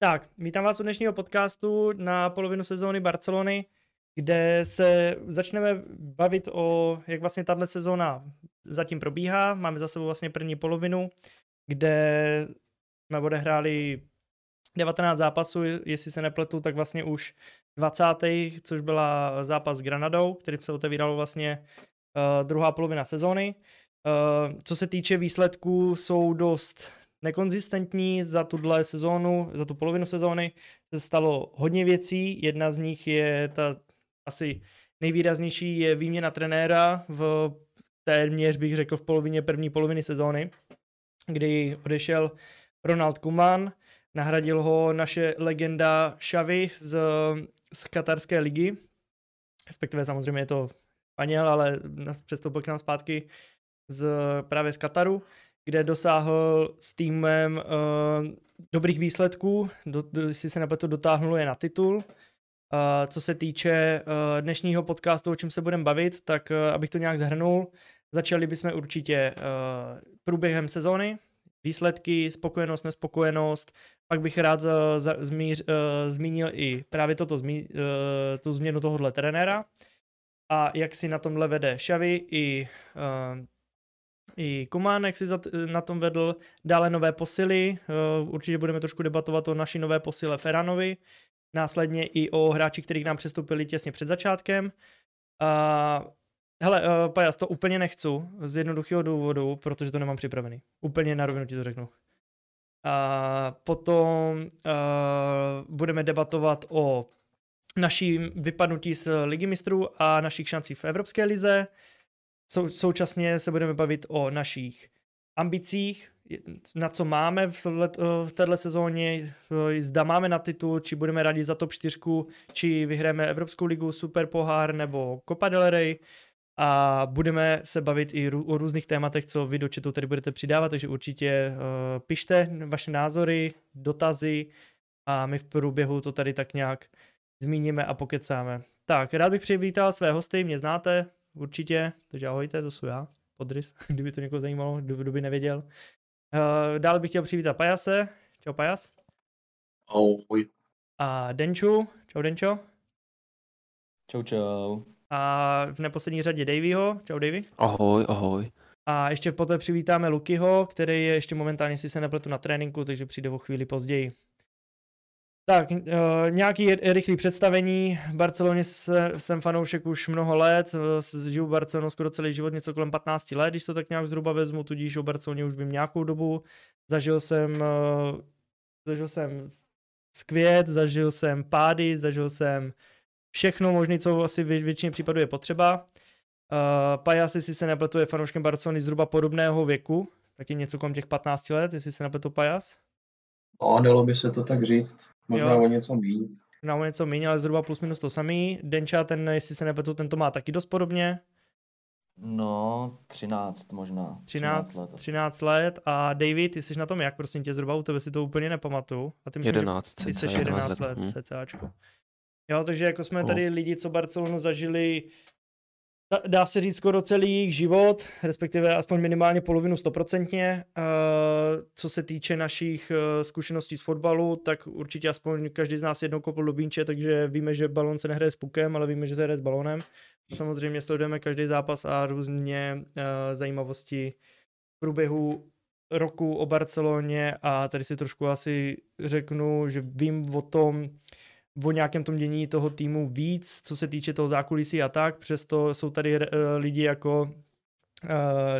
Tak, vítám vás u dnešního podcastu na polovinu sezóny Barcelony, kde se začneme bavit o, jak vlastně tahle sezóna zatím probíhá. Máme za sebou vlastně první polovinu, kde jsme odehráli 19 zápasů, jestli se nepletu, tak vlastně už 20. což byla zápas s Granadou, kterým se otevíralo vlastně uh, druhá polovina sezóny. Uh, co se týče výsledků, jsou dost nekonzistentní za tuhle sezónu, za tu polovinu sezóny. Se stalo hodně věcí. Jedna z nich je ta asi nejvýraznější je výměna trenéra v téměř bych řekl v polovině první poloviny sezóny, kdy odešel Ronald Kuman, nahradil ho naše legenda Xavi z, z katarské ligy, respektive samozřejmě je to Paněl, ale přestoupil k nám zpátky z, právě z Kataru kde dosáhl s týmem uh, dobrých výsledků, do, do, jestli se nepletu, dotáhnul je na titul. Uh, co se týče uh, dnešního podcastu, o čem se budeme bavit, tak uh, abych to nějak zhrnul, začali bychom určitě uh, průběhem sezóny, výsledky, spokojenost, nespokojenost, pak bych rád uh, zmíř, uh, zmínil i právě toto, zmí, uh, tu změnu tohohle trenéra. A jak si na tomhle vede Xavi i uh, i Komán, jak si na tom vedl, dále nové posily, eh, určitě budeme trošku debatovat o naší nové posile Ferranovi, následně i o hráči, kteří k nám přestoupili těsně před začátkem. A hele, uh, Pajas, to úplně nechci z jednoduchého důvodu, protože to nemám připravený. Úplně na rovinu ti to řeknu. A potom uh, budeme debatovat o naším vypadnutí z ligy mistrů a našich šancí v Evropské lize. Sou, současně se budeme bavit o našich ambicích, na co máme v, let, v této sezóně, zda máme na titul, či budeme rádi za top 4, či vyhráme Evropskou ligu, Super pohár nebo Copa del Rey a budeme se bavit i o různých tématech, co vy do chatu tady budete přidávat, takže určitě uh, pište vaše názory, dotazy a my v průběhu to tady tak nějak zmíníme a pokecáme. Tak, rád bych přivítal své hosty, mě znáte, určitě, takže ahojte, to jsou já, podrys, kdyby to někoho zajímalo, kdo, kdo by nevěděl. Uh, dále bych chtěl přivítat Pajase, čau Pajas. Ahoj. A Denču, čau Denčo. Čau čau. A v neposlední řadě Davyho, čau Davy. Ahoj, ahoj. A ještě poté přivítáme Lukyho, který je ještě momentálně, si se nepletu na tréninku, takže přijde o chvíli později. Tak, uh, nějaký rychlý představení. Barceloně se, jsem fanoušek už mnoho let, uh, žiju v Barceloně skoro celý život, něco kolem 15 let, když to tak nějak zhruba vezmu, tudíž o Barceloně už vím nějakou dobu. Zažil jsem, uh, zažil jsem skvět, zažil jsem pády, zažil jsem všechno možné, co asi v většině případů je potřeba. Uh, jestli se nepletu, je fanouškem Barcelony zhruba podobného věku, taky něco kolem těch 15 let, jestli se nepletu Pajas. No, dalo by se to tak říct. Možná jo. o něco méně. Možná o něco méně, ale zhruba plus minus to samý. Denča, ten, jestli se nepletu, ten to má taky dost podobně. No, 13 možná. 13, 13 let. 13 let. A David, ty jsi na tom jak, prosím tě, zhruba u tebe si to úplně nepamatuju. A ty myslím, 11, ty jsi 11, 11 let, let ccačko. Jo, takže jako jsme tady lidi, co Barcelonu zažili dá se říct skoro celý jejich život, respektive aspoň minimálně polovinu stoprocentně. Co se týče našich eh, zkušeností z fotbalu, tak určitě aspoň každý z nás jednou kopl do bínče, takže víme, že balon se nehraje s pukem, ale víme, že se hraje s balonem. A samozřejmě sledujeme každý zápas a různě eh, zajímavosti v průběhu roku o Barceloně a tady si trošku asi řeknu, že vím o tom, o nějakém tom dění toho týmu víc, co se týče toho zákulisí a tak, přesto jsou tady uh, lidi jako uh,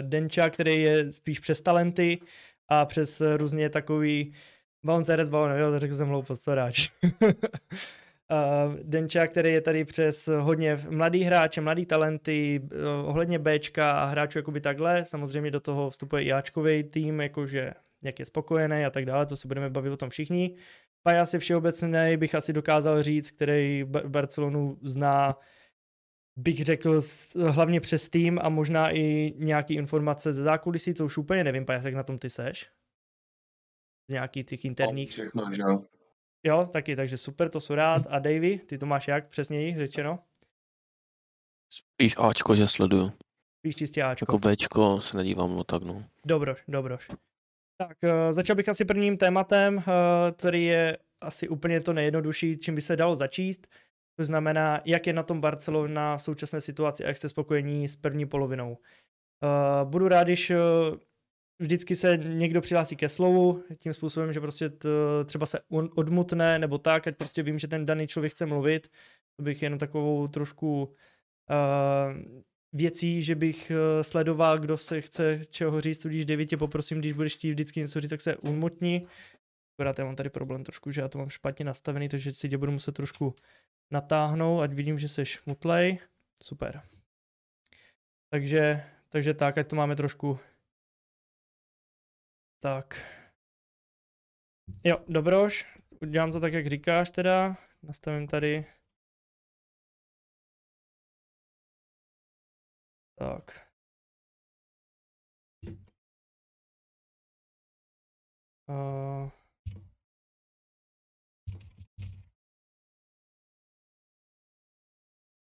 Denča, který je spíš přes talenty a přes různě takový bouncer balon, jo, to řekl jsem hloupost, co ráč. uh, Denča, který je tady přes hodně mladý hráče, mladý talenty, uh, ohledně Bčka a hráčů jakoby takhle, samozřejmě do toho vstupuje i Ačkový tým, jakože jak je spokojený a tak dále, to se budeme bavit o tom všichni. Pajas je všeobecný, bych asi dokázal říct, který Barcelonu zná, bych řekl, hlavně přes tým a možná i nějaký informace ze zákulisí, to už úplně nevím, Pajas, jak na tom ty seš? Z nějakých těch interních. Všechno, že jo. Jo, taky, takže super, to jsou rád. A Davy, ty to máš jak přesněji řečeno? Spíš Ačko, že sleduju. Spíš čistě Ačko. Jako Bčko se nedívám, no tak no. Dobroš, dobroš. Tak, uh, začal bych asi prvním tématem, uh, který je asi úplně to nejjednodušší, čím by se dalo začíst. To znamená, jak je na tom Barcelona v současné situaci a jak jste spokojení s první polovinou. Uh, budu rád, když vždycky se někdo přihlásí ke slovu, tím způsobem, že prostě třeba se odmutne nebo tak, ať prostě vím, že ten daný člověk chce mluvit. To bych jenom takovou trošku věcí, že bych uh, sledoval, kdo se chce čeho říct, tudíž David tě poprosím, když budeš chtít vždycky něco říct, tak se umotni. Akorát já mám tady problém trošku, že já to mám špatně nastavený, takže si tě budu muset trošku natáhnout, ať vidím, že jsi mutlej. Super. Takže, takže tak, ať to máme trošku tak. Jo, dobroš, udělám to tak, jak říkáš teda. Nastavím tady. Tak. Uh...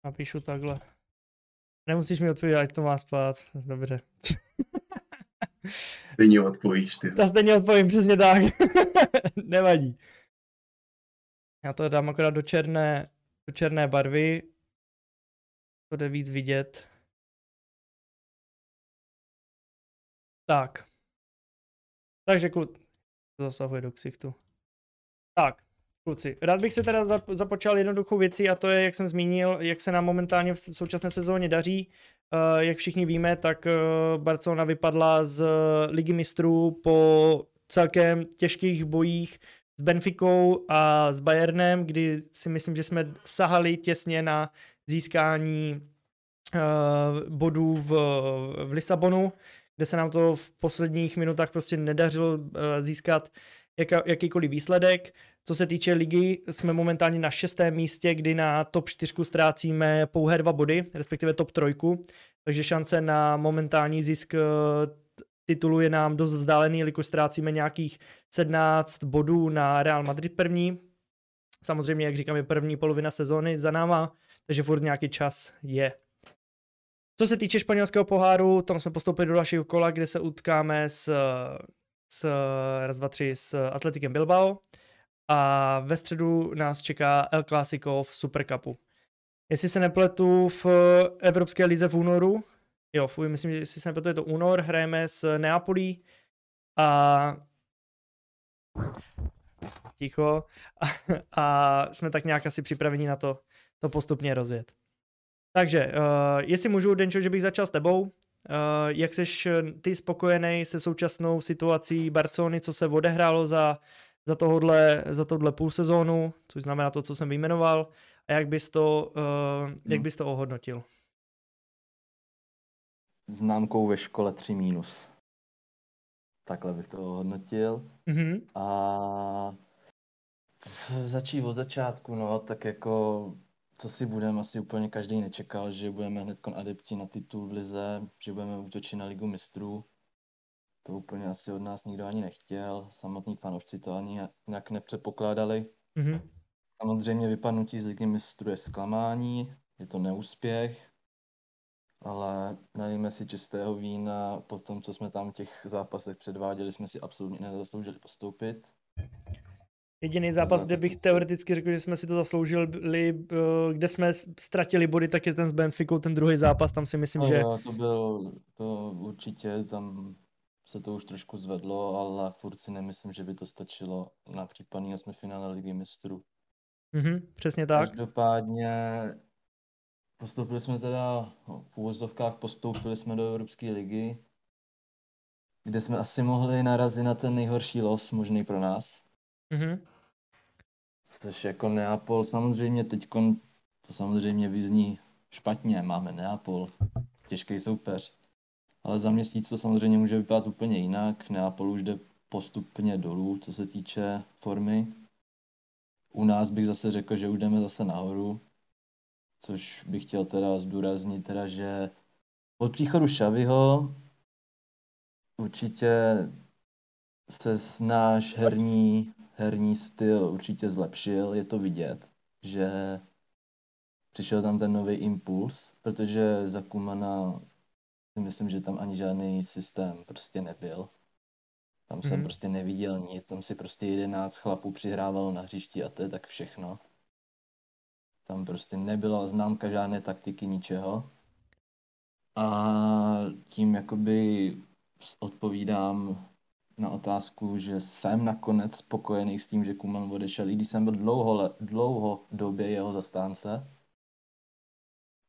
Napíšu takhle. Nemusíš mi odpovědět, ať to má spát. Dobře. Stejně odpovíš ty. To stejně odpovím, přesně tak. Nevadí. Já to dám akorát do černé, do černé barvy. To jde víc vidět. Tak. Takže kluk, to zasahuje do ksichtu. Tak, kluci, rád bych se teda započal jednoduchou věcí a to je, jak jsem zmínil, jak se nám momentálně v současné sezóně daří. Uh, jak všichni víme, tak uh, Barcelona vypadla z ligy mistrů po celkem těžkých bojích s Benficou a s Bayernem, kdy si myslím, že jsme sahali těsně na získání uh, bodů v, v Lisabonu, kde se nám to v posledních minutách prostě nedařilo uh, získat jaka, jakýkoliv výsledek. Co se týče ligy, jsme momentálně na šestém místě, kdy na top 4 ztrácíme pouhé dva body, respektive top trojku, takže šance na momentální zisk eh, titulu je nám dost vzdálený, jelikož ztrácíme nějakých 17 bodů na Real Madrid první. Samozřejmě, jak říkám, je první polovina sezóny za náma, takže furt nějaký čas je. Co se týče španělského poháru, tam jsme postoupili do dalšího kola, kde se utkáme s, s raz, dva, tři s Atletikem Bilbao a ve středu nás čeká El Clásico v Supercupu. Jestli se nepletu v Evropské lize v únoru, jo, fuj, myslím, že jestli se nepletu, je to únor, hrajeme s Neapolí a ticho a, a jsme tak nějak asi připraveni na to, to postupně rozjet. Takže, uh, jestli můžu, Denčo, že bych začal s tebou. Uh, jak seš ty spokojený se současnou situací Barcelony, co se odehrálo za za tohle, za tohle půl sezónu, což znamená to, co jsem vyjmenoval, a jak bys to, uh, jak hmm. bys to ohodnotil? Známkou ve škole 3 mínus. Takhle bych to ohodnotil. Mm-hmm. A začít od začátku, no, tak jako co si budeme, asi úplně každý nečekal, že budeme hned adepti na titul v lize, že budeme útočit na ligu mistrů to úplně asi od nás nikdo ani nechtěl, samotní fanoušci to ani nějak nepředpokládali. Mm-hmm. Samozřejmě vypadnutí z ligy mistrů je zklamání, je to neúspěch, ale nalijeme si čistého vína, po tom, co jsme tam v těch zápasech předváděli, jsme si absolutně nezasloužili postoupit. Jediný zápas, kde bych teoreticky řekl, že jsme si to zasloužili, eh, kde jsme ztratili body, tak je ten s Benficou, ten druhý zápas, tam si myslím, no, že... To byl, to určitě, tam se to už trošku zvedlo, ale furt si nemyslím, že by to stačilo na případný finále ligy mistrů. Mhm, přesně tak. Každopádně postoupili jsme teda, v úvozovkách postoupili jsme do Evropské ligy, kde jsme asi mohli narazit na ten nejhorší los možný pro nás. Mhm. Což jako Neapol, samozřejmě teď to samozřejmě vyzní špatně, máme Neapol, těžký soupeř ale za měsíc to samozřejmě může vypadat úplně jinak. Neapol už jde postupně dolů, co se týče formy. U nás bych zase řekl, že už jdeme zase nahoru, což bych chtěl teda zdůraznit, teda, že od příchodu Šaviho určitě se náš herní, herní styl určitě zlepšil, je to vidět, že přišel tam ten nový impuls, protože za Kumana si myslím, že tam ani žádný systém prostě nebyl. Tam jsem Mhm. prostě neviděl nic, tam si prostě jedenáct chlapů přihrávalo na hřišti a to je tak všechno. Tam prostě nebyla známka žádné taktiky, ničeho. A tím jakoby odpovídám na otázku, že jsem nakonec spokojený s tím, že Kuman odešel, i když jsem byl dlouho, dlouho době jeho zastánce.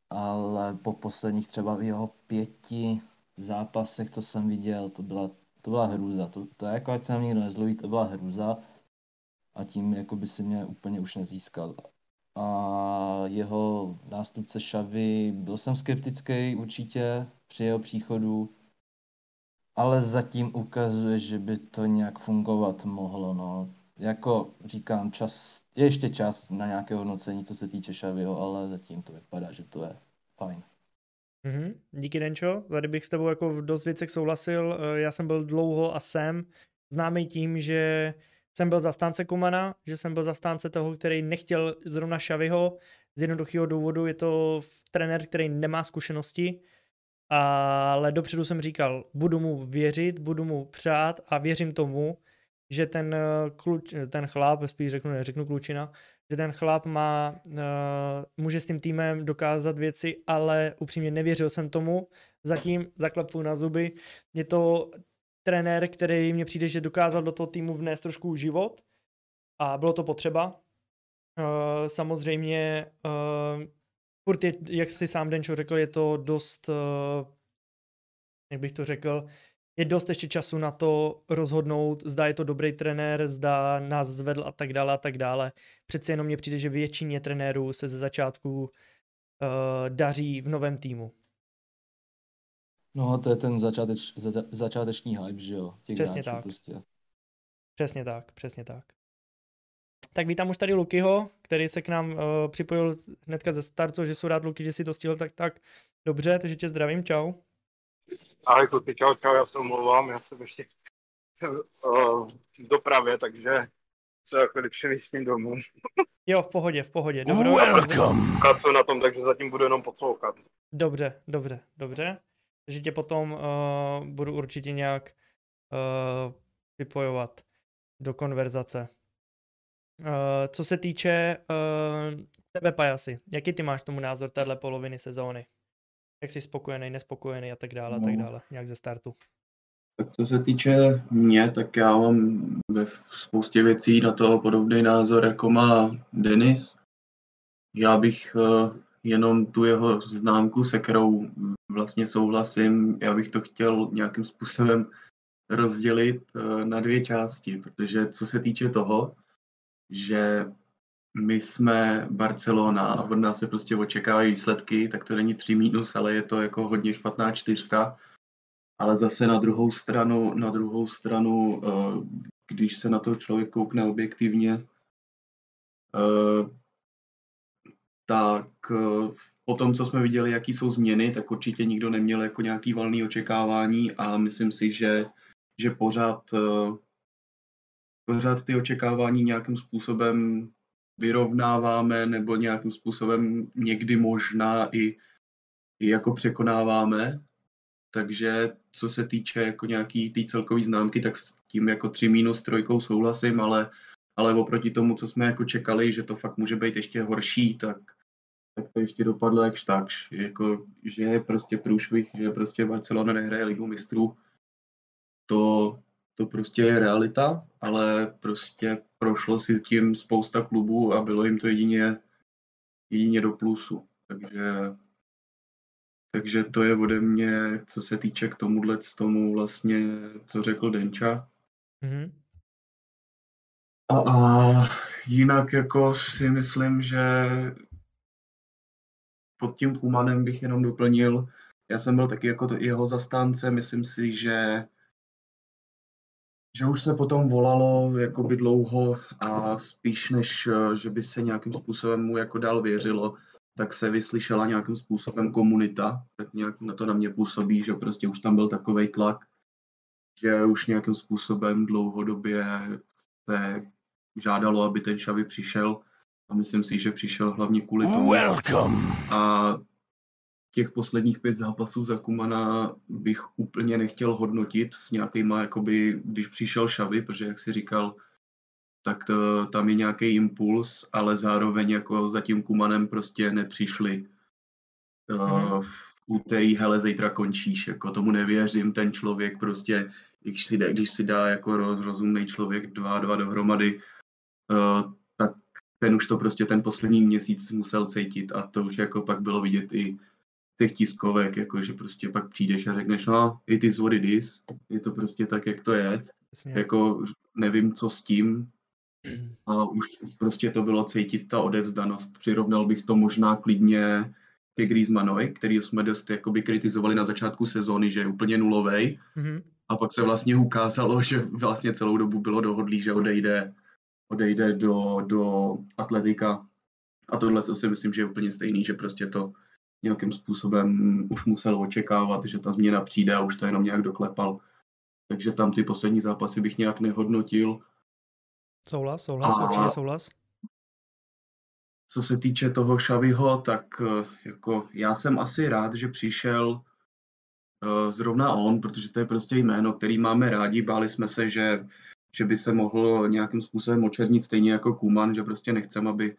Ale po posledních třeba jeho pěti zápasech, co jsem viděl, to byla, to byla hrůza. To, to je jako, ať se nikdo nezloví, to byla hrůza. A tím jako by si mě úplně už nezískal. A jeho nástupce Šavy, byl jsem skeptický určitě při jeho příchodu, ale zatím ukazuje, že by to nějak fungovat mohlo, no. Jako říkám, čas, je ještě čas na nějaké hodnocení, co se týče Šavyho, ale zatím to vypadá, že to je fajn. Mhm. Díky Denčo, tady bych s tebou jako v dost věcech souhlasil. Eh, Já jsem byl dlouho a jsem známý tím, že jsem byl zastánce Kumana, že jsem byl zastánce toho, který nechtěl zrovna Šavyho. Z jednoduchého důvodu je to trenér, který nemá zkušenosti, ale dopředu jsem říkal, budu mu věřit, budu mu přát a věřím tomu, že ten, eh, kluč, ten chlap, spíš řeknu, neřeknu klučina, že ten chlap má, uh, může s tím týmem dokázat věci, ale upřímně nevěřil jsem tomu. Zatím zaklepu na zuby. Je to trenér, který mně přijde, že dokázal do toho týmu vnést trošku život a bylo to potřeba. Samozřejmě, furt je, jak si sám Denčo řekl, je to dost, uh, jak bych to řekl, je dost ještě času na to rozhodnout, zda je to dobrý trenér, zda nás zvedl a tak dále a tak dále. Přece jenom mně přijde, že většině trenérů se ze začátku uh, daří v novém týmu. No, to je ten začáteč, za, začáteční hype, že jo? Těch Přesně hráčů tak. Prostě. Přesně tak, přesně tak. Tak vítám už tady Lukyho, který se k nám uh, připojil hnedka ze startu, že jsou rád Luky, že si to stihl tak tak dobře, takže tě zdravím, čau. Ahoj kluci, čau, čau, já se omlouvám, já jsem ještě uh, v dopravě, takže se chvíli přemístím domů. Jo, v pohodě, v pohodě, dobro. Pracuji na tom, takže zatím budu jenom poslouchat. Dobře, dobře, dobře. Takže tě potom uh, budu určitě nějak uh, vypojovat do konverzace. Uh, co se týče uh, tebe, Pajasi, jaký ty máš tomu názor téhle poloviny sezóny? Jak jsi spokojený, nespokojený a tak dále, a tak No. dále, nějak ze startu. Tak co se týče mě, tak já mám ve spoustě věcí na to podobný názor, jako má Denis. Já bych eh, jenom tu jeho známku, se kterou vlastně souhlasím, já bych to chtěl nějakým způsobem rozdělit eh, na dvě části, protože co se týče toho, že my jsme Barcelona a od nás se prostě očekávají výsledky, tak to není 3 mínus, ale je to jako hodně špatná čtyřka. Ale zase na druhou stranu, na druhou stranu, eh, když se na to člověk koukne objektivně, eh, tak eh, po tom, co jsme viděli, jaký jsou změny, tak určitě nikdo neměl jako nějaký valný očekávání a myslím si, že, že pořád, pořád ty očekávání nějakým způsobem vyrovnáváme nebo nějakým způsobem někdy možná i, i jako překonáváme. Takže co se týče jako nějaký té tý celkové známky, tak s tím jako 3 minus trojkou souhlasím, ale, ale oproti tomu, co jsme jako čekali, že to fakt může být ještě horší, tak, tak to ještě dopadlo jakž takž. Jako, že je prostě průšvih, že prostě Barcelona nehraje ligu mistrů, to, to prostě je realita, ale prostě prošlo si tím spousta klubů a bylo jim to jedině, jedině do plusu. Takže takže to je ode mě, co se týče k tomuhle, z tomu vlastně, co řekl Denča. Mhm. A, a jinak jako si myslím, že pod tím Kumanem bych jenom doplnil, já jsem byl taky jako to jeho zastánce, myslím si, že že už se potom volalo jakoby dlouho a spíš než, eh, že by se nějakým způsobem mu jako dál věřilo, tak se vyslyšela nějakým způsobem komunita, tak nějak na to na mě působí, že prostě už tam byl takový tlak, že už nějakým způsobem dlouhodobě se žádalo, aby ten Xavi přišel a myslím si, že přišel hlavně kvůli tomu. Welcome. A těch posledních pět zápasů za Kumana bych úplně nechtěl hodnotit s nějakýma, jakoby, když přišel Šavy, protože jak si říkal, tak to, tam je nějaký impuls, ale zároveň jako za tím Kumanem prostě nepřišli. Mm. V úterý, hele, zítra končíš, jako tomu nevěřím, ten člověk prostě, když si dá, když si dá jako rozumný člověk dva dva dohromady, uh, tak ten už to prostě ten poslední měsíc musel cítit a to už jako pak bylo vidět i těch tiskovek, jako že prostě pak přijdeš a řekneš, no, it is what it is, je to prostě tak, jak to je, Jasně. jako nevím, co s tím, a už prostě to bylo cítit ta odevzdanost. Přirovnal bych to možná klidně ke Griezmannovi, který jsme dost jakoby kritizovali na začátku sezóny, že je úplně nulovej. Mm-hmm. A pak se vlastně ukázalo, že vlastně celou dobu bylo dohodlý, že odejde, odejde do, do atletika. A tohle si myslím, že je úplně stejný, že prostě to nějakým způsobem už musel očekávat, že ta změna přijde a už to jenom nějak doklepal. Takže tam ty poslední zápasy bych nějak nehodnotil. Souhlas, souhlas, a... určitě souhlas. Co se týče toho Šaviho, tak eh, jako já jsem asi rád, že přišel uh, zrovna on, protože to je prostě jméno, který máme rádi. Báli jsme se, že, že by se mohl nějakým způsobem očernit stejně jako Kuman, že prostě nechcem, aby,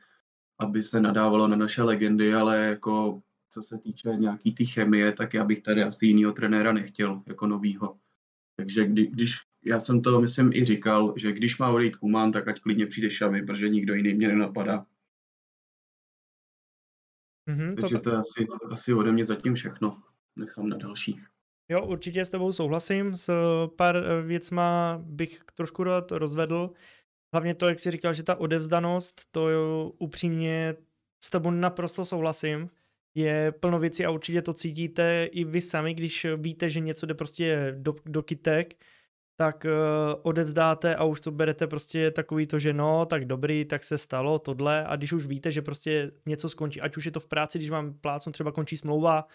aby se nadávalo na naše legendy, ale jako co se týče nějaký ty chemie, tak já bych tady asi jinýho trenéra nechtěl jako novýho. Takže kdy, když, já jsem to myslím i říkal, že když má odejít Kuman, tak ať klidně přijde Šavy, protože nikdo jiný mě nenapadá. Mm-hmm, Takže to, to je asi, asi ode mě zatím všechno. Nechám na dalších. Jo, určitě s tebou souhlasím. S pár eh, věcma bych trošku rád rozvedl. Hlavně to, jak jsi říkal, že ta odevzdanost, to jo, upřímně s tebou naprosto souhlasím. Je plno věcí a určitě to cítíte i vy sami, když víte, že něco jde prostě do, do kytek, tak uh, odevzdáte a už to berete prostě takový to, že no, tak dobrý, tak se stalo tohle. A když už víte, že prostě něco skončí, ať už je to v práci, když vám plácnu třeba končí smlouva,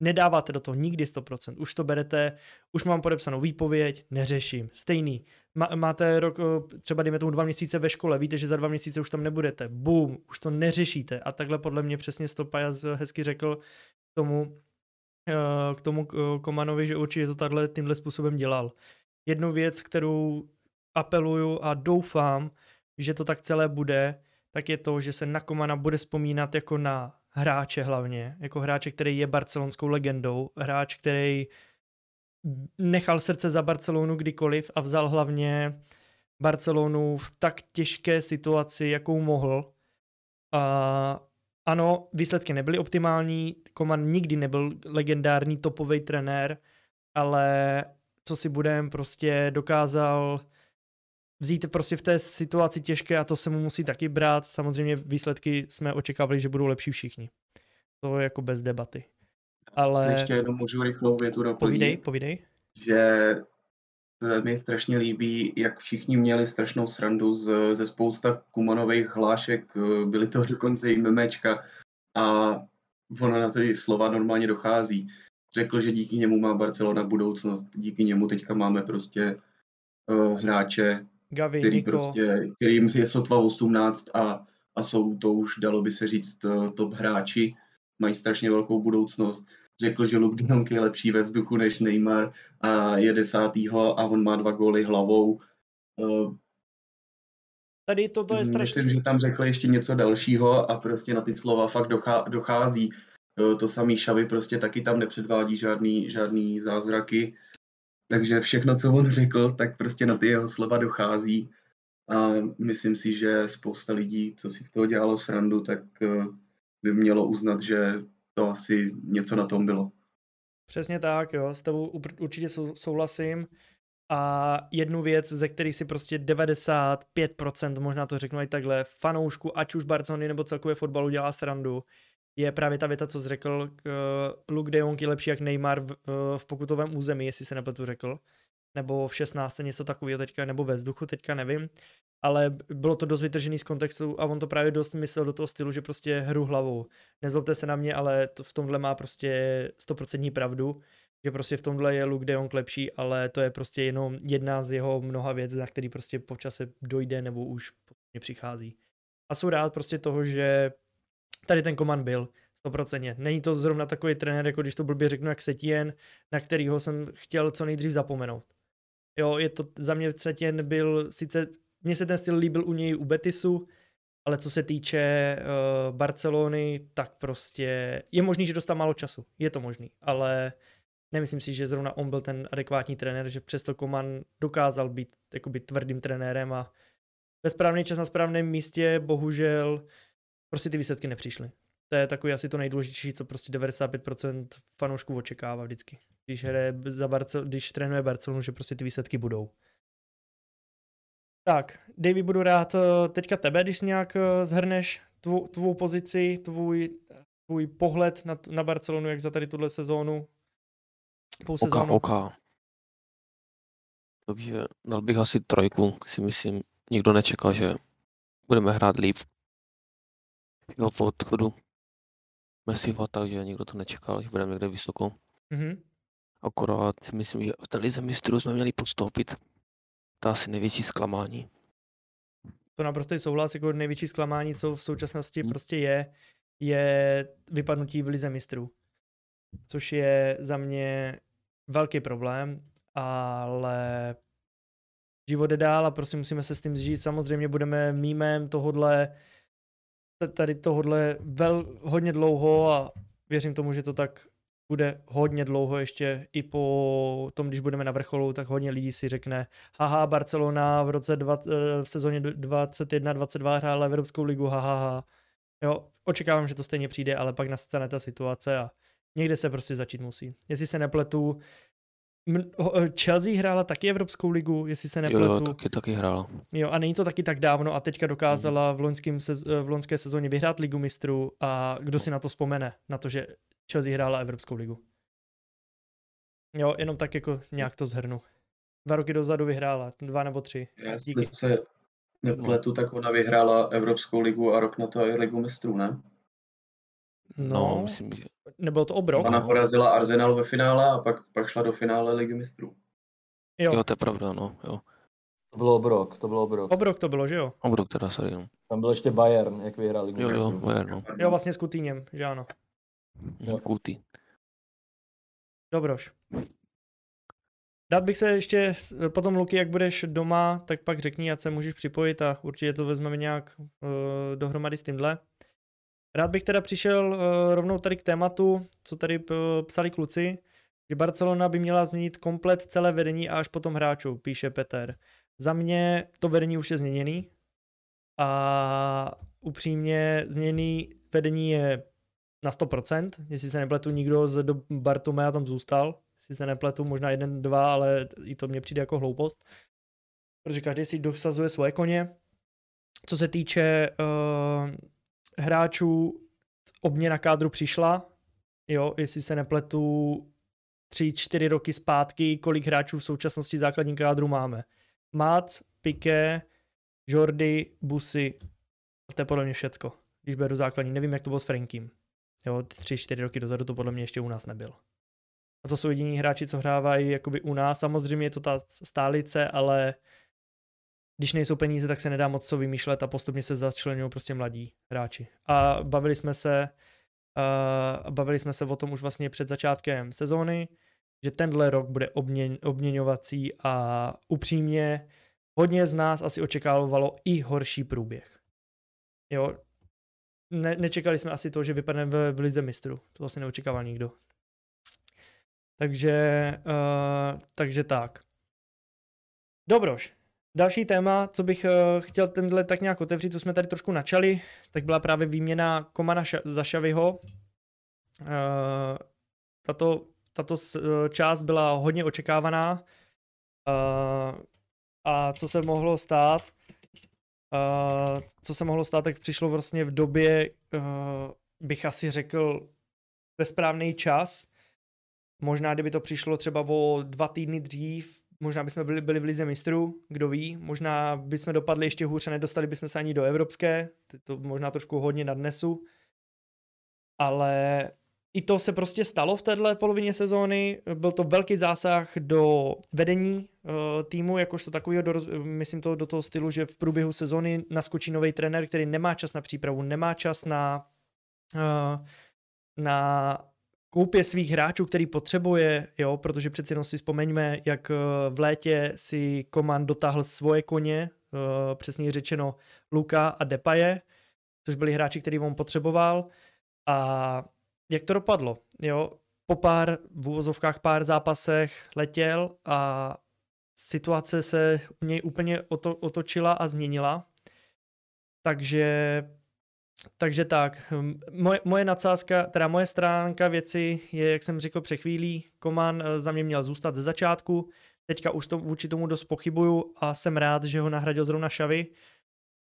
nedáváte do toho nikdy 100%, už to berete, už mám podepsanou výpověď, neřeším, stejný. Máte rok, eh, třeba dejme tomu dva měsíce ve škole, víte, že za dva měsíce už tam nebudete, boom, už to neřešíte. A takhle podle mě přesně Stopajas hezky řekl tomu, eh, k tomu Komanovi, že určitě to takhle tímhle způsobem dělal. Jednu věc, kterou apeluju a doufám, že to tak celé bude, tak je to, že se na Komana bude vzpomínat jako na hráče hlavně, jako hráče, který je barcelonskou legendou, hráč, který nechal srdce za Barcelonu kdykoliv a vzal hlavně Barcelonu v tak těžké situaci, jakou mohl. A ano, výsledky nebyly optimální, Koman nikdy nebyl legendární topový trenér, ale co si budem, prostě dokázal vzít prostě v té situaci těžké a to se mu musí taky brát. Samozřejmě výsledky jsme očekávali, že budou lepší všichni. To je jako bez debaty. Ale... Ještě jednou můžu rychlou větu doplnit. Povídej, povídej. Že mi strašně líbí, jak všichni měli strašnou srandu z, ze spousta kumanových hlášek, byly to dokonce i memečka a ono na ty slova normálně dochází řekl, že díky němu má Barcelona budoucnost, díky němu teďka máme prostě uh, hráče, Gavi, který Nico. prostě, kterým je sotva 18 a, a jsou to už, dalo by se říct, top hráči, mají strašně velkou budoucnost. Řekl, že Luke de Jong je lepší ve vzduchu než Neymar a je desátýho a on má dva góly hlavou. Uh, Tady toto je strašně. Myslím, že tam řekl ještě něco dalšího a prostě na ty slova fakt dochází. To samý Šavy prostě taky tam nepředvádí žádný, žádný zázraky. Takže všechno, co on řekl, tak prostě na ty jeho slova dochází. A myslím si, že spousta lidí, co si z toho dělalo srandu, tak eh, by mělo uznat, že to asi něco na tom bylo. Přesně tak, jo, s tebou určitě souhlasím. A jednu věc, ze který si prostě 95%, možná to řeknu i takhle, fanoušku, ať už Barcelony nebo celkově fotbalu dělá srandu, je právě ta věta, co jsi řekl, uh, Luke de Jong je lepší jak Neymar v, v pokutovém území, jestli se nepletu řekl, nebo v 16. něco takového teďka, nebo ve vzduchu, teďka nevím, ale bylo to dost vytržený z kontextu a on to právě dost myslel do toho stylu, že prostě hru hlavou. Nezlobte se na mě, ale to v tomhle má prostě 100% pravdu, že prostě v tomhle je Luke de lepší, ale to je prostě jenom jedna z jeho mnoha věc, na který prostě po čase dojde nebo už přichází. A jsou rád prostě toho, že tady ten komand byl. 100%. Není to zrovna takový trenér, jako když to blbě řeknu, jak Setien, na kterýho jsem chtěl co nejdřív zapomenout. Jo, je to, za mě Setien byl sice, mně se ten styl líbil u něj u Betisu, ale co se týče uh, Barcelony, tak prostě je možný, že dostal málo času. Je to možný, ale nemyslím si, že zrovna on byl ten adekvátní trenér, že přesto Koman dokázal být jakoby tvrdým trenérem a ve správný čas na správném místě bohužel prostě ty výsledky nepřišly. To je takový asi to nejdůležitější, co prostě 95% fanoušků očekává vždycky. Když, hraje za Barcel- když trénuje Barcelonu, že prostě ty výsledky budou. Tak, Davy, budu rád eh, teďka tebe, když nějak eh, zhrneš tvou, tvou pozici, tvůj, tvůj pohled na, na Barcelonu, jak za tady tuhle sezónu, půl sezónu. OK. Takže dal bych asi trojku, si myslím. Nikdo nečekal, že budeme hrát líp. Jo, po odchodu Messiho, takže nikdo to nečekal, že budeme někde vysoko. Mhm. Akorát myslím, že v té lize mistrů jsme měli postoupit. To je asi největší zklamání. To naprosto souhlas, jako největší zklamání, co v současnosti Hmm. prostě je, je vypadnutí v lize mistrů. Což je za mě velký problém, ale život jde dál a prostě musíme se s tím zžít. Samozřejmě budeme mýmem tohodle, tady tohodle vel, hodně dlouho a věřím tomu, že to tak bude hodně dlouho ještě i po tom, když budeme na vrcholu, tak hodně lidí si řekne, haha, Barcelona v roce dva, eh, v sezóně 21-22 hrála Evropskou ligu, haha, ha. Jo, očekávám, že to stejně přijde, ale pak nastane ta situace a někde se prostě začít musí. Jestli se nepletu, Chelsea hrála taky Evropskou ligu, jestli se nepletu. jo, taky, taky hrála. Jo, a není to taky tak dávno a teďka dokázala v, loňským sez, v loňské sezóně vyhrát ligu mistrů a kdo si na to vzpomene, na to, že Chelsea hrála Evropskou ligu. Jo, jenom tak jako nějak to zhrnu. Dva roky dozadu vyhrála, dva nebo tři. Jestli Díky. se nepletu, tak ona vyhrála Evropskou ligu a rok na to i ligu mistrů, ne? No, No, myslím, že nebylo to obrok? Ona porazila Arsenal ve finále a pak, pak šla do finále ligy mistrů. Jo, jo, to je pravda, no, jo. To bylo obrok, to bylo obrok. obrok to bylo, že jo? Obrok teda, sorry, no. Tam byl ještě Bayern, jak vyhrál ligu Jo, jo. Bayern, no. Jo, vlastně s Kutýněm, že ano. Jo. Kutý. Dobroš. Dát bych se ještě, potom Luky, jak budeš doma, tak pak řekni, ať se můžeš připojit a určitě to vezmeme nějak uh, dohromady s tímhle. Rád bych teda přišel uh, rovnou tady k tématu, co tady psali kluci, že Barcelona by měla změnit komplet celé vedení a až potom hráčů, píše Peter. Za mě to vedení už je změněný a upřímně změněný vedení je na 100%, jestli se nepletu, nikdo z do Bartomea tam zůstal, jestli se nepletu, možná jeden, dva, ale i to mně přijde jako hloupost, protože každý si dosazuje svoje koně. Co se týče uh, hráčů, obměna kádru přišla, jo, jestli se nepletu, tři, čtyři roky zpátky, kolik hráčů v současnosti základní kádru máme. Mac, Piqué, Jordi, Busy, a to je podle mě všecko, když beru základní. Nevím, jak to bylo s Frankiem. Jo, tři, čtyři roky dozadu to podle mě ještě u nás nebyl. A to jsou jediní hráči, co hrávají jakoby u nás. Samozřejmě je to ta stálice, ale když nejsou peníze, tak se nedá moc co vymýšlet a postupně se začlenují prostě mladí hráči. A bavili jsme se uh, bavili jsme se o tom už vlastně před začátkem sezóny, že tenhle rok bude obměň, obměňovací a upřímně hodně z nás asi očekávalo i horší průběh. Jo, ne, nečekali jsme asi to, že vypadneme v, v lize mistrů. To asi neočekával nikdo. Takže, uh, takže tak. Dobroš. Další téma, co bych uh, chtěl tenhle tak nějak otevřít, co jsme tady trošku načali, tak byla právě výměna Komana za Šaviho. Uh, tato, tato uh, část byla hodně očekávaná. A co se mohlo stát, co se mohlo stát, tak přišlo vlastně v době, bych asi řekl, ve správný čas. Možná, kdyby to přišlo třeba o dva týdny dřív, možná bychom byli, byli v lize mistrů, kdo ví, možná bychom dopadli ještě hůř a nedostali bychom se ani do evropské, to, možná trošku hodně nadnesu, ale i to se prostě stalo v téhle polovině sezóny. Byl to velký zásah do vedení uh, týmu, jakožto takového, do, myslím to do toho stylu, že v průběhu sezóny naskočí nový trenér, který nemá čas na přípravu, nemá čas na, uh, na koupě svých hráčů, který potřebuje, jo, protože přeci jenom si vzpomeňme, jak eh, v létě si Koman dotáhl svoje koně, uh, přesně řečeno Luka a Depaje, což byli hráči, který on potřeboval a jak to dopadlo, jo, po pár v úvozovkách pár zápasech letěl a situace se u něj úplně oto, otočila a změnila. Takže takže tak, hm, moje, moje nadsázka, teda moje stránka věci je, jak jsem řekl před chvílí, Koman eh, za mě měl zůstat ze začátku, teďka už to, vůči tomu dost pochybuju a jsem rád, že ho nahradil zrovna Šavy.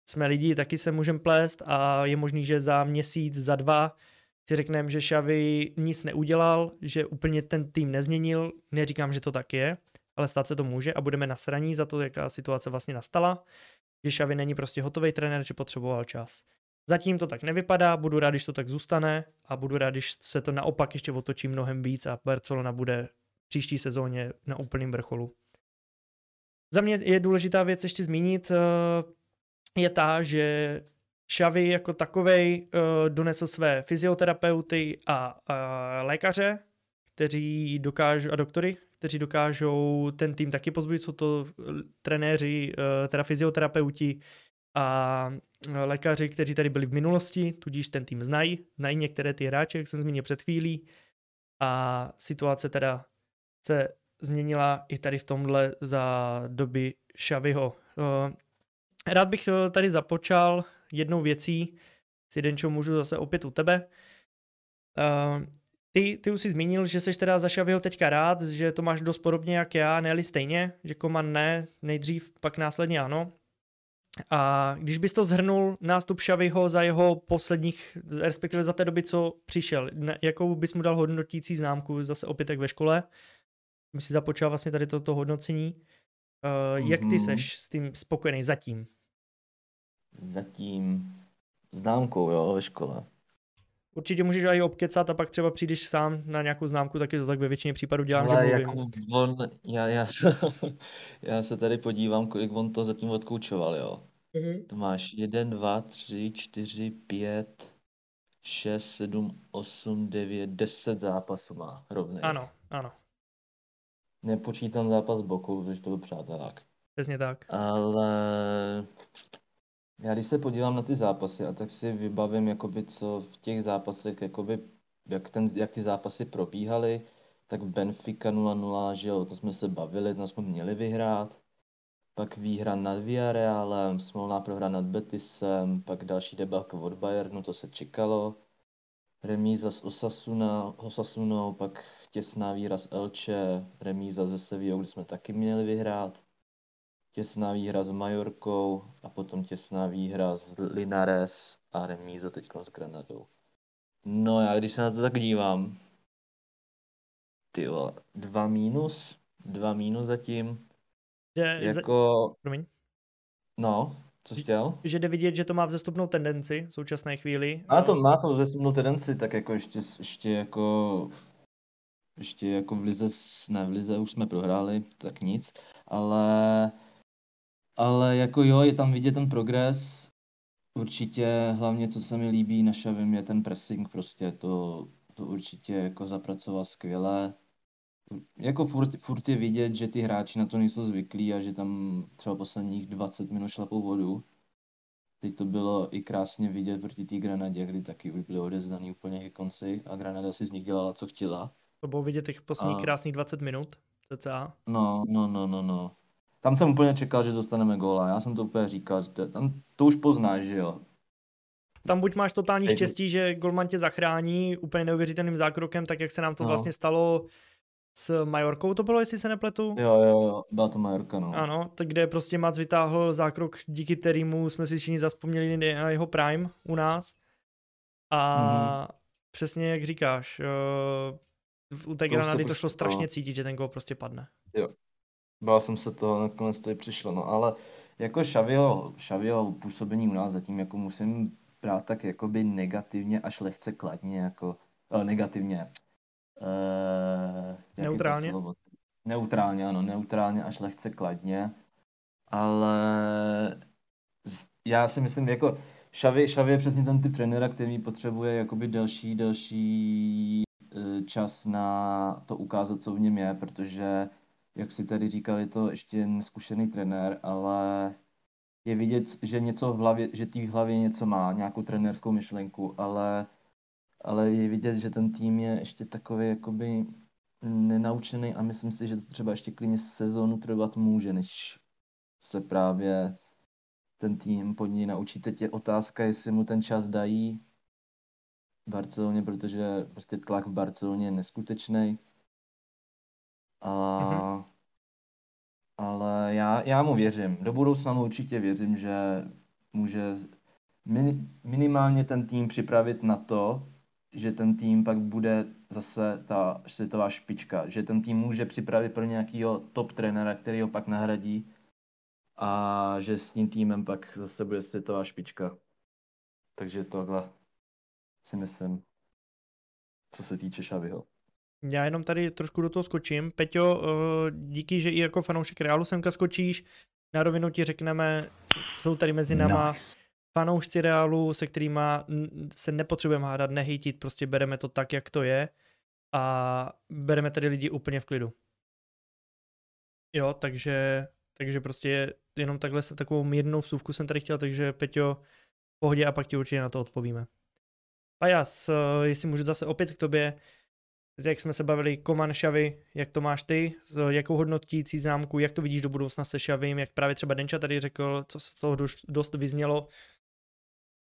Jsme lidi, taky se můžeme plést a je možný, že za měsíc, za dva si řekneme, že Šavy nic neudělal, že úplně ten tým nezměnil, neříkám, že to tak je, ale stát se to může a budeme na straní za to, jaká situace vlastně nastala, že Šavy není prostě hotový trenér, že potřeboval čas. Zatím to tak nevypadá, budu rád, když to tak zůstane a budu rád, když se to naopak ještě otočí mnohem víc a Barcelona bude v příští sezóně na úplném vrcholu. Za mě je důležitá věc ještě zmínit, eh, je ta, že Xavi jako takovej uh, donesl své fyzioterapeuty a, lékaře, kteří dokážou, a doktory, kteří dokážou ten tým taky pozbudit, jsou to trenéři, uh, teda fyzioterapeuti a lékaři, kteří tady byli v minulosti, tudíž ten tým znají, znají některé ty hráče, jak jsem zmínil před chvílí a situace teda se změnila i tady v tomhle za doby Xaviho. Rád bych tady započal jednou věcí, s Jedenčou můžu zase opět u tebe. Ty, ty už jsi zmínil, že jsi teda za Šaviho teďka rád, že to máš dost podobně jak já, ne stejně, že Koman ne, nejdřív, pak následně ano. A když bys to zhrnul nástup Šaviho za jeho posledních, respektive za té doby, co přišel, ne, jakou bys mu dal hodnotící známku, zase opět jak ve škole, my si započal vlastně tady toto hodnocení. Uh, mm-hmm. Jak ty mhm. seš s tím spokojený zatím? zatím známkou, jo, ve škole. Určitě můžeš i obkecat a pak třeba přijdeš sám na nějakou známku, taky to tak ve většině případů dělám, Ale že mluvím. Jako on, já, já, já se tady podívám, kolik on to zatím odkoučoval, jo. Mm-hmm. To máš 1, 2, 3, 4, 5, 6, 7, 8, 9, 10 zápasů má rovný. Ano, ano. Nepočítám zápas boku, protože to byl přátelák. Přesně tak. Ale já když se podívám na ty zápasy a tak si vybavím, jakoby, co v těch zápasech, jakoby, jak, ten, jak ty zápasy probíhaly, tak Benfica 0-0, že jo, to jsme se bavili, to jsme měli vyhrát. Pak výhra nad Villarrealem, smolná prohra nad Betisem, pak další debelka od Bayernu, to se čekalo. Remíza s Osasuna, Osasunou, pak těsná výhra s Elche, remíza ze Sevillou, kde jsme taky měli vyhrát těsná výhra s Majorkou a potom těsná výhra s Linares a remíza teď s Granadou. No já když se na to tak dívám, ty dva mínus, dva mínus zatím. Je, jako... Za... Promiň. No, co jsi chtěl? Že jde vidět, že to má vzestupnou tendenci v současné chvíli. Má to, má to vzestupnou tendenci, tak jako ještě, ještě jako ještě jako v Lize, ne v Lize už jsme prohráli, tak nic, ale ale jako jo, je tam vidět ten progres. Určitě hlavně, co se mi líbí na Šavim, je ten pressing prostě. To, to určitě jako zapracoval skvěle. Jako furt, furt je vidět, že ty hráči na to nejsou zvyklí a že tam třeba posledních 20 minut šlapou vodu. Teď to bylo i krásně vidět proti té Granadě, kdy taky už byly odezdaný úplně ke konci a Granada si z nich dělala, co chtěla. To bylo vidět těch posledních a... krásných 20 minut, cca. No, no, no, no, no. Tam jsem úplně čekal, že dostaneme góla. Já jsem to úplně říkal, že to, tam to už poznáš, že jo. Tam buď máš totální štěstí, že golman tě zachrání úplně neuvěřitelným zákrokem, tak jak se nám to no. vlastně stalo s Majorkou to bylo, jestli se nepletu? Jo, jo, jo, byla to Majorka, no. Ano, tak kde prostě Mac vytáhl zákrok, díky kterému jsme si všichni zaspomněli na jeho prime u nás. A mm. přesně jak říkáš, uh, u té Granady to šlo strašně cítit, že ten gol prostě padne. Jo, Bál jsem se toho, nakonec to i přišlo, no ale jako Šavio, Šavio působení u nás zatím jako musím brát tak jakoby negativně až lehce kladně, jako eh, negativně. Eh, neutrálně? Neutrálně, ano, neutrálně až lehce kladně, ale já si myslím, jako Šavy, Šavy je přesně ten typ trenéra, který potřebuje jakoby delší, delší eh, čas na to ukázat, co v něm je, protože, jak si tady říkal, je to ještě neskušený trenér, ale je vidět, že něco v hlavě, že tý v hlavě něco má, nějakou trenérskou myšlenku, ale, ale je vidět, že ten tým je ještě takový jakoby nenaučený a myslím si, že to třeba ještě klidně sezónu trvat může, než se právě ten tým pod ní naučí. Teď je otázka, jestli mu ten čas dají v Barceloně, protože prostě tlak v Barceloně je neskutečný. A, mm-hmm. Ale já, já mu věřím. Do budoucna mu určitě věřím, že může min, minimálně ten tým připravit na to, že ten tým pak bude zase ta světová špička, že ten tým může připravit pro nějakého top trenéra, který ho pak nahradí a že s tím týmem pak zase bude světová špička. Takže tohle si myslím, co se týče Šavyho. Já jenom tady trošku do toho skočím. Peťo, eh, díky, že i jako fanoušek Realu semka skočíš. Na rovinu ti řekneme, jsou tady mezi náma nice. fanoušci Realu, se kterými se nepotřebujeme hádat, nehejtit, prostě bereme to tak, jak to je a bereme tady lidi úplně v klidu. Jo, takže, takže prostě jenom takhle se takovou mírnou vsuvku jsem tady chtěl, takže Peťo, pohodě a pak ti určitě na to odpovíme. Pajas, eh, jestli můžu zase opět k tobě, jak jsme se bavili, Koman Šavy, jak to máš ty, jakou hodnotící známku, jak to vidíš do budoucna se Šavým, jak právě třeba Denča tady řekl, co z toho dost vyznělo,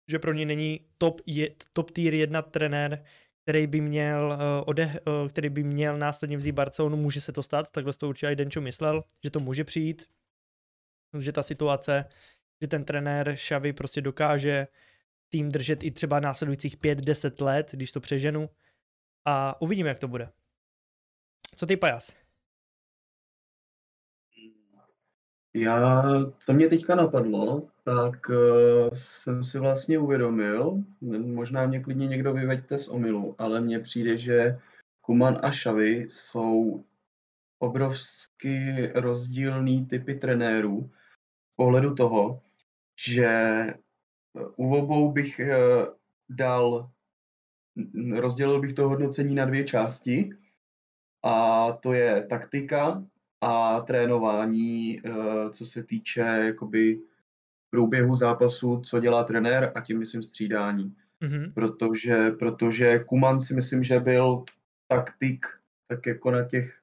že pro ně není top, je, top tier jedna trenér, který by měl, uh, ode, uh, který by měl následně vzít Barcelonu, může se to stát, takhle to určitě i Denčo myslel, že to může přijít, že ta situace, že ten trenér Šavy prostě dokáže tým držet i třeba následujících 5-10 let, když to přeženu, a uvidíme, jak to bude. Co ty, Pajas? Já, to mě teďka napadlo, tak uh, jsem si vlastně uvědomil, možná mě klidně někdo vyveďte z omilu, ale mně přijde, že Kuman a Šavy jsou obrovsky rozdílný typy trenérů z pohledu toho, že u obou bych uh, dal rozdělil bych to hodnocení na dvě části a to je taktika a trénování, eh, co se týče jakoby průběhu zápasu, co dělá trenér a tím myslím střídání. Mm-hmm. Protože, protože Kuman si myslím, že byl taktik tak jako na těch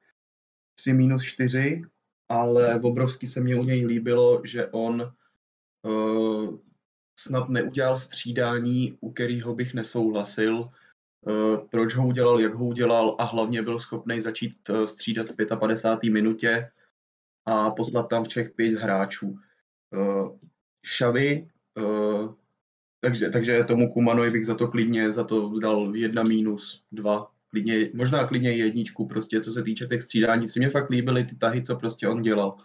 3 minus 4, ale obrovsky se mně u něj líbilo, že on uh, snad neudělal střídání, u kterého bych nesouhlasil, Eh, proč ho udělal, jak ho udělal a hlavně byl schopný začít eh, střídat v 55. minutě a poslat tam v Čech pět hráčů. Šavy, eh, takže, takže tomu Kumanovi bych za to klidně za to dal jedna minus, dva, klidně, možná klidně jedničku prostě, co se týče těch střídání. Si mě fakt líbily ty tahy, co prostě on dělal.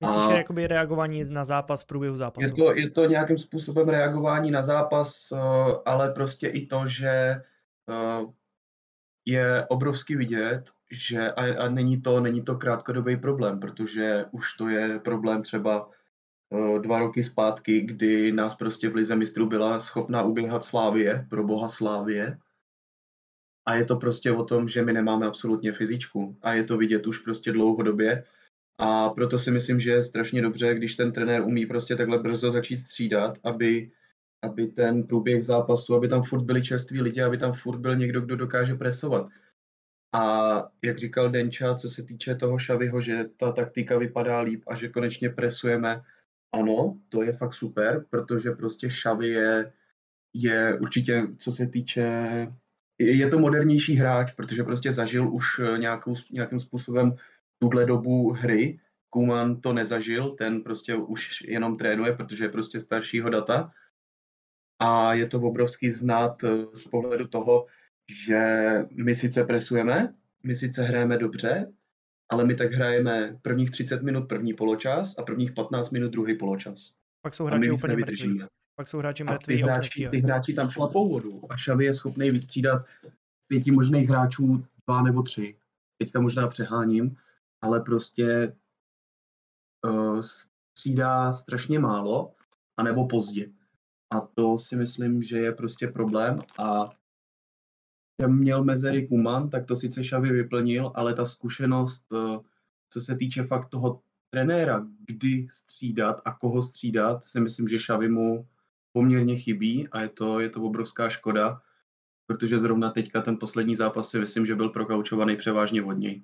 Myslíš, že jakoby reagování na zápas v průběhu zápasu? Je to, je to nějakým způsobem reagování na zápas, ale prostě i to, že Eh, je obrovský vidět, že a, a není to není to krátkodobý problém, protože už to je problém třeba uh, dva roky zpátky, kdy nás prostě v Lize mistrů byla schopná uběhat Slávie, pro boha Slávie. A je to prostě o tom, že my nemáme absolutně fyzičku a je to vidět už prostě dlouhodobě. A proto si myslím, že je strašně dobře, když ten trenér umí prostě takhle brzo začít střídat, aby aby ten průběh zápasu, aby tam furt byli čerství lidi, aby tam furt byl někdo, kdo dokáže presovat. A jak říkal Denča, co se týče toho Šavyho, že ta taktika vypadá líp a že konečně presujeme, ano, to je fakt super, protože prostě Šavy je, je určitě, co se týče, je, je to modernější hráč, protože prostě zažil už nějakou, nějakým způsobem tuhle dobu hry. Kuman to nezažil, ten prostě už jenom trénuje, protože je prostě staršího data a je to obrovský znát eh, z pohledu toho, že my sice presujeme, my sice hrajeme dobře, ale my tak hrajeme prvních 30 minut první poločas a prvních 15 minut druhý poločas. Pak jsou hráči úplně mrtví. Pak jsou hráči mrtví. Ty hráči, ty hráči tam šlapou vodu a Xavi je schopný vystřídat pěti možných hráčů dva nebo tři. Teďka možná přeháním, ale prostě uh, střídá strašně málo, anebo pozdě. A to si myslím, že je prostě problém a jsem měl mezery Kuman, tak to sice Xavi vyplnil, ale ta zkušenost, eh, co se týče fakt toho trenéra, kdy střídat a koho střídat, si myslím, že Xavi mu poměrně chybí a je to, je to obrovská škoda, protože zrovna teďka ten poslední zápas si myslím, že byl prokaučovaný převážně od něj.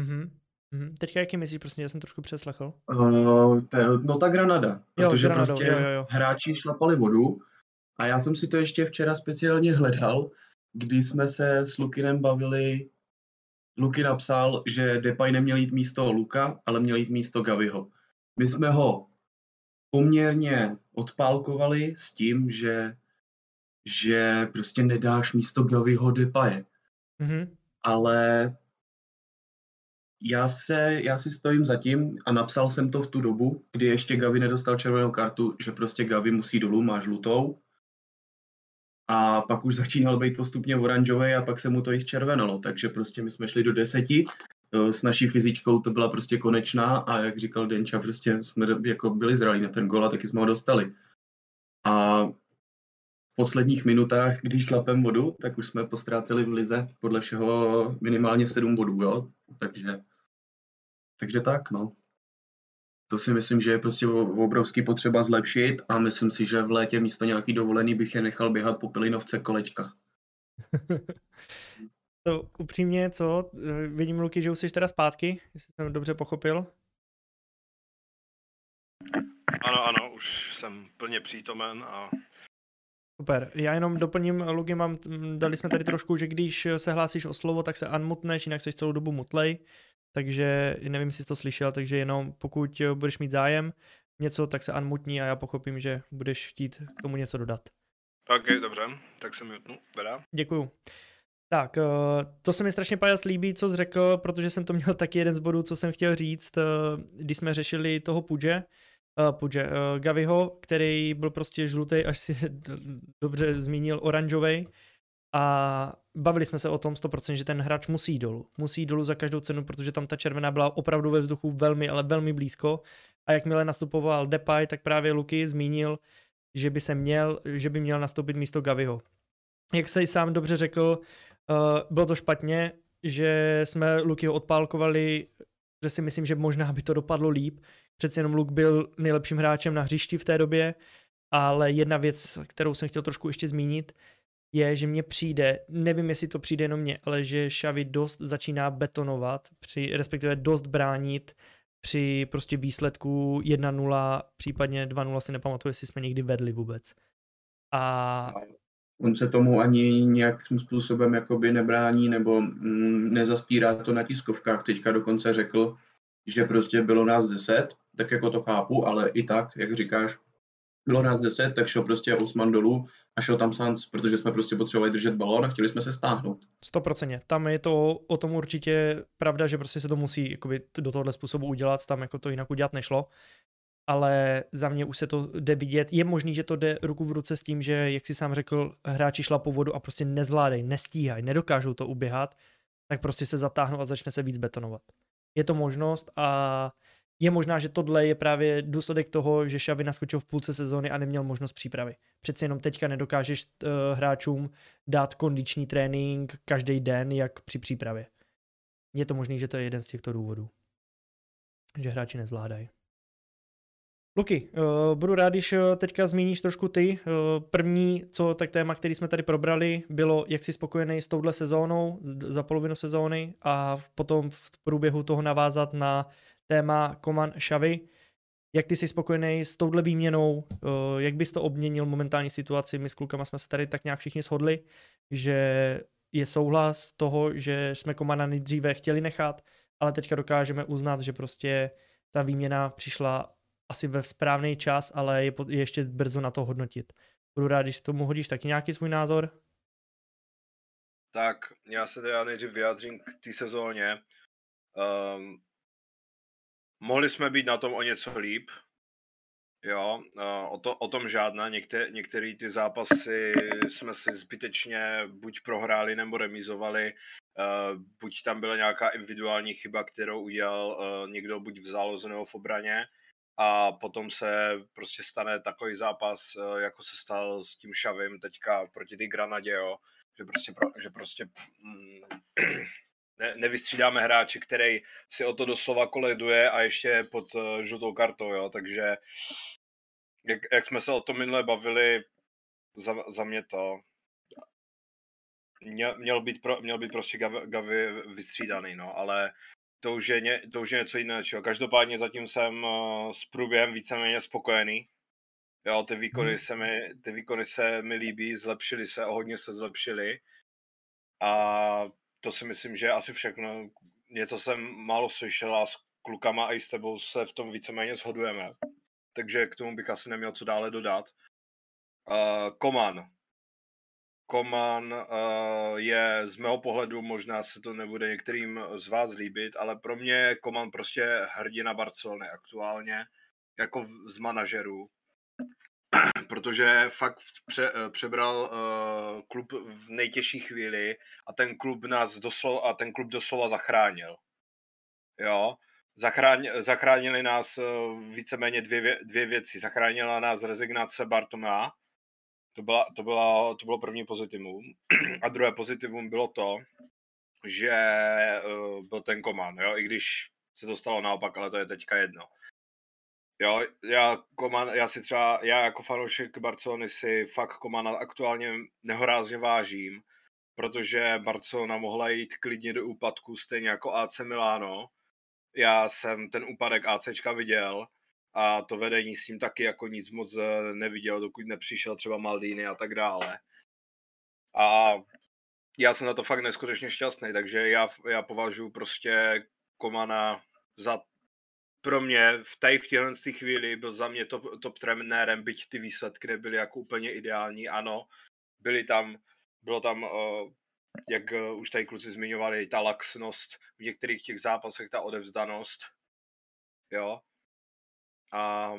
Mm-hmm. Mm-hmm. Teďka jaký myslíš, prostě já jsem trošku přeslechl. Uh, te, no ta Granada, Jo, protože Granadou, prostě jo, jo, jo. hráči šlapali vodu a já jsem si to ještě včera speciálně hledal, kdy jsme se s Lukinem bavili, Luky napsal, že Depay neměl jít místo Luka, ale měl jít místo Gaviho. My jsme ho poměrně odpálkovali s tím, že, že prostě nedáš místo Gaviho Depaye. Mm-hmm. Ale já, se, já si stojím za tím a napsal jsem to v tu dobu, kdy ještě Gavi nedostal červenou kartu, že prostě Gavi musí dolů, má žlutou. A pak už začínal být postupně oranžový a pak se mu to i zčervenalo. Takže prostě my jsme šli do deseti, eh, s naší fyzičkou to byla prostě konečná a jak říkal Denča, prostě jsme jako byli zralí na ten gol a taky jsme ho dostali. A posledních minutách, když šlapem vodu, tak už jsme postráceli v lize podle všeho minimálně sedm bodů, jo? Takže, takže tak, no. To si myslím, že je prostě obrovský potřeba zlepšit a myslím si, že v létě místo nějaký dovolený bych je nechal běhat po Pilinovce kolečka. To upřímně, co? Vidím, Luky, že už jsi teda zpátky, jestli jsem dobře pochopil. Ano, ano, už jsem plně přítomen a Super. Já jenom doplním, Luky, mám, dali jsme tady trošku, že když se hlásíš o slovo, tak se unmutneš, jinak jsi celou dobu mutlej. Takže nevím, jestli jsi to slyšel, takže jenom pokud budeš mít zájem něco, tak se unmutní a já pochopím, že budeš chtít k tomu něco dodat. ok, dobře, tak se mutnu, teda. Děkuju. Tak, eh, to se mi strašně pajas líbí, co jsi řekl, protože jsem to měl taky jeden z bodů, co jsem chtěl říct, eh, když jsme řešili toho Pudže, uh, Pudže, uh, Gaviho, který byl prostě žlutý, až si dobře zmínil, oranžový. A bavili jsme se o tom 100%, že ten hráč musí dolů. Musí dolů za každou cenu, protože tam ta červená byla opravdu ve vzduchu velmi, ale velmi blízko. A jakmile nastupoval Depay, tak právě Luky zmínil, že by se měl, že by měl nastoupit místo Gaviho. Jak se sám dobře řekl, uh, bylo to špatně, že jsme Lukyho odpálkovali, že si myslím, že možná by to dopadlo líp. Přece jenom Luke byl nejlepším hráčem na hřišti v té době, ale jedna věc, kterou jsem chtěl trošku ještě zmínit, je, že mně přijde, nevím, jestli to přijde jenom mně, ale že Xavi dost začíná betonovat, při, respektive dost bránit při prostě výsledku 1-0, případně 2-0 si nepamatuju, jestli jsme někdy vedli vůbec. A On se tomu ani nějakým způsobem jakoby nebrání nebo mm, nezaspírá to na tiskovkách. Teďka dokonce řekl, že prostě bylo nás deset, tak jako to chápu, ale i tak, jak říkáš, bylo nás deset, tak šel prostě Usman dolů a šel tam Sanz, protože jsme prostě potřebovali držet balón a chtěli jsme se stáhnout. 100%. Tam je to o tom určitě pravda, že prostě se to musí jakoby, do tohohle způsobu udělat, tam jako to jinak udělat nešlo. Ale za mě už se to jde vidět. Je možný, že to jde ruku v ruce s tím, že, jak si sám řekl, hráči šlapou vodu a prostě nezvládají, nestíhají, nedokážou to uběhat, tak prostě se zatáhnou a začne se víc betonovat. Je to možnost a je možná, že tohle je právě důsledek toho, že Xavi naskočil v půlce sezóny a neměl možnost přípravy. Přeci jenom teďka nedokážeš uh, hráčům dát kondiční trénink každý den, jak při přípravě. Je to možný, že to je jeden z těchto důvodů. Že hráči nezvládají. Luky, uh, budu rád, když uh, teďka zmíníš trošku ty. Uh, první, co tak téma, který jsme tady probrali, bylo, jak jsi spokojený s touhle sezónou, za polovinu sezóny a potom v průběhu toho navázat na téma Koman Xavi. Jak ty jsi spokojený s touhle výměnou, jak bys to obměnil momentální situaci? My s klukama jsme se tady tak nějak všichni shodli, že je souhlas toho, že jsme Komana nejdříve chtěli nechat, ale teďka dokážeme uznat, že prostě ta výměna přišla asi ve správný čas, ale je, je ještě brzo na to hodnotit. Budu rád, když tomu hodíš taky nějaký svůj názor. Tak, já se teda nejdřív vyjádřím k té sezóně. Um, mohli jsme být na tom o něco líp, Jo, o, to, o tom žádná. Některé, některé ty zápasy jsme si zbytečně buď prohráli nebo remizovali. Uh, buď tam byla nějaká individuální chyba, kterou udělal uh, někdo buď v záloze nebo v obraně. A potom se prostě stane takový zápas, eh, jako se stal s tím Šavim teďka proti ty Granadě, jo, že prostě, že prostě mm, ne, nevystřídáme hráče, který si o to doslova koleduje a ještě pod uh, žlutou kartou, jo, takže jak, jak jsme se o tom minule bavili, za, za mě to měl, měl, být, pro, měl být prostě Gavi, Gavi vystřídaný, no, ale to už je, ně, to už je něco jiného. Každopádně zatím jsem uh, s průběhem víceméně spokojený. Jo, ty výkony, hmm. se mi, ty výkony se mi líbí, zlepšily se, o hodně se zlepšily. A to si myslím, že asi všechno. Něco jsem málo slyšel a s klukama a i s tebou se v tom víceméně shodujeme. Takže k tomu bych asi neměl co dále dodat. Uh, Koman. Koman uh, je z mého pohledu, možná se to nebude některým z vás líbit, ale pro mě Koman prostě hrdina Barcelony aktuálně, jako v, z manažerů protože fakt pře, eh, přebral uh, klub v nejtěžší chvíli a ten klub nás doslova, a ten klub doslova zachránil. Jo, Zachráň, zachránili nás uh, víceméně dvě, dvě věci. Zachránila nás rezignace Bartoma, to, byla, to, byla, to bylo první pozitivum. A druhé pozitivum bylo to, že uh, byl ten Koman, jo, i když se to stalo naopak, ale to je teďka jedno. Jo, já, Koman, já si třeba, já jako fanoušek Barcelony si fakt Komana aktuálně nehorázně vážím, protože Barcelona mohla jít klidně do úpadku, stejně jako AC Milano. Já jsem ten úpadek ACčka viděl a to vedení s ním taky jako nic moc eh, neviděl, dokud nepřišel třeba Maldini a tak dále. A já jsem na to fakt neskutečně šťastný, takže já, já považuji prostě Komana za pro mě v té v téhle chvíli byl za mě top, top trenérem, byť ty výsledky nebyly jako úplně ideální, ano, byly tam, bylo tam, uh, jak uh, už tady kluci zmiňovali, ta laxnost v některých těch zápasech, ta odevzdanost, jo, a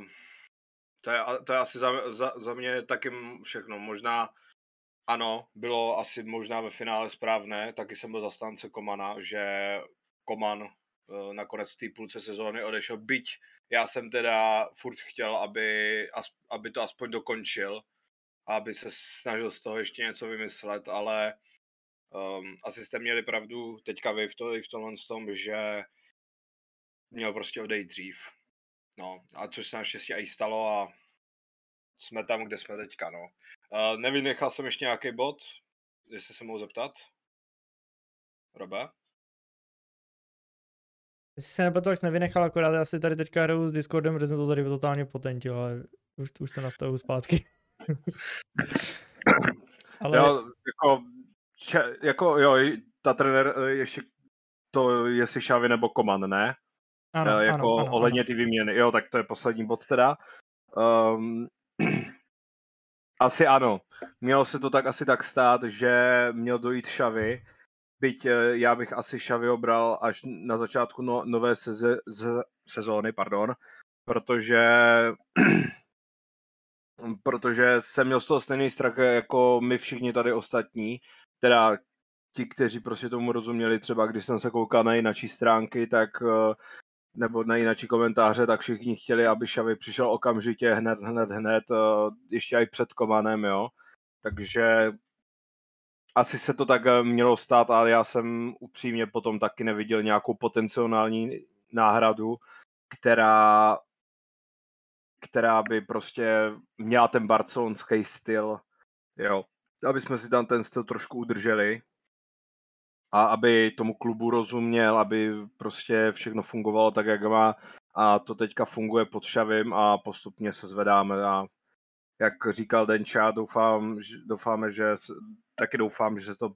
to je, to je asi za, za, za mě taky všechno, možná ano, bylo asi možná ve finále správné, taky jsem byl zastánce Komana, že Koman Eh, nakonec v té půlce sezóny odešel, byť já jsem teda furt chtěl, aby, aby to aspoň dokončil, aby se snažil z toho ještě něco vymyslet, ale um, asi jste měli pravdu teďka vy v, to, v tomhle tom, že měl prostě odejít dřív. No, a což se naštěstí i stalo a jsme tam, kde jsme teďka, no. Uh, nevynechal jsem ještě nějaký bod, jestli se mohu zeptat. Robe? Jestli se nepletu, tak nevynechal, akorát já si tady teďka hraju s Discordem, že jsem to tady totálně potentil, ale už, už to nastavu zpátky. ale... Jo, jako, če, jako, jo, ta trenér eh, ještě to, jestli Šavy nebo Koman, ne? Ano, jako ano, ano, ohledně ty výměny. Jo, tak to je poslední bod teda. Um, asi ano. Mělo se to tak asi tak stát, že měl dojít Šavy, byť eh, já bych asi Xavi obral až na začátku no, nové seze, z, sezóny, pardon, protože protože jsem měl z toho stejný strach jako my všichni tady ostatní, teda ti, kteří prostě tomu rozuměli, třeba když jsem se koukal na jináčí stránky, tak eh, nebo na jináčí komentáře, tak všichni chtěli, aby Xavi přišel okamžitě, hned, hned, hned, eh, ještě i před Komanem, jo. Takže asi se to tak eh, mělo stát, ale já jsem upřímně potom taky neviděl nějakou potenciální náhradu, která, která by prostě měla ten barcelonský styl, jo, aby jsme si tam ten styl trošku udrželi a aby tomu klubu rozuměl, aby prostě všechno fungovalo tak, jak má a to teďka funguje pod šavím a postupně se zvedáme a jak říkal Denča, doufám, doufáme, že taky doufám, že se to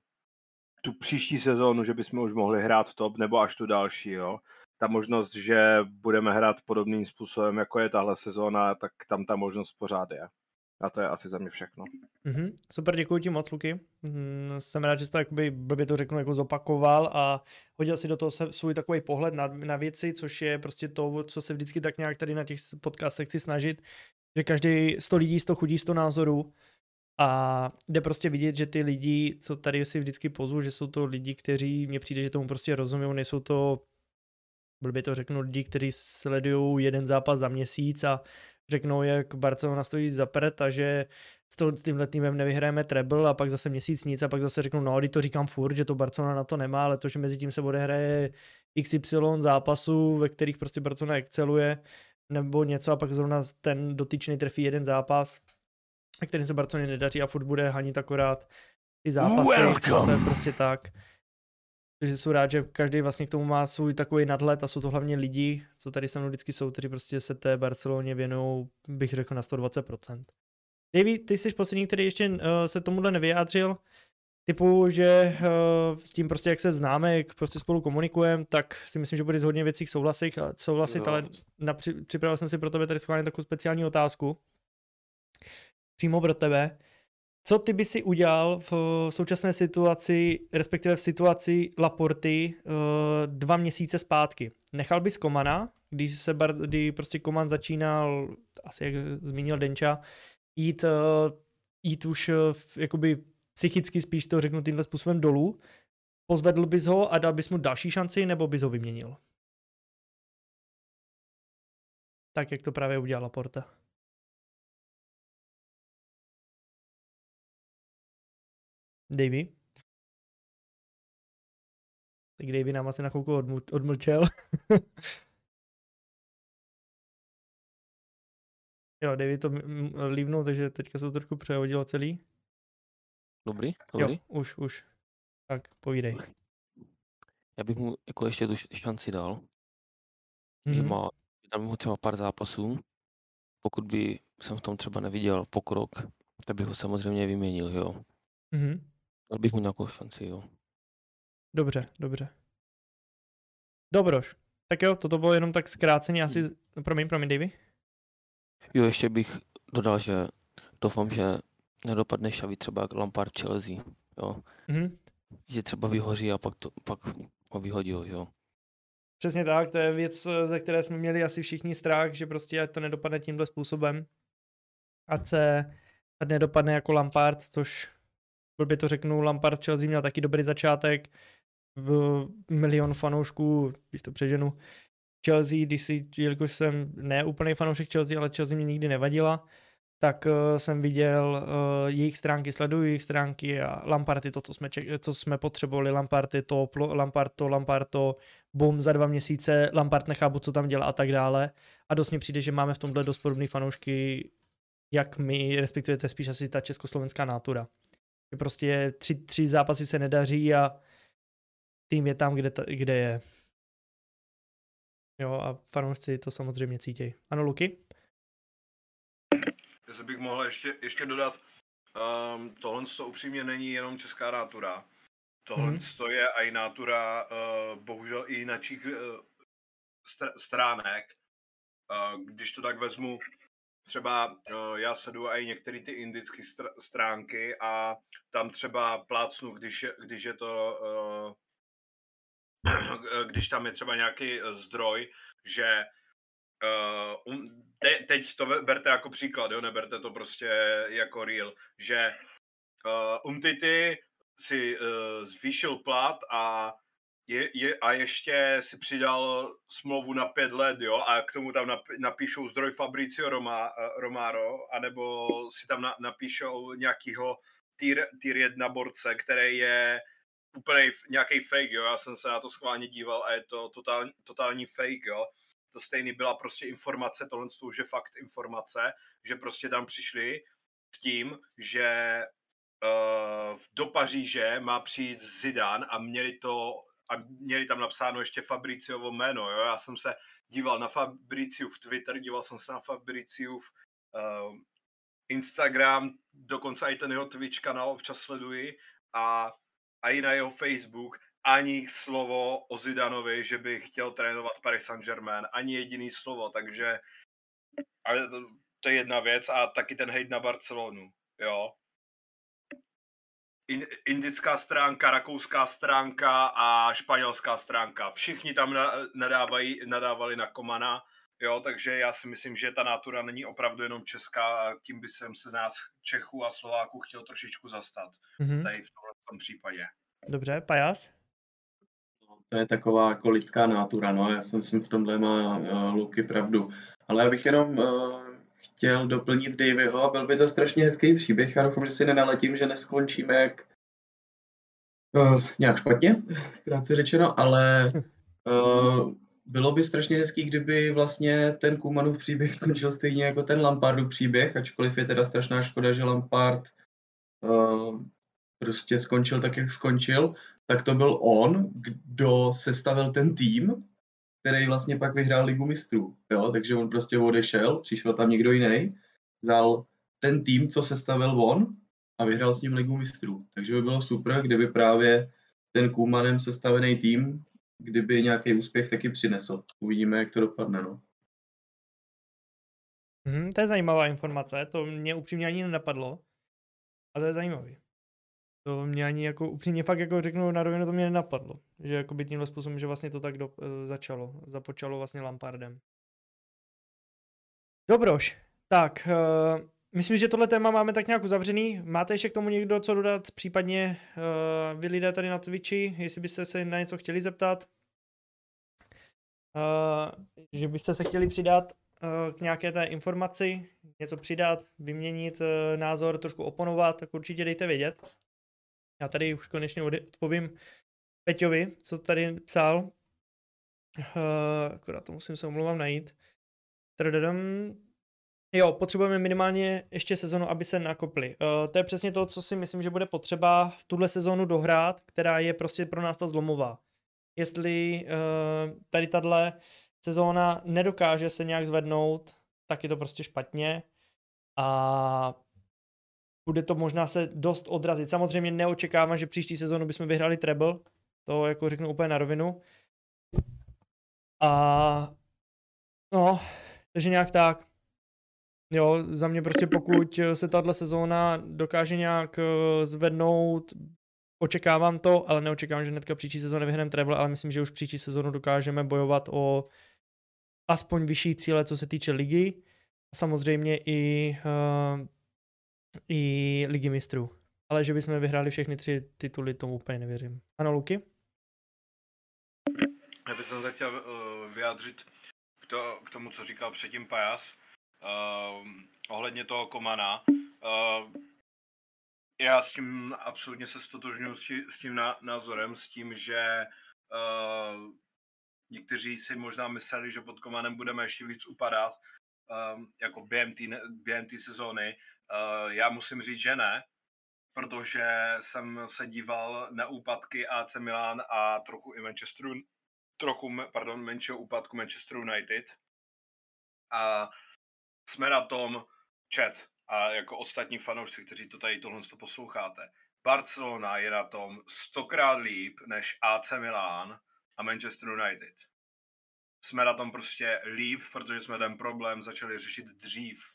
tu příští sezónu, že bychom už mohli hrát top, nebo až tu další, jo. Ta možnost, že budeme hrát podobným způsobem, jako je tahle sezóna, tak tam ta možnost pořád je. A to je asi za mě všechno. Mm-hmm. Super, děkuji ti moc, Luky. Mm, jsem rád, že jsi to jakoby, blbě to řeknu, jako zopakoval a hodil si do toho svůj takový pohled na, na věci, což je prostě to, co se vždycky tak nějak tady na těch podcastech chci snažit, že každý 100 lidí, 100 chudí, 100 názorů a jde prostě vidět, že ty lidi, co tady si vždycky pozvu, že jsou to lidi, kteří mně přijde, že tomu prostě rozumí, nejsou to blbě to řeknu, lidi, kteří sledují jeden zápas za měsíc a řeknou, jak Barcelona stojí za pret a že s, tímhle týmem nevyhrajeme treble a pak zase měsíc nic a pak zase řeknu, no, to říkám furt, že to Barcelona na to nemá, ale to, že mezi tím se odehraje XY zápasů, ve kterých prostě Barcelona exceluje, nebo něco a pak zrovna ten dotyčný trefí jeden zápas, který se Barceloně nedaří a furt bude hanit akorát ty zápasy. Welcome. To je prostě tak. Takže jsou rád, že každý vlastně k tomu má svůj takový nadhled a jsou to hlavně lidi, co tady se mnou vždycky jsou, kteří prostě se té Barceloně věnují, bych řekl, na 120%. Davy, ty jsi poslední, který ještě uh, se tomuhle nevyjádřil, typu, že uh, s tím prostě, jak se známe, jak prostě spolu komunikujeme, tak si myslím, že bude z hodně věcí souhlasit, souhlasit ale napři, připravil jsem si pro tebe tady schválně takovou speciální otázku. Přímo pro tebe. Co ty by si udělal v současné situaci, respektive v situaci Laporty uh, dva měsíce zpátky? Nechal bys Komana, když se bar, kdy prostě Koman začínal, asi jak zmínil Denča, jít, uh, jít už uh, jakoby psychicky spíš to řeknu tímhle způsobem dolů, pozvedl bys ho a dal bys mu další šanci, nebo bys ho vyměnil? Tak, jak to právě udělala Porta. Davy? Tak Davy nám asi na chvilku odmlčel. jo, Davy to lívnul, takže teďka se to trošku přehodilo celý. Dobrý, dobrý. Jo, už, už. Tak, povídej. Já bych mu jako ještě tu šanci dal. Mm-hmm. Že mhm. má, dám mu třeba pár zápasů. Pokud by jsem v tom třeba neviděl pokrok, tak bych ho samozřejmě vyměnil, jo. Mm-hmm. Dal bych mu nějakou šanci, jo. Dobře, dobře. Dobroš. Tak jo, toto bylo jenom tak zkráceně asi... Hmm. Promiň, promiň, Davy. Jo, ještě bych dodal, že doufám, že nedopadne šavý třeba jak Lampard Chelsea, jo. Mm-hmm. Že třeba vyhoří a pak, to, pak ho vyhodí, jo. Přesně tak, to je věc, ze které jsme měli asi všichni strach, že prostě ať to nedopadne tímhle způsobem. Ať se ať nedopadne jako Lampard, což blbě to řeknu, Lampard Chelsea měl taky dobrý začátek, v milion fanoušků, když to přeženu, Chelsea, když si, jelikož jsem ne úplný fanoušek Chelsea, ale Chelsea mě nikdy nevadila, tak uh, jsem viděl uh, jejich stránky, sleduju jejich stránky a Lampard je to, co jsme, ček, co jsme potřebovali, Lampard je to, Lampard to, Lampard to, bum, za dva měsíce, Lampard nechápu, co tam dělá a tak dále. A dost mi přijde, že máme v tomhle dost podobné fanoušky, jak my, respektive to je spíš asi ta československá nátura. Že prostě tři, tři zápasy se nedaří a tým je tam, kde, ta, kde je. Jo, a fanoušci to samozřejmě cítí. Ano, Luky? Jestli bych mohl ještě, ještě dodat, um, tohle to upřímně není jenom česká nátura. Tohle mm-hmm. to je i nátura, uh, bohužel i jiných uh, str- stránek. Uh, když to tak vezmu, třeba uh, já sedu i některé ty indické str- stránky a tam třeba plácnu, když když je to, uh, když tam je třeba nějaký zdroj, že um, te, teď to berte jako příklad, jo, neberte to prostě jako real, že Umtity si zvýšil plat a je, je, a ještě si přidal smlouvu na pět let, jo, a k tomu tam nap, napíšou zdroj Fabricio Roma, uh, Romaro, anebo si tam na, napíšou nějakýho tier, tier 1 borce, který je úplně nějaký fake, jo, já jsem se na to schválně díval a je to totál, totální fake, jo, to stejný byla prostě informace, tohle už je fakt informace, že prostě tam přišli s tím, že uh, do Paříže má přijít Zidane a měli to a měli tam napsáno ještě Fabriciovo jméno, jo? já jsem se díval na Fabriciův Twitter, díval jsem se na Fabriciův uh, Instagram, dokonce i ten jeho Twitch kanál občas sleduji a, a i na jeho Facebook ani slovo o Zidanovi, že by chtěl trénovat Paris Saint-Germain, ani jediný slovo, takže ale to, to je jedna věc a taky ten hejt na Barcelonu, jo. In, indická stránka, rakouská stránka a španělská stránka. Všichni tam nadávají, nadávali na Komana, jo, takže já si myslím, že ta natura není opravdu jenom česká a tím by jsem se nás Čechů a Slováků chtěl trošičku zastat. Mm-hmm. Tady v tomhle případě. Dobře, Pajas? to je taková jako lidská nátura, no, já si myslím, v tomhle má uh, Luky pravdu. Ale já bych jenom uh, chtěl doplnit Davyho a byl by to strašně hezký příběh. Já doufám, že si nenaletím, že neskončíme jak uh, nějak špatně, krátce řečeno, ale uh, bylo by strašně hezký, kdyby vlastně ten Kumanův příběh skončil stejně jako ten Lampardův příběh, ačkoliv je teda strašná škoda, že Lampard uh, prostě skončil tak, jak skončil, tak to byl on, kdo sestavil ten tým, který vlastně pak vyhrál ligu mistrů. Jo? Takže on prostě odešel, přišel tam někdo jiný, vzal ten tým, co sestavil on a vyhrál s ním ligu mistrů. Takže by bylo super, kdyby právě ten Kumanem sestavený tým, kdyby nějaký úspěch taky přinesl. Uvidíme, jak to dopadne. No. Hmm, to je zajímavá informace, to mě upřímně ani nenapadlo. A to je zajímavý. To mě ani jako upřímně fakt jako řeknu na rovinu, to mě nenapadlo. Že jako by tímhle způsobem, že vlastně to tak do, uh, začalo. Započalo vlastně Lampardem. Dobroš, tak uh, myslím, že tohle téma máme tak nějak uzavřený. Máte ještě k tomu někdo co dodat? Případně uh, vy lidé tady na Twitchi, jestli byste se na něco chtěli zeptat? Uh, že byste se chtěli přidat uh, k nějaké té informaci, něco přidat, vyměnit uh, názor, trošku oponovat, tak určitě dejte vědět. Já tady už konečně odpovím Peťovi, co tady psal. Uh, akorát to musím se omlouvám najít. Tradadam. Jo, potřebujeme minimálně ještě sezonu, aby se nakopli. Uh, to je přesně to, co si myslím, že bude potřeba v tuhle sezonu dohrát, která je prostě pro nás ta zlomová. Jestli uh, tady tahle sezóna nedokáže se nějak zvednout, tak je to prostě špatně. A bude to možná se dost odrazit. Samozřejmě neočekávám, že příští sezonu bychom vyhrali treble, to jako řeknu úplně na rovinu. A no, takže nějak tak. Jo, za mě prostě pokud se tahle sezóna dokáže nějak eh, zvednout, očekávám to, ale neočekávám, že hnedka příští sezónu vyhrneme treble, ale myslím, že už příští sezónu dokážeme bojovat o aspoň vyšší cíle, co se týče ligy. Samozřejmě i uh, i ligy mistrů. Ale že bychom vyhráli všechny tři tituly, tomu úplně nevěřím. Ano, Luky? Já bych se chtěl uh, vyjádřit k, to, k tomu, co říkal předtím Pajas, uh, ohledně toho Komana. Uh, já s tím absolutně se stotožňuji s, tím názorem, s tím, že uh, někteří si možná mysleli, že pod Komanem budeme ještě víc upadat, uh, jako během té během sezóny, Uh, já musím říct, že ne, protože jsem se díval na úpadky AC Milan a trochu i Manchesteru, trochu, pardon, menšího úpadku Manchester United. A jsme na tom chat a jako ostatní fanoušci, kteří to tady tohle posloucháte. Barcelona je na tom stokrát líp než AC Milan a Manchester United. Jsme na tom prostě líp, protože jsme ten problém začali řešit dřív.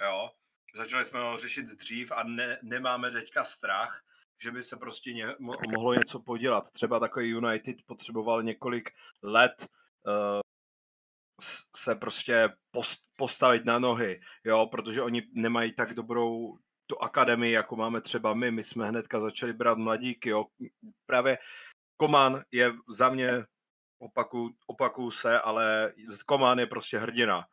Jo? Začali jsme ho řešit dřív a ne, nemáme teďka strach, že by se prostě ně, mo, mohlo něco podělat. Třeba takový United potřeboval několik let uh, se prostě post, postavit na nohy, jo, protože oni nemají tak dobrou tu akademii, jako máme třeba my. My jsme hnedka začali brát mladíky, jo. Právě Koman je za mě, opaku, opakuju se, ale Koman je prostě hrdina.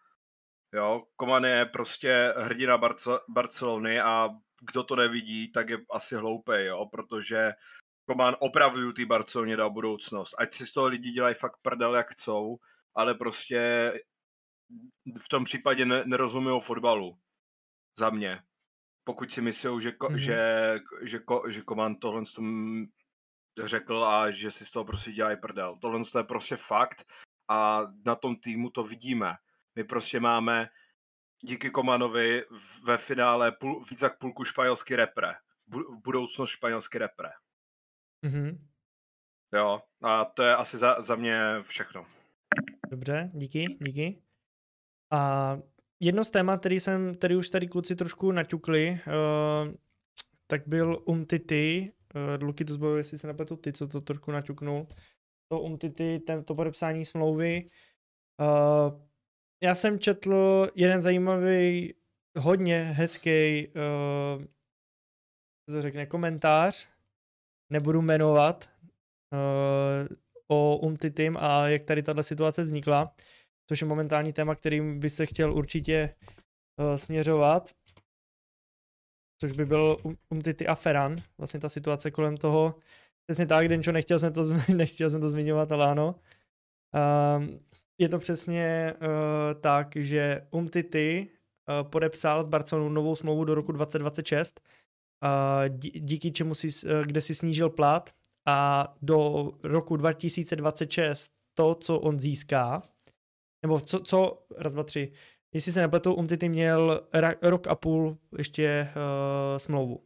Jo, Koman je prostě hrdina Barce- Barcelony a kdo to nevidí, tak je asi hloupý, jo, protože Koman opravdu ty Barceloně dal budoucnost. Ať si z toho lidi dělají fakt prdel, jak chcou, ale prostě v tom případě ne- nerozumí fotbalu. Za mě. Pokud si myslí, že, ko- mm-hmm. že, že, ko- že Koman tohle tom řekl a že si z toho prostě dělají prdel. Tohle je prostě fakt a na tom týmu to vidíme my prostě máme díky Komanovi ve finále půl, víc jak půlku španělský repre. Bu, budoucnost španělský repre. Mm-hmm. Jo, a to je asi za, za mě všechno. Dobře, díky, díky. A jedno z témat, který jsem, který už tady kluci trošku naťukli, uh, tak byl Umtity, uh, Luky to zbavil, jestli se nepletu ty, co to trošku naťuknul, to Umtity, ten, to podepsání smlouvy, uh, já jsem četl jeden zajímavý, hodně hezký, uh, to řekne, komentář, nebudu jmenovat, uh, o Umtitym a jak tady tahle situace vznikla, což je momentální téma, kterým by se chtěl určitě uh, směřovat, což by byl Um- Umtity a Ferran, vlastně ta situace kolem toho. Přesně tak, Denčo, nechtěl jsem to, zmi- nechtěl jsem to zmiňovat, ale ano. Um, je to přesně uh, tak, že Umtity uh, podepsal s Barcelonou novou smlouvu do roku 2026, uh, dí- díky čemu si, uh, kde si snížil plat a do roku 2026 to, co on získá, nebo co, co raz, dva, tři, jestli se nepletu, Umtity měl ra, rok a půl ještě uh, smlouvu.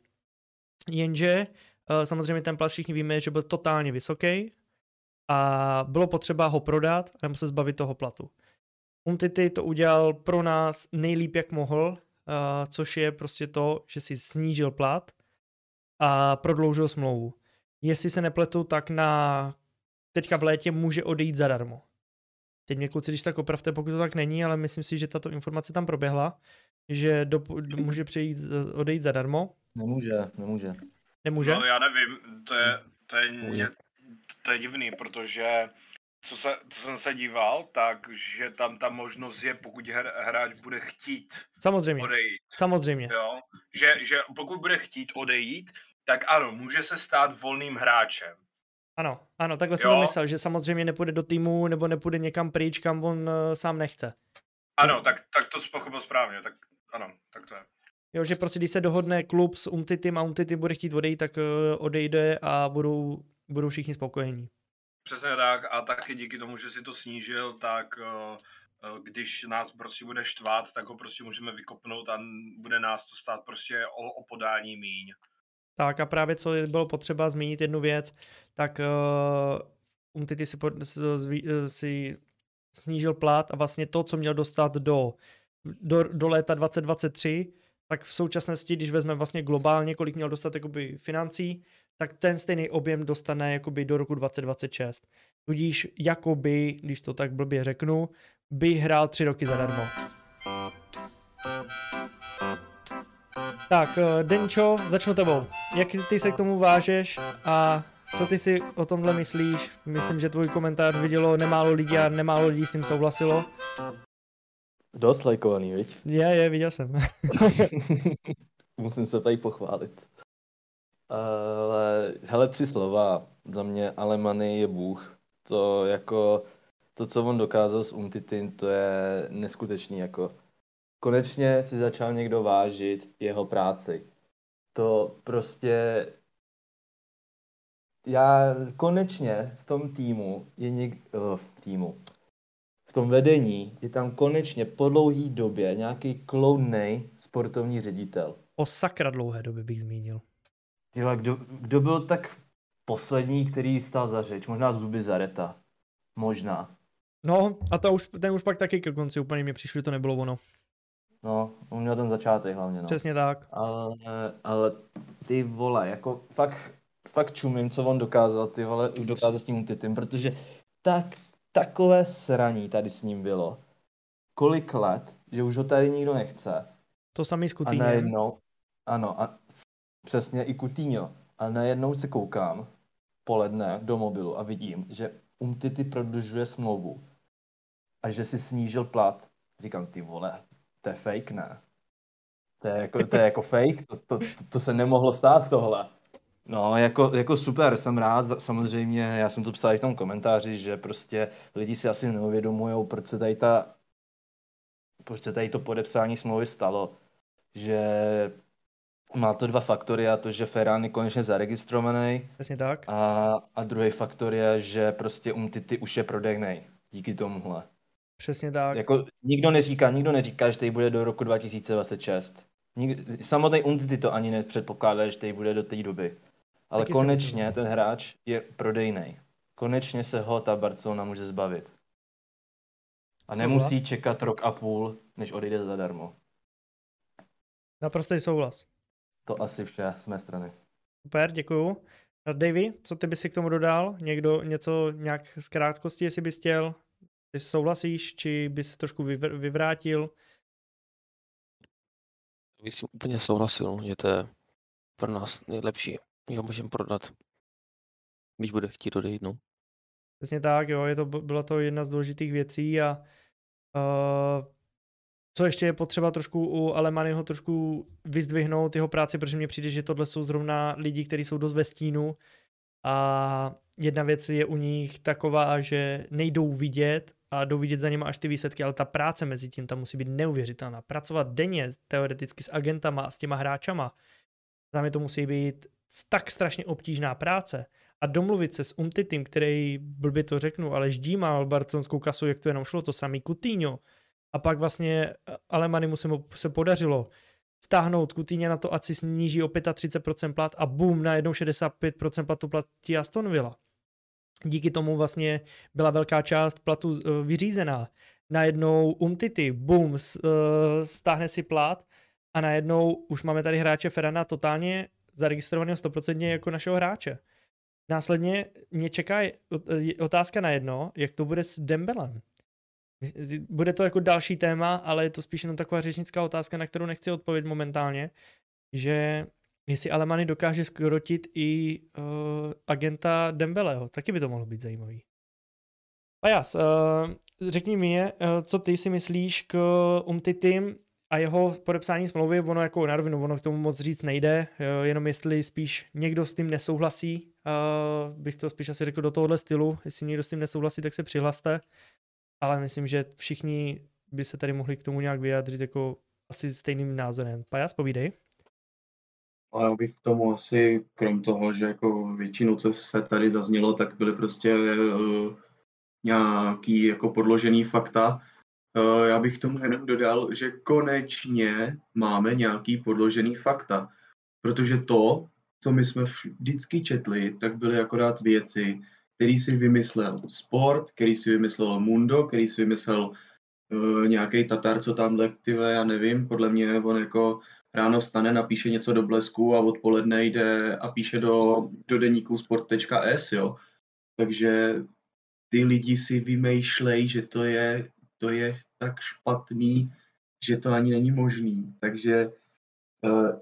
Jenže uh, samozřejmě ten plat všichni víme, že byl totálně vysoký a bylo potřeba ho prodat nebo se zbavit toho platu. Umtity to udělal pro nás nejlíp, jak mohl, uh, což je prostě to, že si snížil plat a prodloužil smlouvu. Jestli se nepletu, tak na teďka v létě může odejít zadarmo. Teď mě kluci, když tak opravte, pokud to tak není, ale myslím si, že tato informace tam proběhla, že do, do, může přejít, odejít zadarmo. Nemůže, nemůže. Nemůže? No já nevím, to je, to je, ně, to je divný, protože co, se, co jsem se díval, tak že tam ta možnost je, pokud hr, hráč bude chtít Samozřejmě, odejít. samozřejmě. Jo? Že, že pokud bude chtít odejít, tak ano, může se stát volným hráčem. Ano, ano, takhle jsem to Jo. myslel, že samozřejmě nepůjde do týmu nebo nepůjde někam pryč, kam on uh, sám nechce. Ano, tak, tak to pochopil správně, tak ano, tak to je. Jo, že prostě když se dohodne klub s Umtitym a Umtity bude chtít odejít, tak uh, odejde a budou, budou všichni spokojení. Přesně tak a taky díky tomu, že si to snížil, tak eh, eh, když nás prostě bude štvát, tak ho prostě můžeme vykopnout a bude nás to stát prostě o, o podání míň. Tak a právě co bylo potřeba zmínit jednu věc, tak uh, Umtity si, eh, si snížil plat a vlastně to, co měl dostat do, do, do léta 2023, tak v současnosti, když vezmeme vlastně globálně, kolik měl dostat jakoby financí, tak ten stejný objem dostane jakoby do roku 2026. Tudíž jakoby, když to tak blbě řeknu, by hrál tři roky zadarmo. Tak, eh, Denčo, začnu tebou. Jak ty se k tomu vážeš a co ty si o tomhle myslíš? Myslím, že tvůj komentář vidělo nemálo lidí a nemálo lidí s tím souhlasilo. Dost lajkovaný, viď? Je, je, viděl jsem. Musím se tady pochválit. Ale, hele, tři slova. Za mě Alemany je bůh. To jako, to, co on dokázal s Umtitin, to je neskutečný, jako. Konečně si začal někdo vážit jeho práci. To prostě, já konečně v tom týmu je něk, uh, týmu, v tom vedení je tam konečně po dlouhý době nějaký kloudnej sportovní ředitel. O sakra dlouhé doby bych zmínil. Tyhle, kdo, kdo byl tak poslední, který stál za řeč? Možná Zuby Zareta. Možná. No a to už, ten už pak taky ke konci úplně mi přišlo, že to nebylo ono. No, on měl ten začátek hlavně, no. Přesně tak. Ale, ale ty vole, jako fakt, fakt čumím, co on dokázal, ty vole, už dokázal s tím Titim, protože tak, takové sraní tady s ním bylo. Kolik let, že už ho tady nikdo nechce. To samý s A najednou, ano, a přesně i Coutinho. A najednou se koukám poledne do mobilu a vidím, že Umtity prodlužuje smlouvu a že si snížil plat. Říkám, ty vole, to je fake, ne? To je jako, to je jako fake, to, to, to, to se nemohlo stát tohle. No, jako, jako super, jsem rád, samozřejmě, já jsem to psal i v tom komentáři, že prostě lidi si asi neuvědomují, proč se tady ta, proč se tady to podepsání smlouvy stalo že má to dva faktory a to, že Ferran je konečně zaregistrovaný Přesně tak. a, a druhý faktor je, že prostě Umtity už je prodejnej díky tomuhle. Přesně tak. Jako nikdo neříká, nikdo neříká, že tady bude do roku 2026. Nik, samotný Umtity to ani nepředpokládá, že tady bude do té doby. Ale Taky konečně ten hráč je prodejnej. Konečně se ho ta Barcelona může zbavit. A Souhlas. nemusí čekat rok a půl, než odejde zadarmo. Naprostý souhlas. To asi vše z mé strany. Super, děkuju. A Davy, co ty by si k tomu dodal? Někdo něco nějak z krátkosti, jestli bys chtěl? Ty souhlasíš, či bys se trošku vyvr- vyvrátil? Bych si úplně souhlasil, že to je pro nás nejlepší. Jo, můžeme prodat, když bude chtít odejít, no. Přesně tak, jo, je to, byla to jedna z důležitých věcí a uh, co ještě je potřeba trošku u Alemanyho trošku vyzdvihnout jeho práci, protože mně přijde, že tohle jsou zrovna lidi, kteří jsou dost ve stínu a jedna věc je u nich taková, že nejdou vidět a jdou vidět za nimi až ty výsledky, ale ta práce mezi tím tam musí být neuvěřitelná. Pracovat denně teoreticky s agentama a s těma hráčama, tam je to musí být tak strašně obtížná práce a domluvit se s Umtitym, který, blbě to řeknu, ale ždímal barcelonskou kasu, jak to jenom šlo, to samý Coutinho, a pak vlastně Alemany mu se, mu se podařilo stáhnout Coutinho na to, ať si sníží o 35% plat a boom, na jednou 65% platu platí Aston Villa. Díky tomu vlastně byla velká část platu eh, vyřízená. Najednou Umtity, boom, eh, stáhne si plat a najednou už máme tady hráče Ferana totálně zaregistrovaného 100% jako našeho hráče. Následně mě čeká otázka na jedno, jak to bude s Dembelem. Bude to jako další téma, ale je to spíš jenom taková řečnická otázka, na kterou nechci odpovědět momentálně, že jestli Alemany dokáže skrotit i uh, agenta Dembeleho, taky by to mohlo být zajímavý. A jas, uh, řekni mi, uh, co ty si myslíš k Umtitym a jeho podepsání smlouvy, ono jako na rovinu, ono k tomu moc říct nejde, uh, jenom jestli spíš někdo s tím nesouhlasí, uh, bych to spíš asi řekl do tohohle stylu, jestli někdo s tím nesouhlasí, tak se přihlaste ale myslím, že všichni by se tady mohli k tomu nějak vyjádřit jako asi stejným názorem. Pajas, povídej. Ale bych k tomu asi, krom toho, že jako většinu, co se tady zaznělo, tak byly prostě uh, nějaký jako podložený fakta. Uh, já bych k tomu jenom dodal, že konečně máme nějaký podložený fakta. Protože to, co my jsme vždycky četli, tak byly akorát věci, který si vymyslel sport, který si vymyslel Mundo, který si vymyslel uh, nějaký Tatar, co tam lektive, já nevím, podle mě on jako ráno vstane, napíše něco do blesku a odpoledne jde a píše do, do deníku sport.s, jo. Takže ty lidi si vymýšlej, že to je, to je tak špatný, že to ani není možný. Takže uh,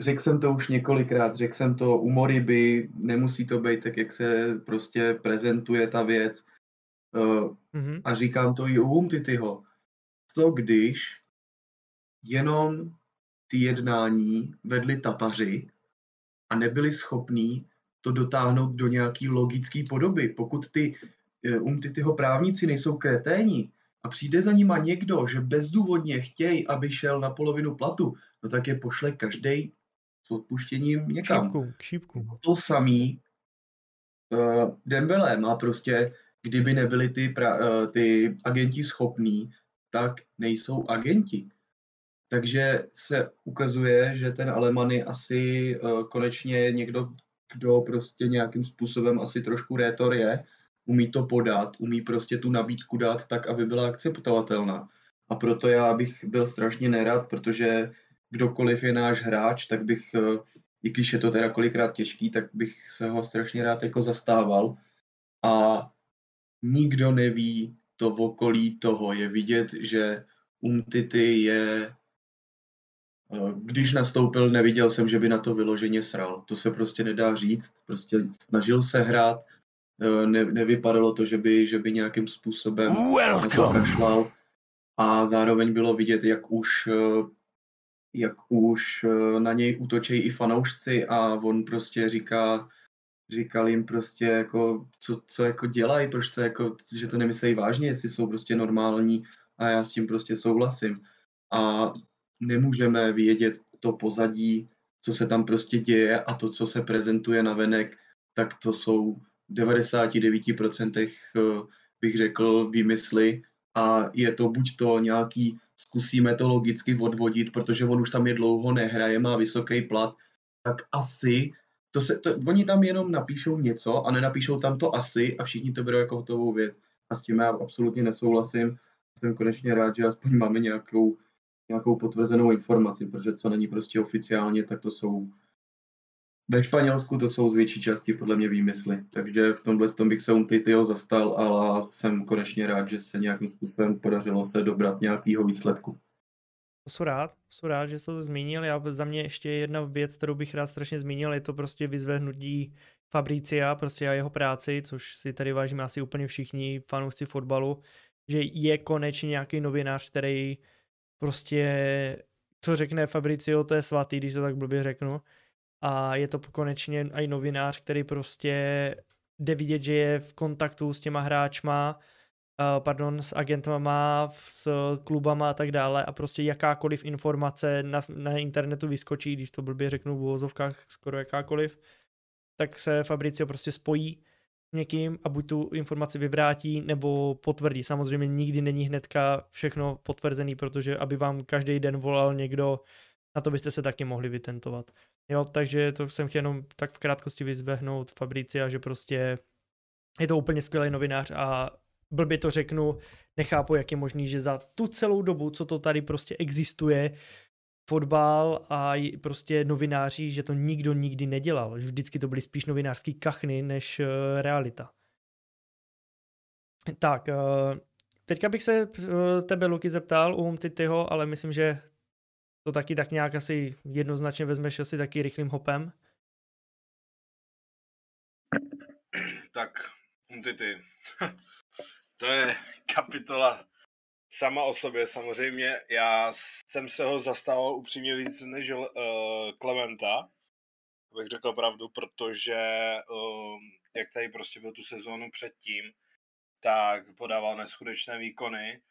řekl jsem to už několikrát, řekl jsem to u Moriby, nemusí to být tak, jak se prostě prezentuje ta věc. Uh, mm-hmm. A říkám to i u Umtityho. To když jenom ty jednání vedli Tataři a nebyli schopní to dotáhnout do nějaký logické podoby. Pokud ty uh, Umtityho právníci nejsou kreténi a přijde za nima někdo, že bezdůvodně chtějí, aby šel na polovinu platu, no tak je pošle každý s odpuštěním někam. Šípku, šípku. To samý uh, Dembele má prostě, kdyby nebyli ty, pra, uh, ty agenti schopní, tak nejsou agenti. Takže se ukazuje, že ten Alemany asi uh, konečně někdo, kdo prostě nějakým způsobem asi trošku rétor je, umí to podat, umí prostě tu nabídku dát tak, aby byla akceptovatelná. A proto já bych byl strašně nerad, protože kdokoliv je náš hráč, tak bych, eh, i když je to teda kolikrát těžký, tak bych se ho strašně rád jako zastával. A nikdo neví to v okolí toho. Je vidět, že Umtity je eh, když nastoupil, neviděl jsem, že by na to vyloženě sral. To se prostě nedá říct. Prostě snažil se hrát, eh, ne, nevypadalo to, že by, že by nějakým způsobem kašlal. A zároveň bylo vidět, jak už jak už eh, na něj útočí i fanoušci a on prostě říká, říkal jim prostě jako, co, co jako dělají, proč to jako, že to nemyslejí vážně, jestli jsou prostě normální a já s tím prostě souhlasím. A nemůžeme vědět to pozadí, co se tam prostě děje a to, co se prezentuje na venek, tak to jsou 99% eh, bych řekl výmysly a je to buď to nějaký zkusíme to logicky odvodit, protože on už tam je dlouho nehraje, má vysoký plat, tak asi, to se, to, oni tam jenom napíšou něco a nenapíšou tam to asi a všichni to berou jako hotovou věc. A s tím já absolutně nesouhlasím. Jsem konečně rád, že aspoň máme nějakou, nějakou potvrzenou informaci, protože co není prostě oficiálně, tak to jsou ve Španělsku to jsou z větší části podle mě výmysly, takže v tomhle tom bych se Umtitio zastal, ale jsem konečně rád, že se nějakým způsobem podařilo se dobrat nějakého výsledku. Jsou rád, jsou rád, že jsi to zmínil. Já za mě ještě jedna věc, kterou bych rád strašně zmínil, je to prostě vyzvehnutí Fabricia, prostě a jeho práci, což si tady vážíme asi úplně všichni fanoušci fotbalu, že je konečně nějaký novinář, který prostě, co řekne Fabricio, to je svatý, když to tak blbě řeknu. A je to konečně i novinář, který prostě jde vidět, že je v kontaktu s těma hráčma, uh, pardon, s agentama, s klubama a tak dále a prostě jakákoliv informace na, na internetu vyskočí, když to blbě řeknu v uvozovkách skoro jakákoliv, tak se Fabricio prostě spojí někým a buď tu informaci vyvrátí nebo potvrdí. Samozřejmě nikdy není hnedka všechno potvrzený, protože aby vám každý den volal někdo, na to byste se taky mohli vytentovat. Jo, takže to jsem chtěl jenom tak v krátkosti vyzvehnout Fabricia, že prostě je to úplně skvělý novinář a blbě to řeknu, nechápu, jak je možný, že za tu celou dobu, co to tady prostě existuje, fotbal a prostě novináři, že to nikdo nikdy nedělal. Vždycky to byly spíš novinářský kachny než uh, realita. Tak, uh, teďka bych se uh, tebe, Luky, zeptal u Umtityho, ale myslím, že to taky tak nějak asi jednoznačně vezmeš asi taky rychlým hopem. Tak, Umtity. to je kapitola sama o sobě samozřejmě. Já jsem se ho zastával upřímně víc než uh, Clementa, abych řekl pravdu, protože uh, jak tady prostě byl tu sezónu předtím, tak podával neskutečné výkony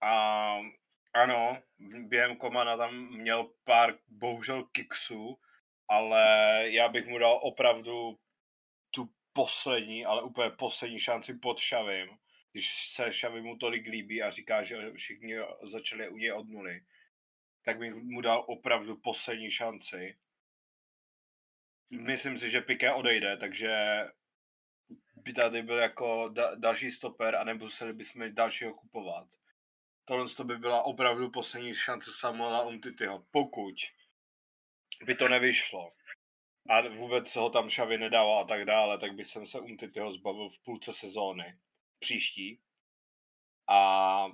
a ano, během Komana tam měl pár bohužel kiksů, ale já bych mu dal opravdu tu poslední, ale úplně poslední šanci pod Šavím když se Xavi mu tolik líbí a říká, že všichni začali u něj od nuly, tak bych mu dal opravdu poslední šanci. Myslím si, že Piqué odejde, takže by tady byl jako da- další stoper a nemuseli bychom dalšího kupovat. Tohle to by byla opravdu poslední šance Samuela Umtityho. Pokud by to nevyšlo a vůbec ho tam Xavi nedával a tak dále, tak by jsem se Umtityho zbavil v půlce sezóny příští. A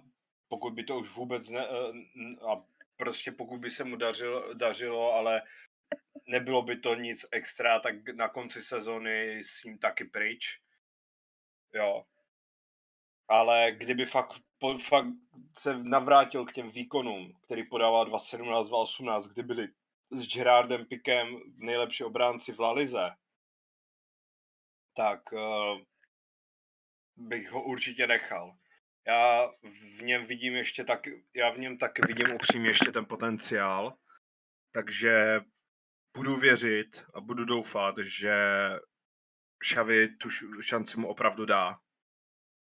pokud by to už vůbec ne, eh, a prostě pokud by se mu dařilo, dařilo, ale nebylo by to nic extra, tak na konci sezóny s ním taky pryč. Jo. Ale kdyby fakt, fakt se navrátil k těm výkonům, který podával 2017, 2018, kdy byli s Gerardem Pikem nejlepší obránci v Lalize, tak uh, bych ho určitě nechal. Já v něm vidím ještě tak, já v něm taky vidím upřímně ještě ten potenciál, takže budu věřit a budu doufat, že Xavi tu šanci mu opravdu dá.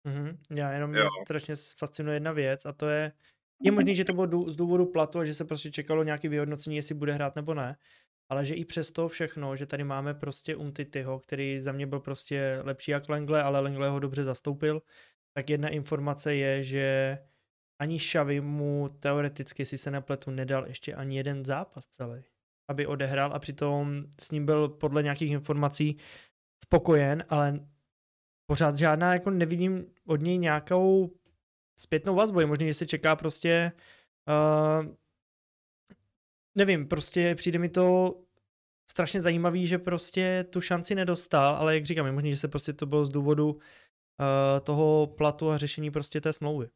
Mm-hmm. Já jenom mě strašně fascinuje jedna věc a to je, je možný, že to bylo z důvodu platu a že se prostě čekalo nějaké vyhodnocení, jestli bude hrát nebo ne, ale že i přes to všechno, že tady máme prostě Umtityho, který za mě byl prostě lepší jak Lengle, ale Lengle ho dobře zastoupil, tak jedna informace je, že ani Xavi mu teoreticky, si se nepletu, nedal ještě ani jeden zápas celý, aby odehrál a přitom s ním byl podle nějakých informací spokojen, ale pořád žádná, jako nevidím od něj nějakou zpětnou vazbu. Je možné, že se čeká prostě uh, nevím, prostě přijde mi to strašně zajímavý, že prostě tu šanci nedostal, ale jak říkám, je možný, že se prostě to bylo z důvodu uh, toho platu a řešení prostě té smlouvy.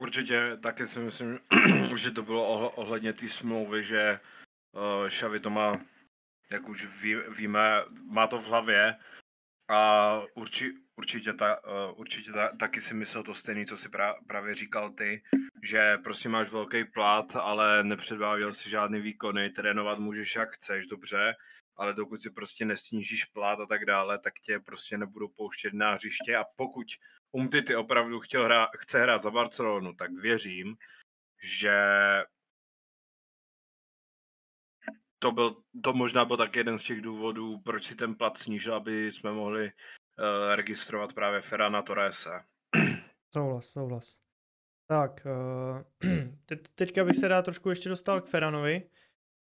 Určitě taky si myslím, že to bylo ohledně té smlouvy, že uh, Xavi to má, jak už ví, víme, má to v hlavě a urči, určitě, ta, uh, určitě ta, taky si myslel to stejný, co si pra, právě říkal ty, že prostě máš velký plat, ale nepředváděl si žádný výkony, trénovat můžeš jak chceš, dobře, ale dokud si prostě nesnížíš plat a tak dále, tak tě prostě nebudou pouštět na hřiště a pokud Umtity opravdu chtěl hrát, chce hrát za Barcelonu, tak věřím, že to, byl, to možná byl tak jeden z těch důvodů, proč si ten plat snížil, aby jsme mohli uh, registrovat právě Ferrana Torrese. Souhlas, souhlas. Tak, uh, te- teďka bych se rád trošku ještě dostal k Feranovi.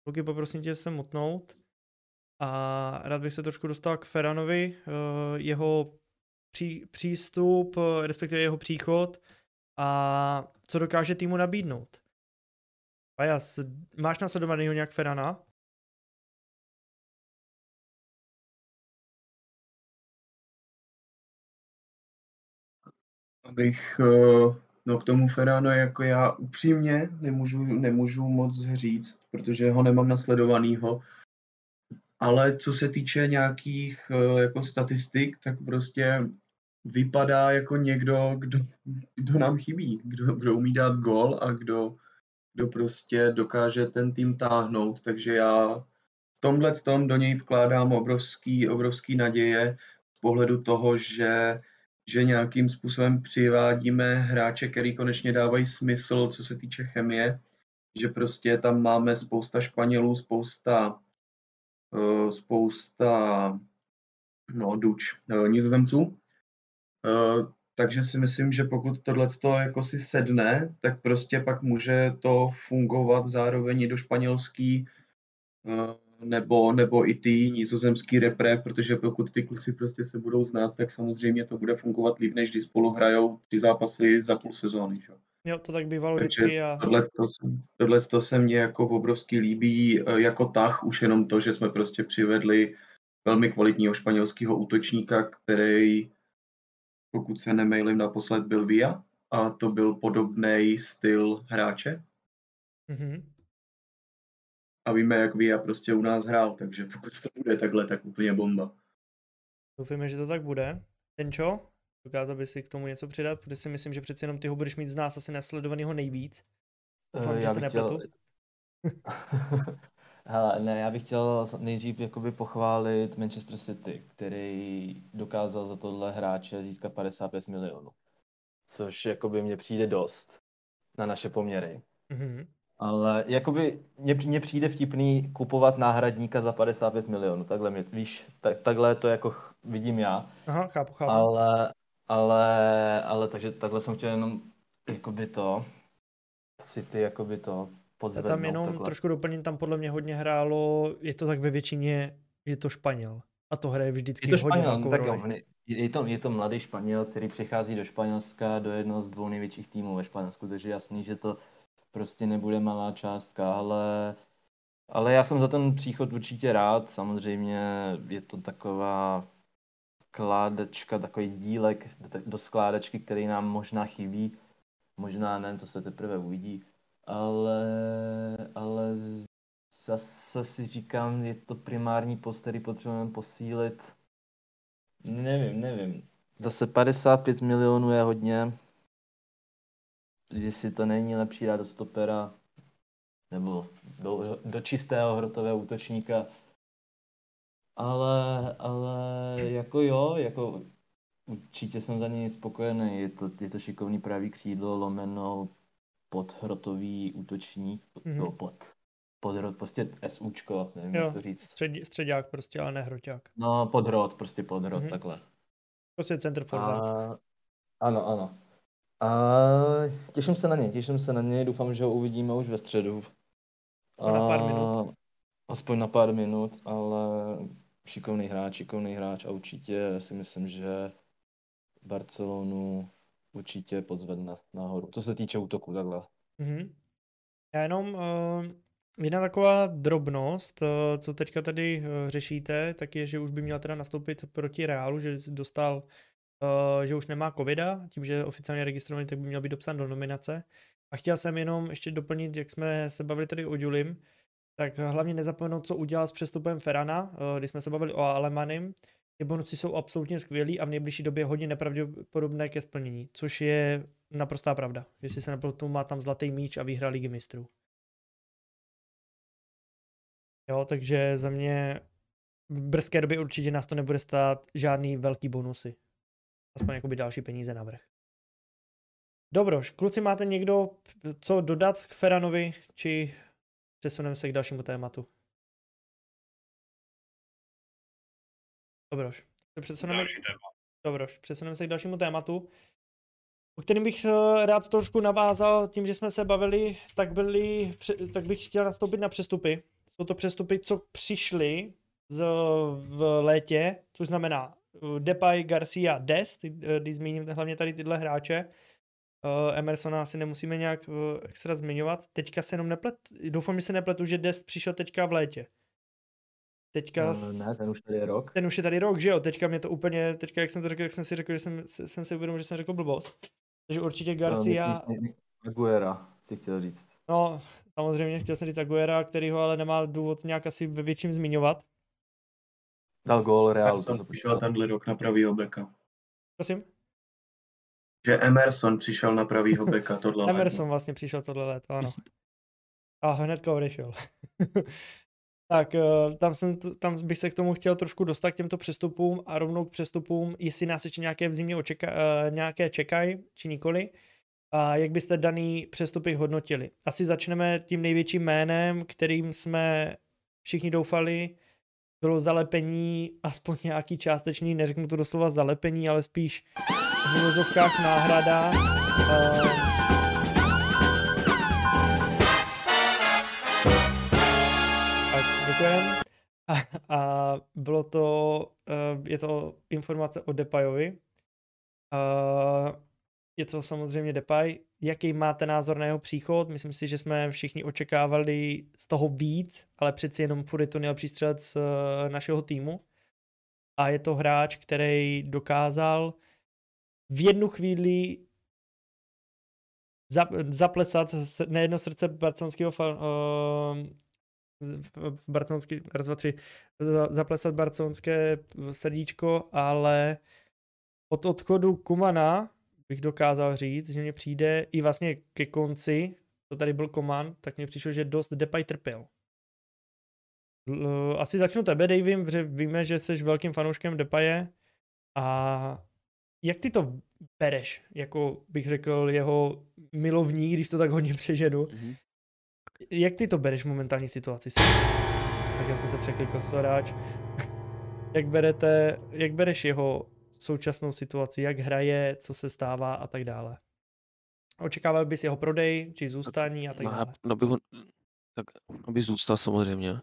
Luky, poprosím tě se mutnout. A rád bych se trošku dostal k Feranovi, uh, jeho pří, přístup, respektive jeho příchod a co dokáže týmu nabídnout. Pajas, máš nasledovanýho nějak Ferana? Abych, eh, no k tomu Ferrano, jako já upřímně nemůžu, nemůžu moc říct, protože ho nemám nasledovanýho, ale co se týče nějakých eh, jako statistik, tak prostě vypadá jako někdo, kdo, kdo nám chybí, kdo, kdo umí dát gol a kdo, kdo prostě dokáže ten tým táhnout, takže já v tomhle tom do něj vkládám obrovský, obrovský naděje z pohledu toho, že že nějakým způsobem přivádíme hráče, který konečně dávají smysl, co se týče chemie, že prostě tam máme spousta Španělů, spousta, uh, spousta no, duč, uh, nizozemců. Uh, takže si myslím, že pokud tohle jako si sedne, tak prostě pak může to fungovat zároveň i do španělský uh, nebo, nebo i ty nizozemský repre, protože pokud ty kluci prostě se budou znát, tak samozřejmě to bude fungovat líp, než když spolu hrajou ty zápasy za půl sezóny. Že? Jo, to tak bývalo Takže vždycky. A... Tohle, to se, tohle to se mně jako obrovský líbí e, jako tah, už jenom to, že jsme prostě přivedli velmi kvalitního španělského útočníka, který, pokud se nemailím, naposled byl Via, a to byl podobný styl hráče. Mm-hmm a víme, jak Via prostě u nás hrál, takže pokud to bude takhle, tak úplně bomba. Doufujeme, že to tak bude. Tenčo, dokázal by si k tomu něco přidat, protože si myslím, že přeci jenom ty ho budeš mít z nás asi nasledovanýho nejvíc. Doufám, uh, že se nepletu. Chtěl... Hele, ne, já bych chtěl nejdřív jakoby pochválit Manchester City, který dokázal za tohle hráče získat 55 milionů. Což jakoby mně přijde dost na naše poměry. Mm-hmm. Ale jakoby mně, přijde vtipný kupovat náhradníka za 55 milionů. Takhle mě, víš, tak, takhle to jako vidím já. Aha, chápu, chápu. Ale, ale, ale takže takhle jsem chtěl jenom jakoby to, City jakoby to podzvednout. Já tam jenom takhle. trošku doplním, tam podle mě hodně hrálo, je to tak ve většině, je to Španěl. A to hraje vždycky je to hodně Španěl, no, tak jo, je to, je to mladý Španěl, který přichází do Španělska, do jednoho z dvou největších týmů ve Španělsku, takže jasný, že to prostě nebude malá částka, ale, ale já jsem za ten příchod určitě rád. Samozřejmě je to taková skládačka, takový dílek do skládačky, který nám možná chybí. Možná ne, to se teprve uvidí. Ale, ale zase si říkám, je to primární post, který potřebujeme posílit. Nevím, nevím. Zase 55 milionů je hodně jestli to není lepší dát do stopera nebo do, do čistého hrotového útočníka. Ale, ale jako jo, jako určitě jsem za něj spokojený. Je to, je to šikovný pravý křídlo, lomeno podhrotový útočník, mm-hmm. no, pod, podhrot, prostě SUčko, nevím, jo, jak to říct. Střed, středák prostě, ale ne hroťák. No, podhrot, prostě podhrot, mm-hmm. takhle. Prostě center forward. A, ano, ano. A těším se na něj, těším se na něj, doufám, že ho uvidíme už ve středu. A na pár minut. Aspoň na pár minut, ale šikovný hráč, šikovný hráč a určitě si myslím, že Barcelonu určitě pozvedne nahoru. To se týče útoku takhle. Mm-hmm. Já jenom uh, jedna taková drobnost, uh, co teďka tady uh, řešíte, tak je, že už by měl teda nastoupit proti Reálu, že dostal uh, že už nemá covida, tím, že je oficiálně registrovaný, tak by měl být dopsán do nominace. A chtěl jsem jenom ještě doplnit, jak jsme se bavili tady o Julim, tak hlavně nezapomenout, co udělal s přestupem Ferana, uh, když jsme se bavili o Alemanim. Ty bonusy jsou absolutně skvělý a v nejbližší době hodně nepravděpodobné ke splnění, což je naprostá pravda. Jestli se nepletu, má tam zlatý míč a výhra ligy mistrů. Jo, takže za mě v brzké době určitě nás to nebude stát žádný velký bonusy aspoň jakoby další peníze navrh. Dobroš, kluci, máte někdo co dodat k Feranovi, či přesuneme se k dalšímu tématu? Dobroš. Přesuneme... Další téma. Dobroš, přesuneme se k dalšímu tématu, o kterým bych eh, rád trošku navázal tím, že jsme se bavili, tak, byli, tak bych chtěl nastoupit na přestupy. Jsou to přestupy, co přišly z, v létě, což znamená Depay, Garcia, Dest, eh, když zmíním hlavně tady tyhle hráče. Uh, Emersona asi nemusíme nějak uh, extra zmiňovat. Teďka se jenom neplet, doufám, že se nepletu, že Dest přišel teďka v létě. Teďka... No, ne, ten už tady je rok. Ten už je tady rok, že jo? Teďka mě to úplně, teďka jak jsem to řekl, jak jsem si řekl, že jsem, jsem si uvědomil, že jsem řekl blbost. Takže určitě Garcia... No, myslíš, Aguera, si chtěl říct. No, samozřejmě chtěl jsem říct Aguera, který ho ale nemá důvod nějak asi ve větším zmiňovat. Dal gól Real. Tak jsem přišel tenhle rok na pravýho beka. Prosím? Že Emerson přišel na pravýho beka tohle Emerson vlastně přišel tohle léto, ano. A hnedka odešel. tak eh, tam, jsem, tam bych se k tomu chtěl trošku dostat k těmto přestupům a rovnou k přestupům, jestli nás ještě nějaké v zimě očeka, uh, nějaké čekají, či nikoli. A jak byste daný přestupy hodnotili? Asi začneme tím největším jménem, kterým jsme všichni doufali, bylo zalepení, aspoň nějaký částečný, neřeknu to doslova zalepení, ale spíš v úvozovkách náhrada. Uh, tak, děkujem. A, a bylo to, uh, je to informace o Depayovi. Uh, je to samozřejmě Depay. Jaký máte názor na jeho příchod? Myslím si, že jsme všichni očekávali z toho víc, ale přeci jenom furt je to nejlepší střelec z našeho týmu. A je to hráč, který dokázal v jednu chvíli zaplesat na jedno srdce barcelonského uh, barcelonský, raz, dva, tři, zaplesat barcelonské srdíčko, ale od odchodu Kumana bych dokázal říct, že mě přijde i vlastně ke konci, to tady byl Koman, tak mě přišlo, že dost Depay trpěl. Asi začnu tebe, Davim, protože víme, že jsi velkým fanouškem Depaye a jak ty to bereš, jako bych řekl jeho milovník, když to tak hodně přeženu. Mm-hmm. Jak ty to bereš v momentální situaci? Tak já jsem se překlikl soráč. jak berete, jak bereš jeho současnou situaci, jak hraje, co se stává a tak dále. Očekával bys jeho prodej, či zůstání a tak dále? No, by ho, tak, aby zůstal samozřejmě.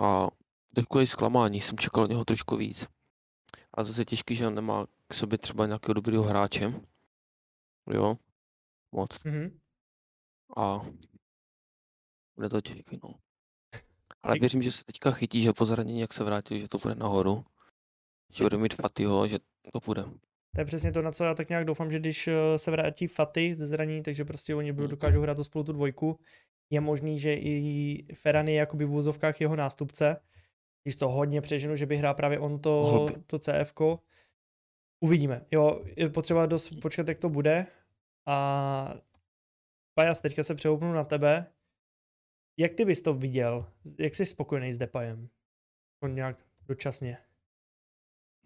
A takové zklamání, jsem čekal od něho trošku víc. A zase těžký, že on nemá k sobě třeba nějakého dobrého hráče. Jo, moc. Mm-hmm. A bude to těžký, no. Ale věřím, že se teďka chytí, že po zranění, jak se vrátil, že to bude nahoru že bude mít Fatyho, že to půjde. To je přesně to, na co já tak nějak doufám, že když eh, se vrátí Faty ze zraní, takže prostě oni budou dokážou hrát to spolu tu dvojku. Je možný, že i Ferran je jakoby v úzovkách jeho nástupce, když to hodně přeženu, že by hrál právě on to, to CF. -ko. Uvidíme. Jo, je potřeba dost počkat, jak to bude. A Pajas, teďka se přehoupnu na tebe. Jak ty bys to viděl? Jak jsi spokojený s Depayem? On nějak dočasně.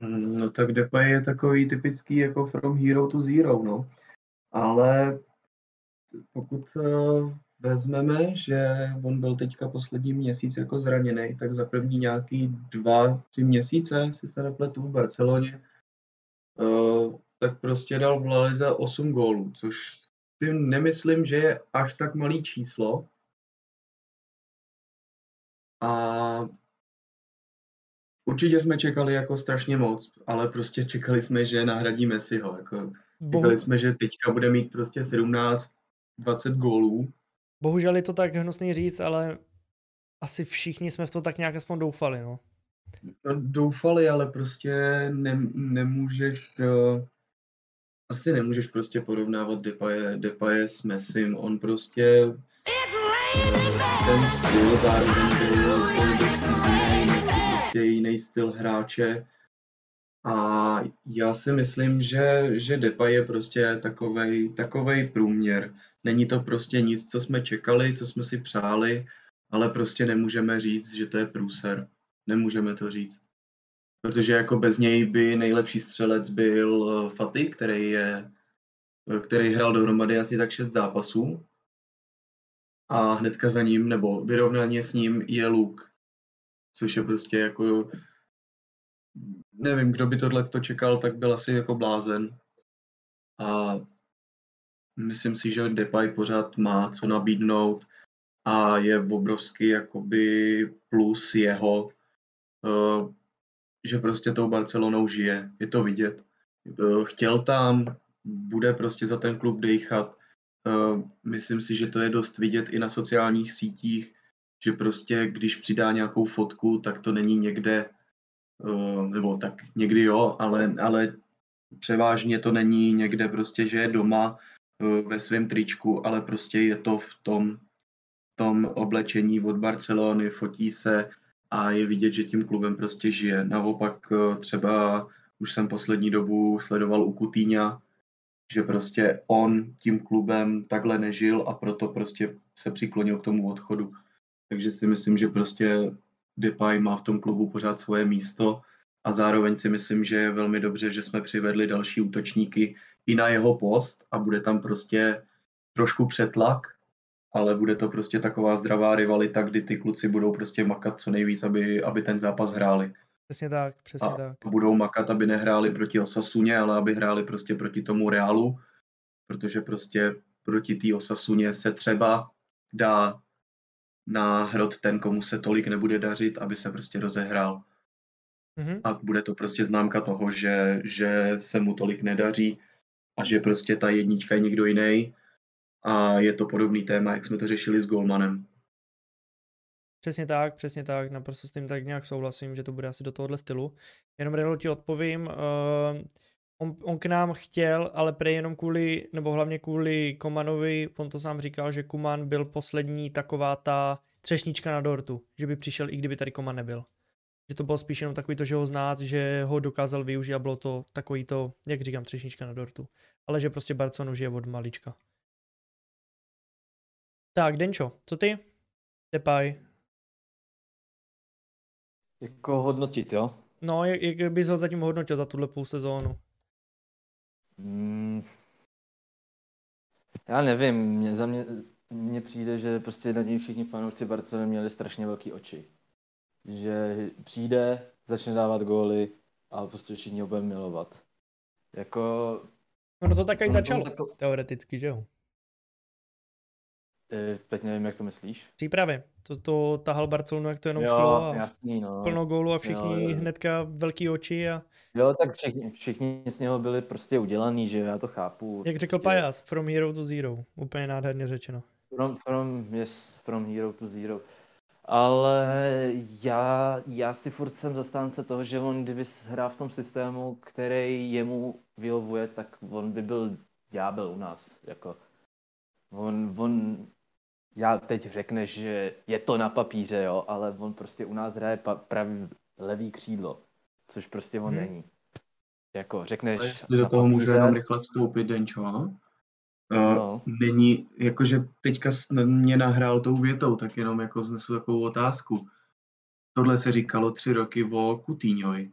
No tak Depay je takový typický jako from hero to zero, no. Ale pokud uh, vezmeme, že on byl teďka poslední měsíc jako zraněný, tak za první nějaký dva, tři měsíce, si se nepletu v Barceloně, uh, tak prostě dal v Lalize 8 gólů, což si nemyslím, že je až tak malý číslo. A Určitě jsme čekali jako strašně moc, ale prostě čekali jsme, že nahradí Messiho. Jako, čekali jsme, že teďka bude mít prostě 17, 20 gólů. Bohužel je to tak hnusný říct, ale asi všichni jsme v to tak nějak aspoň doufali, no. no doufali, ale prostě ne, nemůžeš, uh, asi nemůžeš prostě porovnávat Depaye, Depaye s Messim. On prostě ten styl zároveň byl, byl dost prostě jiný styl hráče. A já si myslím, že, že Depay je prostě takovej, takovej průměr. Není to prostě nic, co jsme čekali, co jsme si přáli, ale prostě nemůžeme říct, že to je průser. Nemůžeme to říct. Protože jako bez něj by nejlepší střelec byl eh, Faty, který je eh, který hrál dohromady asi tak šest zápasů. A hnedka za ním, nebo vyrovnaně s ním je Luke, což je prostě jako, nevím, kdo by tohle to čekal, tak byl asi jako blázen. A myslím si, že Depay pořád má co nabídnout a je obrovský jakoby plus jeho, uh, že prostě tou Barcelonou žije, je to vidět. Uh, chtěl tam, bude prostě za ten klub dejchat. Uh, myslím si, že to je dost vidět i na sociálních sítích, že prostě když přidá nějakou fotku, tak to není někde, uh, nebo tak někdy jo, ale, ale převážně to není někde prostě, že je doma uh, ve svém tričku, ale prostě je to v tom, tom oblečení od Barcelony, fotí se a je vidět, že tím klubem prostě žije. Naopak třeba už jsem poslední dobu sledoval u Kutýňa, že prostě on tím klubem takhle nežil a proto prostě se přiklonil k tomu odchodu. Takže si myslím, že prostě Depay má v tom klubu pořád svoje místo a zároveň si myslím, že je velmi dobře, že jsme přivedli další útočníky i na jeho post a bude tam prostě trošku přetlak, ale bude to prostě taková zdravá rivalita, kdy ty kluci budou prostě makat co nejvíc, aby, aby ten zápas hráli. Přesně tak, přesně a tak. budou makat, aby nehráli proti Osasuně, ale aby hráli prostě proti tomu Reálu, protože prostě proti té Osasuně se třeba dá na hrot ten, komu se tolik nebude dařit, aby se prostě rozehrál. Mm-hmm. A bude to prostě známka toho, že, že se mu tolik nedaří a že prostě ta jednička je někdo jiný. A je to podobný téma, jak jsme to řešili s Golmanem. Přesně tak, přesně tak, naprosto s tím tak nějak souhlasím, že to bude asi do tohohle stylu. Jenom Redl ti odpovím, uh, on, on k nám chtěl, ale prej jenom kvůli, nebo hlavně kvůli Komanovi, on to sám říkal, že Kuman byl poslední taková ta třešnička na dortu, že by přišel i kdyby tady Koman nebyl. Že to bylo spíš jenom takový to, že ho znát, že ho dokázal využít a bylo to takový to, jak říkám, třešnička na dortu. Ale že prostě Barcelonu žije od malička. Tak, Denčo, co ty? Depay, jako hodnotit, jo? No, jak, jak bys ho zatím hodnotil za tuhle půl sezónu? Mm, já nevím, mě, za mě, mně přijde, že prostě na něj všichni fanoušci Barcelony měli strašně velký oči. Že přijde, začne dávat góly a prostě všichni ho budeme milovat. Jako... No to tak i začalo, tako... teoreticky, že jo? E, teď nevím, jak to myslíš. Přípravy. To, to tahal Barcelonu, jak to jenom jo, šlo a jasný, no. plno gólu a všichni jo, jo. hnedka velký oči a... Jo, tak všichni, všichni z něho byli prostě udělaný, že já to chápu. Jak řekl prostě... Pajas, from hero to zero. Úplně nádherně řečeno. From, from, yes, from hero to zero. Ale já, já si furt jsem zastánce toho, že on kdyby hrál v tom systému, který jemu vyhovuje, tak on by byl ďábel u nás. Jako. On, on já teď řekneš, že je to na papíře, jo, ale on prostě u nás hraje pa- pravý levý křídlo, což prostě on hmm. není. Jako řekneš... A jestli do toho papíře, můžu jenom rychle vstoupit, Denčo, no. Uh, Není, jakože teďka mě nahrál tou větou, tak jenom jako vznesu takovou otázku. Tohle se říkalo tři roky o Kutíňovi.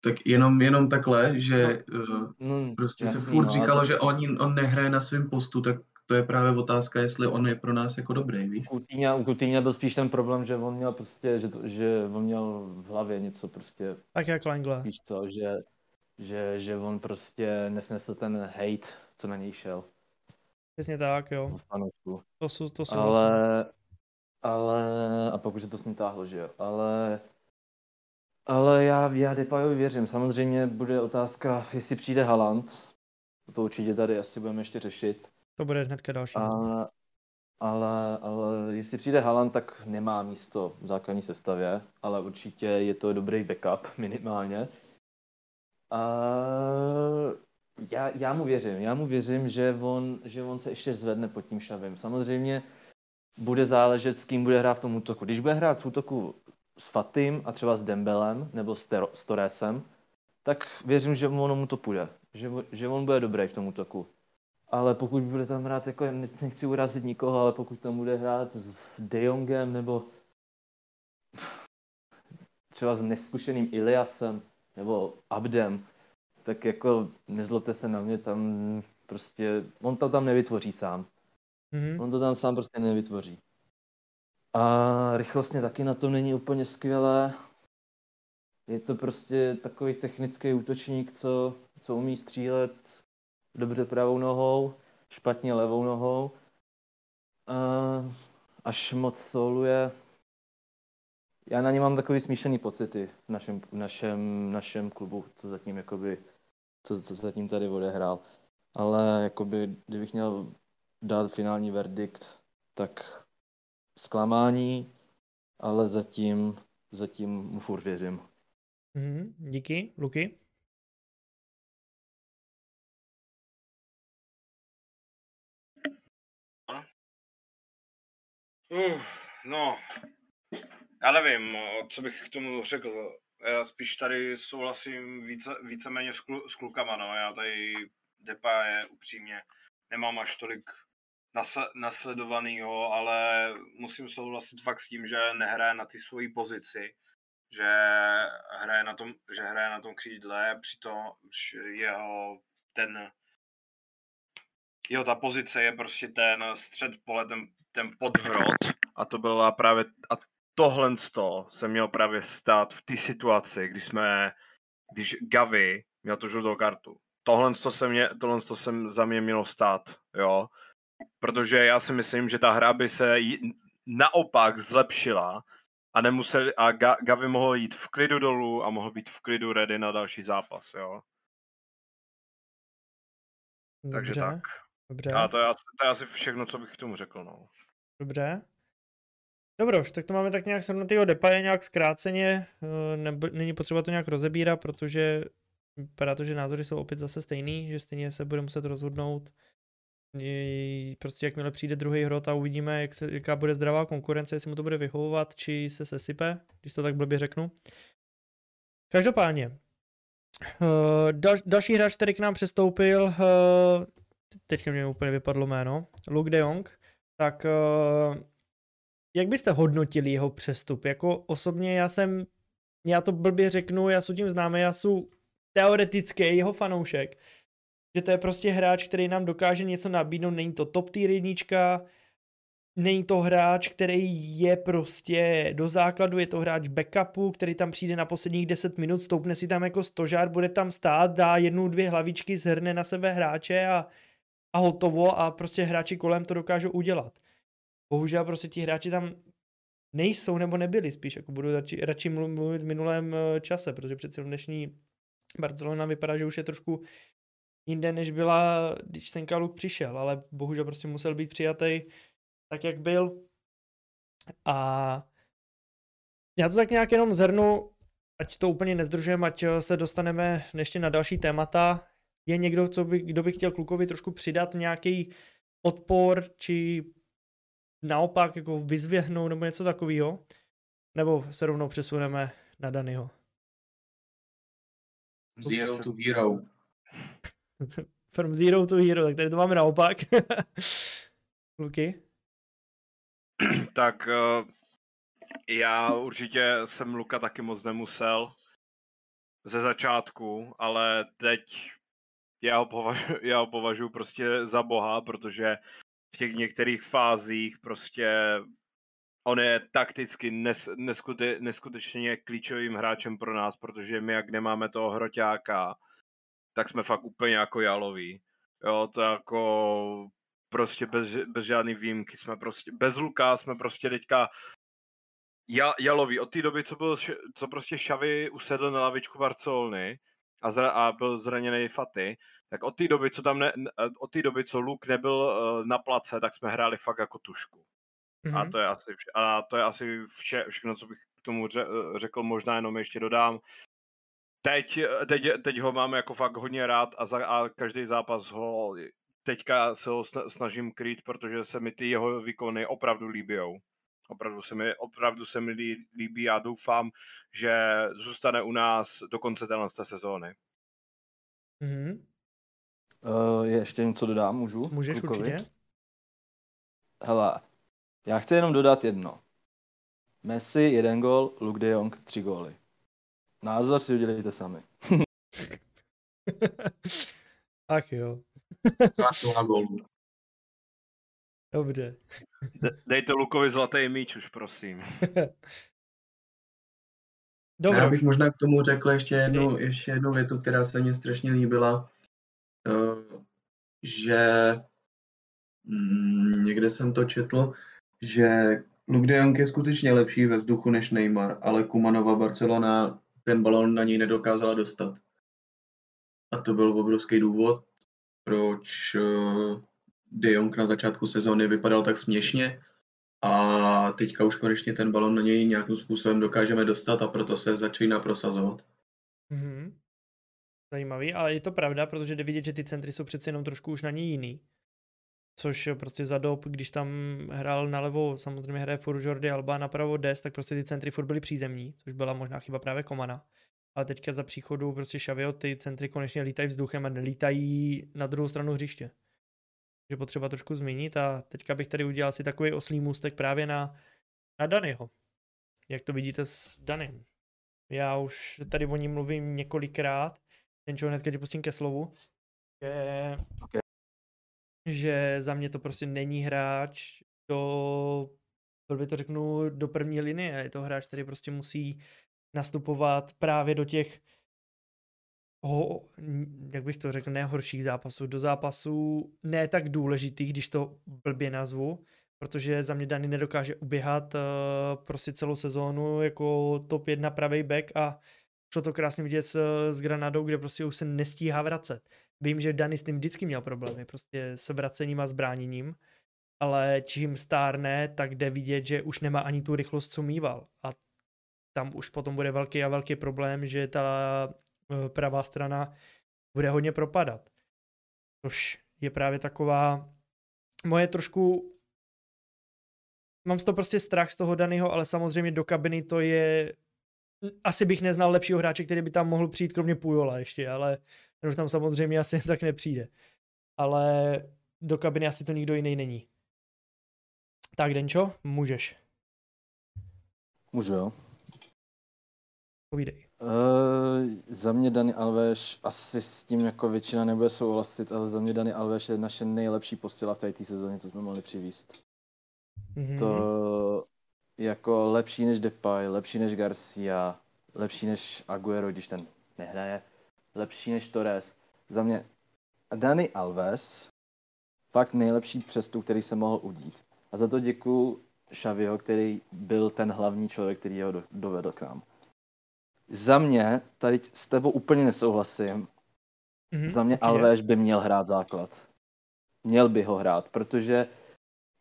Tak jenom, jenom takhle, že no, uh, prostě jasný, se furt no, říkalo, to... že on, on nehraje na svém postu, tak to je právě otázka, jestli on je pro nás jako dobrý, víš? U Coutinho byl spíš ten problém, že on měl prostě, že, to, že on měl v hlavě něco prostě. Tak jak Langle. Víš co, že, že, že on prostě nesnesl ten hate, co na něj šel. Přesně tak, jo. To jsou, to jsou ale, ale, a pokud se to s ním táhlo, že jo, ale ale já, já Depayovi věřím. Samozřejmě bude otázka, jestli přijde Haland. To určitě tady asi budeme ještě řešit. To bude hnedka další. Ale, ale, ale jestli přijde Haaland, tak nemá místo v základní sestavě, ale určitě je to dobrý backup minimálně. A já, já mu věřím, já mu věřím, že on, že on se ještě zvedne pod tím šavem. Samozřejmě bude záležet, s kým bude hrát v tom útoku. Když bude hrát v útoku s Fatim a třeba s Dembelem nebo s, Ter- s Torresem, tak věřím, že ono mu to půjde. Že, že on bude dobrý v tom útoku ale pokud bude tam hrát, jako nechci urazit nikoho, ale pokud tam bude hrát s De Jongem nebo třeba s neskušeným Iliasem nebo Abdem, tak jako nezlobte se na mě, tam prostě, on to tam nevytvoří sám. Mm-hmm. On to tam sám prostě nevytvoří. A rychlostně taky na tom není úplně skvělé. Je to prostě takový technický útočník, co, co umí střílet dobře pravou nohou, špatně levou nohou. Uh, až moc soluje. Já na ně mám takový smíšený pocity v našem, v našem, našem klubu, co zatím jakoby co, co se tím tady odehrál. Ale jakoby, kdybych měl dát finální verdikt, tak zklamání, ale zatím, zatím mu furt věřím. Mhm, díky, Luky. Uh, no, já nevím, co bych k tomu řekl. Já spíš tady souhlasím více, víceméně s, klu, s klukama, no. Já tady Depa je upřímně nemám až tolik nasledovanýho, ale musím souhlasit fakt s tím, že nehraje na ty svoji pozici, že hraje na tom, že hraje na tom křídle, přitom jeho ten jeho ta pozice je prostě ten střed pole, ten, ten podhrot a to byla právě a tohle se měl právě stát v té situaci, kdy jsme, když Gavi měl tu žlutou kartu. Tohle to se, mě, tohle to se za mě mělo stát, jo protože já si myslím, že ta hra by se naopak zlepšila a nemusel, a Gavi mohl jít v klidu dolů a mohl být v klidu ready na další zápas, jo. Dobře, Takže tak. Dobře. A to je, to je asi všechno, co bych k tomu řekl, no. Dobře. Dobroš, tak to máme tak nějak shrnutýho depaje nějak zkráceně, eh, nebo není potřeba to nějak rozebírat, protože vypadá to, že názory jsou opět zase stejný, že stejně se bude muset rozhodnout prostě jakmile přijde druhý hrot a uvidíme, jak se, jaká bude zdravá konkurence, jestli mu to bude vyhovovat, či se sesype, když to tak blbě řeknu. Každopádně, uh, dal, další hráč, který k nám přestoupil, uh, teďka mě úplně vypadlo jméno, Luke de Jong, tak uh, jak byste hodnotili jeho přestup? Jako osobně já jsem, já to blbě řeknu, já jsem tím známý, já jsem teoretický jeho fanoušek, že to je prostě hráč, který nám dokáže něco nabídnout, není to top tier jednička, není to hráč, který je prostě do základu, je to hráč backupu, který tam přijde na posledních 10 minut, stoupne si tam jako stožár, bude tam stát, dá jednu, dvě hlavičky, zhrne na sebe hráče a, a hotovo a prostě hráči kolem to dokážou udělat. Bohužel prostě ti hráči tam nejsou nebo nebyli spíš, jako budu radši, radši mluvit v minulém eh, čase, protože přece dnešní Barcelona vypadá, že už je trošku jinde, než byla, když ten Kaluk přišel, ale bohužel prostě musel být přijatý tak, jak byl. A já to tak nějak jenom zhrnu, ať to úplně nezdružujeme, ať se dostaneme ještě na další témata. Je někdo, co by, kdo by chtěl klukovi trošku přidat nějaký odpor, či naopak jako vyzvěhnout nebo něco takového? Nebo se rovnou přesuneme na Danyho? Zero to hero. From zero to hero, tak tady to máme naopak. Luky? tak uh, já určitě jsem Luka taky moc nemusel ze začátku, ale teď já ho, považuji, já ho považuji prostě za boha, protože v těch některých fázích prostě on je takticky nes, neskute, neskutečně klíčovým hráčem pro nás, protože my jak nemáme toho hroťáka, tak jsme fakt úplně jako jaloví. Jo, to jako prostě bez, bez žádný výjimky jsme prostě, bez Luka jsme prostě teďka jaloví. Od té doby, co, byl, co prostě Šavy usedl na lavičku Barcelony a, zra, a byl zraněný Faty, tak od té doby, co tam ne, od té doby, co Luk nebyl uh, na place, tak jsme hráli fakt jako tušku. Mm-hmm. A mhm. to je asi, vše, a to je asi vše, všechno, co bych k tomu ře, řekl, možná jenom ještě dodám teď, teď, teď ho mám jako fakt hodně rád a, za, a každý zápas ho teďka se ho snažím krýt, protože se mi ty jeho výkony opravdu líbijou. Opravdu se mi, opravdu se mi líbí a doufám, že zůstane u nás do konce téhle sezóny. Mm-hmm. Uh, je ještě něco dodám, můžu? Můžeš klukovi? určitě. Hele, já chci jenom dodat jedno. Messi jeden gol, Luke de Jong tři góly. Názor si udělejte sami. Ach jo. na gol. Dobře. De- dejte Lukovi zlatý míč už, prosím. Dobře. Já bych možná k tomu řekl ještě jednu, ještě jednu větu, která se mně strašně líbila, že mm, někde jsem to četl, že Luke de Jong je skutečně lepší ve vzduchu než Neymar, ale Kumanova Barcelona ten balón na něj nedokázala dostat. a to byl obrovský důvod, proč uh, De Jong na začátku sezóny vypadal tak směšně a teďka už konečně ten balon na něj nějakým způsobem dokážeme dostat a proto se začíná prosazovat. Mm-hmm. Zajímavý, ale je to pravda, protože jde vidět, že ty centry jsou přece jenom trošku už na něj jiný. Což prostě za dob, když tam hrál nalevo, samozřejmě hraje furt Jordi Alba, napravo Des, tak prostě ty centry furt byly přízemní, což byla možná chyba právě Komana. Ale teďka za příchodu prostě Šavio ty centry konečně lítají vzduchem a nelítají na druhou stranu hřiště. Takže potřeba trošku změnit a teďka bych tady udělal si takový oslý můstek právě na, na Danyho. Jak to vidíte s Danym? Já už tady o ní mluvím několikrát, ten čo hnedka tě pustím ke slovu, že, Okay. že za mě to prostě není hráč do, by to řeknu, do první linie. Je to hráč, který prostě musí nastupovat právě do těch ho, jak bych to řekl, nehorších zápasů, do zápasů ne tak důležitých, když to blbě nazvu, protože za mě Dany nedokáže uběhat uh, prostě celou sezónu jako top 1 pravý back a šlo to krásně vidět s, s Granadou, kde prostě už se nestíhá vracet. Vím, že Dany s tím vždycky měl problémy, prostě s vracením a zbráněním, ale čím stárne, tak jde vidět, že už nemá ani tu rychlost, co mýval. A tam už potom bude velký a velký problém, že ta uh, pravá strana bude hodně propadat. Což je právě taková moje trošku mám z toho prostě strach z toho daného, ale samozřejmě do kabiny to je asi bych neznal lepšího hráče, který by tam mohl přijít, kromě Pujola ještě, ale ten už tam samozřejmě asi tak nepřijde. Ale do kabiny asi to nikdo jiný není. Tak, Denčo, můžeš. Můžu, jo. Povídej. Uh, za mě Dani Alves, asi s tím jako většina nebude souhlasit, ale za mě Dani Alves je naše nejlepší postila v té sezóně, co jsme mohli přivíst. Mm-hmm. To jako lepší než Depay, lepší než Garcia, lepší než Aguero, když ten nehraje, lepší než Torres. Za mě Dani Alves, fakt nejlepší přestup, který se mohl udít. A za to děkuju Xaviho, který byl ten hlavní člověk, který ho do, dovedl k nám. Za mě, tady s tebou úplně nesouhlasím, Mm-hmm. za mě Alves by měl hrát základ. Měl by ho hrát, protože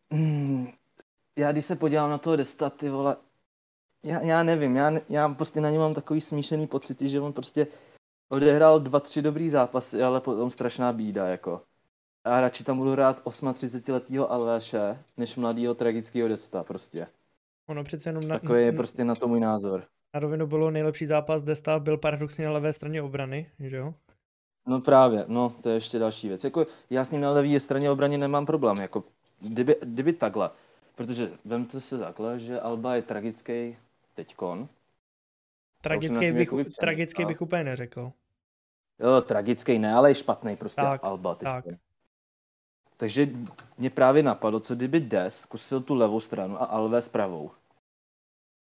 mm, já když se podívám na toho Desta, ty vole, já, já nevím, já, já prostě na něm mám takový smíšený pocity, že on prostě odehrál dva, tři dobrý zápasy, ale potom strašná bída, jako. Já radši tam budu hrát 38-letýho Alvéše, než mladýho tragického Desta, prostě. Ono přece jenom na, Takový je prostě na to můj názor. na rovinu bylo nejlepší zápas Desta, byl paradoxně na levé straně obrany, že jo? No právě, no to je ještě další věc. Jako já s ním na levé straně obraně nemám problém, jako kdyby, kdyby takhle. Protože vemte se takhle, že Alba je tragický teďkon. Tragický bych, tragický bych úplně neřekl. Jo, tragický ne, ale je špatný prostě Tak, Alba tak. teďkon. Takže mě právě napadlo, co kdyby Des zkusil tu levou stranu a Alves pravou.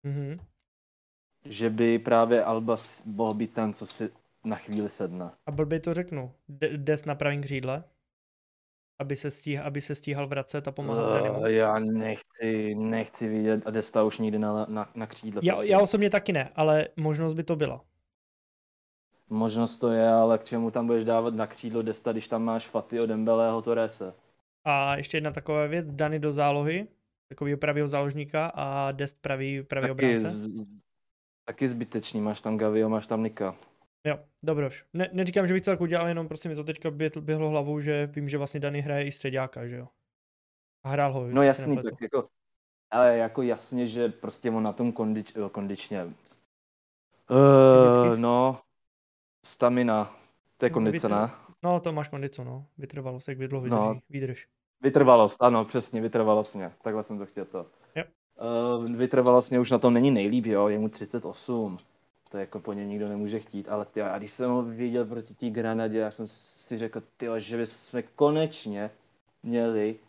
Mhm. Že by právě Alba s- mohl být ten, co si na chvíli sedne. A blbě to řeknu. Des na pravém křídle, aby se, stíh, aby se stíhal vracet a pomáhat Danimu. Uh, já nechci, nechci vidět a Desta už nikdy na, na, na křídle. Já, prosím. já osobně taky ne, ale možnost by to byla. Možnost to je, ale k čemu tam budeš dávat na křídlo Desta, když tam máš Fatyho, Dembeleho, Torrese? A ještě jedna taková věc, Dany do zálohy, takového pravého záložníka a Dest pravý, pravý Taky, obránce. z- z- taky zbytečný, máš tam Gavio, máš tam Nika. Jo, dobroš. Ne, neříkám, že bych to tak udělal, jenom prostě mi to teďka běh- běhlo hlavou, že vím, že vlastně Dany hraje i středáka, že jo. A hrál ho, No jasný, tak jako, ale jako jasně, že prostě on na tom kondič, jo, kondičně. Uh, no, stamina, to je No, kondice, ne? No, to máš kondico, no. Vytrvalo se, jak vydlo No. vydrží, výdrž. Vytrvalost, ano, přesně, vytrvalostně, takhle jsem to chtěl to. Jo. Uh, vytrvalostně už na tom není nejlíp, jo, je mu 38. To jako po něm nikdo nemůže chtít, ale ty, a když jsem ho viděl proti té Granadě, já jsem si řekl, ty, že bychom konečně měli,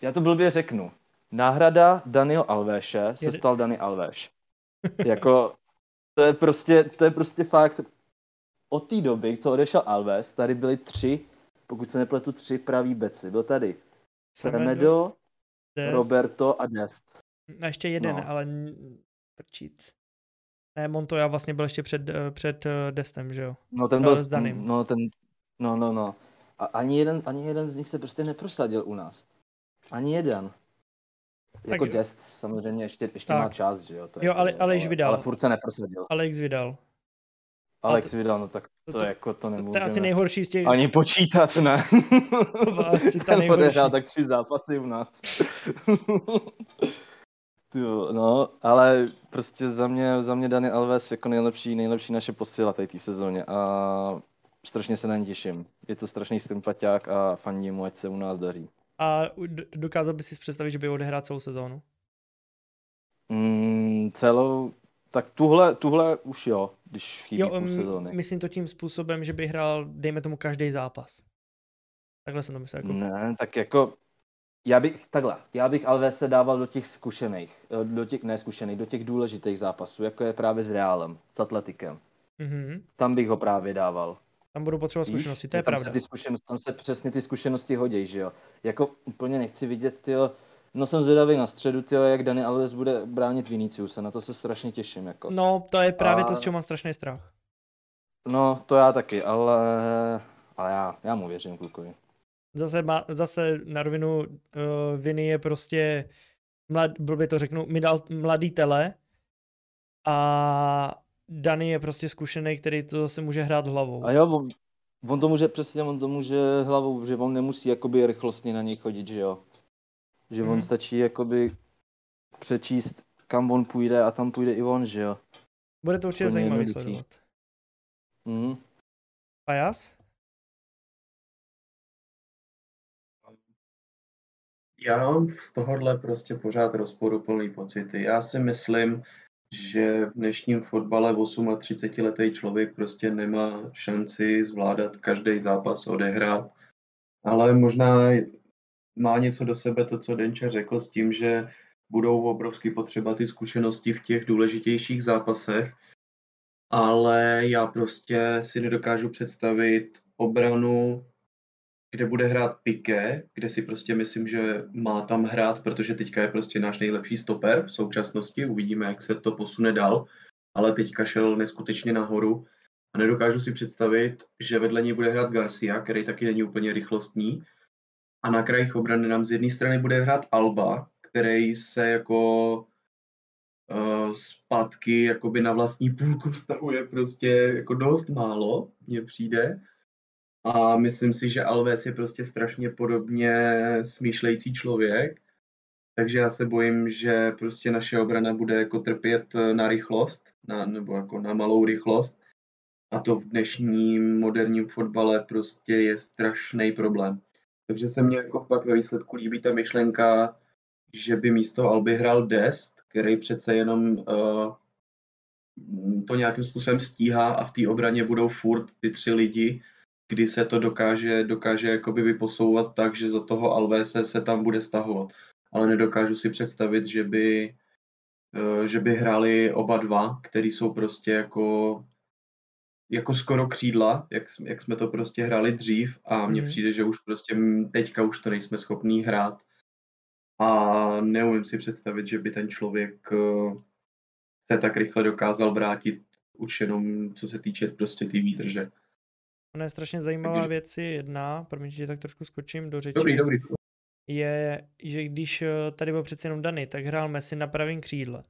já to blbě řeknu, náhrada Daniho Alvéše se stal Dani Alvéš. jako, to je prostě, to je prostě fakt, od té doby, co odešel Alves, tady byly tři, pokud se nepletu, tři pravý beci. Byl tady Semedo. Roberto a Dest. A ještě jeden, No. ale prčíc. Ne, Montoya vlastně byl ještě před, eh, před eh, Destem, že jo? No ten byl, s Danym. no ten, no no no. A ani jeden, ani jeden z nich se prostě neprosadil u nás. Ani jeden. Jako Tak- Dest samozřejmě ještě, ještě Tak. má čas, že jo. To Jo, jako, ale- ale již vydal. Ale furt se neprosadil. Alex vydal. Alex to- vydal, no tak to- to, to- jako to nemůžeme. to je asi nejhorší z těch... Ani počítat, ne. To asi ta Ten nejhorší. odehrál tak tři zápasy u nás. Ty jo, no, ale prostě za mě, za mě Dani Alves jako nejlepší, nejlepší naše posila tady té sezóně a strašně se na ní těším. Je to strašný sympatiák a fandím mu, ať se u nás daří. A dokázal by si představit, že by odehrál celou sezónu? Mm, celou, tak tuhle, tuhle už jo, když chybí Jo, půl m- sezóny. myslím to tím způsobem, že by hrál, dejme tomu, každý zápas. Takhle jsem to myslel. Jako... Ne, tak jako, já bych, takhle, já bych Alvese dával do těch zkušených, eh, do těch neskušených, do těch důležitých zápasů, jako je právě s Realem, s Atletikem. Mhm. Tam bych ho právě dával. Tam budou potřebovat Víš? zkušenosti, to je tam pravda. Se ty zkušenosti, tam se přesně ty zkušenosti hodí, že jo. Jako úplně nechci vidět, tyjo, no jsem zvědavý na středu, tyjo, jak Dani Alves bude bránit Viniciuse, na to se strašně těším, jako. No, to je právě A- to, z čeho mám strašný strach. No, to já taky, ale, ale já, já mu věřím, klukovi. Zase, má, zase na rovinu uh, Viny je prostě, mlad, blbě to řeknu, mi dal mladý tele a Dany je prostě zkušený, který to zase může hrát hlavou. A jo, on, on to může přesně, on to může hlavou, že on nemusí jakoby rychlostně na něj chodit, že jo. Že Mhm. on stačí jakoby přečíst, kam on půjde a tam půjde i on, že jo. Bude to určitě zajímavý sledovat. Mhm. A Já mám z tohohle prostě pořád rozporuplný pocity. Já si myslím, že v dnešním fotbale 38-letý člověk prostě nemá šanci zvládat každý zápas odehrát. Ale možná má něco do sebe to, co Denče řekl s tím, že budou obrovsky potřeba ty zkušenosti v těch důležitějších zápasech, ale já prostě si nedokážu představit obranu, kde bude hrát Piqué, kde si prostě myslím, že má tam hrát, protože teďka je prostě náš nejlepší stoper v současnosti, uvidíme, jak se to posune dál, ale teďka šel neskutečně nahoru a nedokážu si představit, že vedle něj bude hrát Garcia, který taky není úplně rychlostní, a na krajích obrany nám z jedné strany bude hrát Alba, který se jako uh, zpátky jakoby na vlastní půlku vztahuje prostě jako dost málo, mně přijde. A myslím si, že Alves je prostě strašně podobně smýšlející člověk, takže já se bojím, že prostě naše obrana bude jako trpět na rychlost, na, nebo jako na malou rychlost. A to v dnešním moderním fotbale prostě je strašný problém. Takže se mně jako pak ve výsledku líbí ta myšlenka, že by místo Alby hrál Dest, který přece jenom uh, to nějakým způsobem stíhá a v té obraně budou furt ty tři lidi, kdy se to dokáže, dokáže jakoby vyposouvat tak, že za toho Alvese se tam bude stahovat. Ale nedokážu si představit, že by, uh, že by hráli oba dva, který jsou prostě jako jako skoro křídla, jak, jsme- jak jsme to prostě hráli dřív a mně Mhm. přijde, že už prostě teďka už to nejsme schopní hrát a neumím si představit, že by ten člověk eh, se tak rychle dokázal vrátit už jenom co se týče prostě té výdrže. Ona je strašně zajímavá Takže- věc je jedna, promiň, že tak trošku skočím do řeči. Dobrý, dobrý. je, že když eh, tady byl přece jenom Dany, tak hrál Messi na pravém křídle.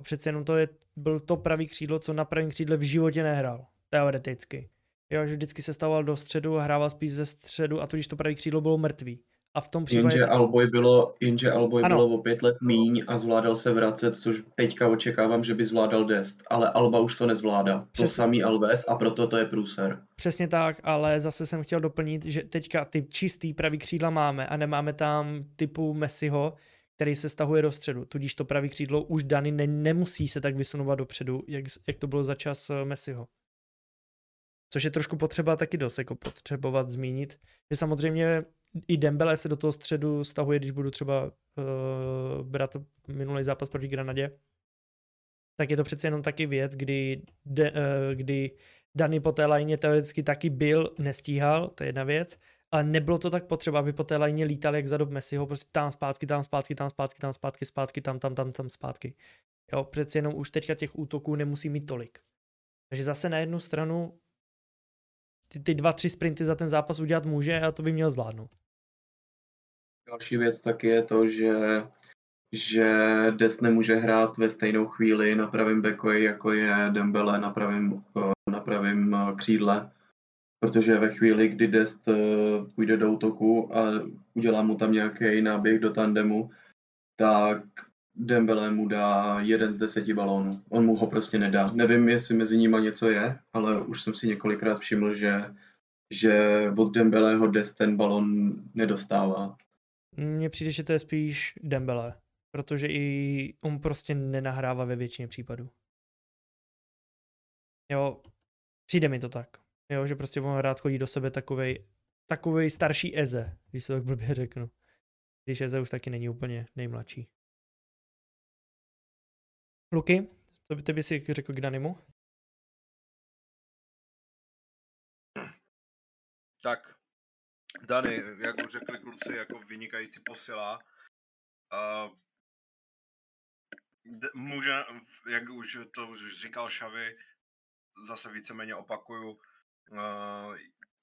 A přece jenom to je, byl to pravý křídlo, co na pravém křídle v životě nehrál. Teoreticky. Jo, že vždycky se stával do středu a hrával spíš ze středu a tudíž to pravý křídlo bylo mrtvý. A v tom případě... Jenže Alboy bylo, jenže Alboy Ano. bylo o pět let míň a zvládal se vracet, což teďka očekávám, že by zvládal Dest, ale Alba už to nezvládá. To Přesně. samý Alves a proto to je průser. Přesně tak, ale zase jsem chtěl doplnit, že teďka ty čistý pravý křídla máme a nemáme tam typu Messiho, který se stahuje do středu. Tudíž to pravý křídlo už Dany ne, nemusí se tak vysunovat dopředu, jak, jak to bylo za čas eh, Messiho. Což je trošku potřeba taky dost jako potřebovat zmínit. Že samozřejmě i Dembele se do toho středu stahuje, když budu třeba uh, brát minulý zápas proti Granadě. Tak je to přece jenom taky věc, kdy, de, uh, kdy Dany po té lajně teoreticky taky byl, nestíhal, to je jedna věc. ale nebylo to tak potřeba, aby po té lajně lítal jak za dob Messiho, prostě tam zpátky, tam zpátky, tam zpátky, tam zpátky, zpátky, tam, tam, tam, tam zpátky. Jo, přeci jenom už teďka těch útoků nemusí mít tolik. Takže zase na jednu stranu ty, ty dva, tři sprinty za ten zápas udělat může a to by měl zvládnout. Další věc taky je to, že, že Des nemůže hrát ve stejnou chvíli na pravém bekoji, jako je Dembele na pravém, na pravém křídle, protože ve chvíli, kdy Dest eh, půjde do útoku a udělá mu tam nějaký náběh do tandemu, tak Dembele mu dá jeden z deseti balónů. On mu ho prostě nedá. Nevím, jestli mezi nimi něco je, ale už jsem si několikrát všiml, že, že od Dembeleho Des ten balón nedostává. Mně přijde, že to je spíš Dembele, protože i on prostě nenahrává ve většině případů. Jo, přijde mi to tak. Jo, že prostě on rád chodí do sebe takovej, takovej starší Eze, když to tak blbě řeknu. Když Eze už taky není úplně nejmladší. Luky, co by ty si řekl k Danimu? Tak, Dany, jak už řekli kluci, jako vynikající posila. A může, jak už to už říkal Šavy, zase víceméně opakuju,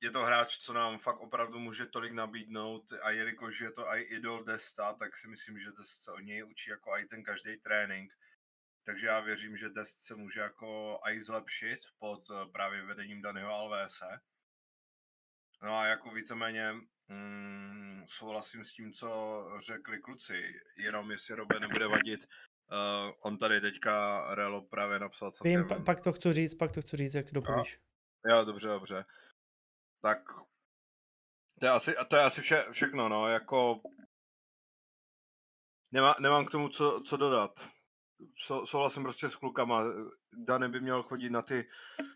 je to hráč, co nám fakt opravdu může tolik nabídnout a jelikož je to i idol Desta, tak si myslím, že Dest se o něj učí jako i ten každý trénink. Takže já věřím, že Dest se může jako i zlepšit pod eh, právě vedením Daniho Alvese. No a jako víceméně mm, souhlasím s tím, co řekli kluci, jenom jestli Robe nebude vadit, uh, on tady teďka Relo právě napsal co Vím, pa, pak to chci říct, pak to chci říct, jak to dopovíš. Jo, jo, dobře, dobře. Tak to je asi, to je asi vše, všechno, no, jako Nemá, nemám k tomu co, co dodat. souhlasím prostě s klukama. Dane by měl chodit na ty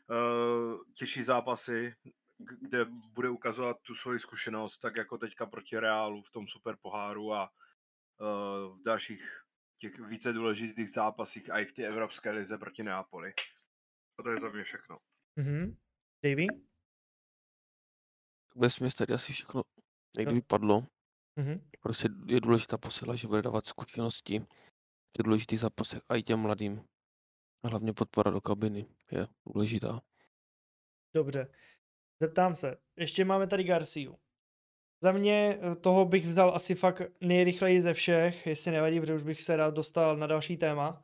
uh, těžší zápasy, kde bude ukazovat tu svoji zkušenost, tak jako teďka proti Reálu v tom super poháru a uh, v dalších těch více důležitých zápasích a i v té evropské lize proti Neapoli. A to je za mě všechno. Mm-hmm. Davy? Bez mě tady asi všechno někdy vypadlo. Mm-hmm. Prostě je důležitá posila, že bude dávat zkušenosti je důležitý zápasech a i těm mladým. A hlavně podpora do kabiny je důležitá. Dobře. Zeptám se, ještě máme tady Garciu. Za mě eh, toho bych vzal asi fakt nejrychleji ze všech, jestli nevadí, protože už bych se rád dostal na další téma.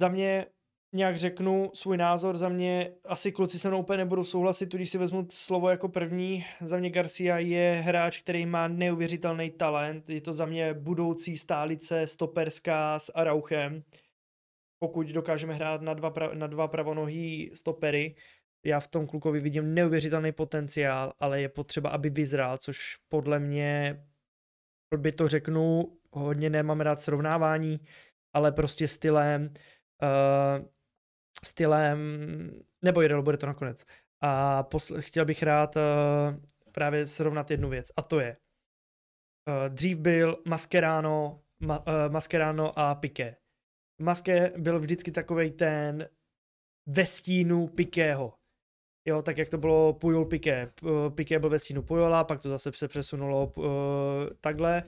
Za mě nějak řeknu svůj názor, za mě asi kluci se mnou úplně nebudou souhlasit, když si vezmu slovo jako první. Za mě Garcia je hráč, který má neuvěřitelný talent, je to za mě budoucí stálice stoperská s Arauchem. Pokud dokážeme hrát na dva, pra, na dva pravonohý stopery, já v tom klukovi vidím neuvěřitelný potenciál, ale je potřeba, aby vyzrál, což podle mě, by to řeknu, hodně nemám rád srovnávání, ale prostě stylem, uh, stylem, nebo jedel, bude to nakonec. A posl- chtěl bych rád uh, právě srovnat jednu věc, a to je, uh, dřív byl Mascherano, ma, uh, Mascherano a Piqué. Maske byl vždycky takový ten ve stínu Pikého. Jo, tak jak to bylo Pujol Piqué. Piqué byl ve stínu Pujola, pak to zase se přesunulo uh, takhle.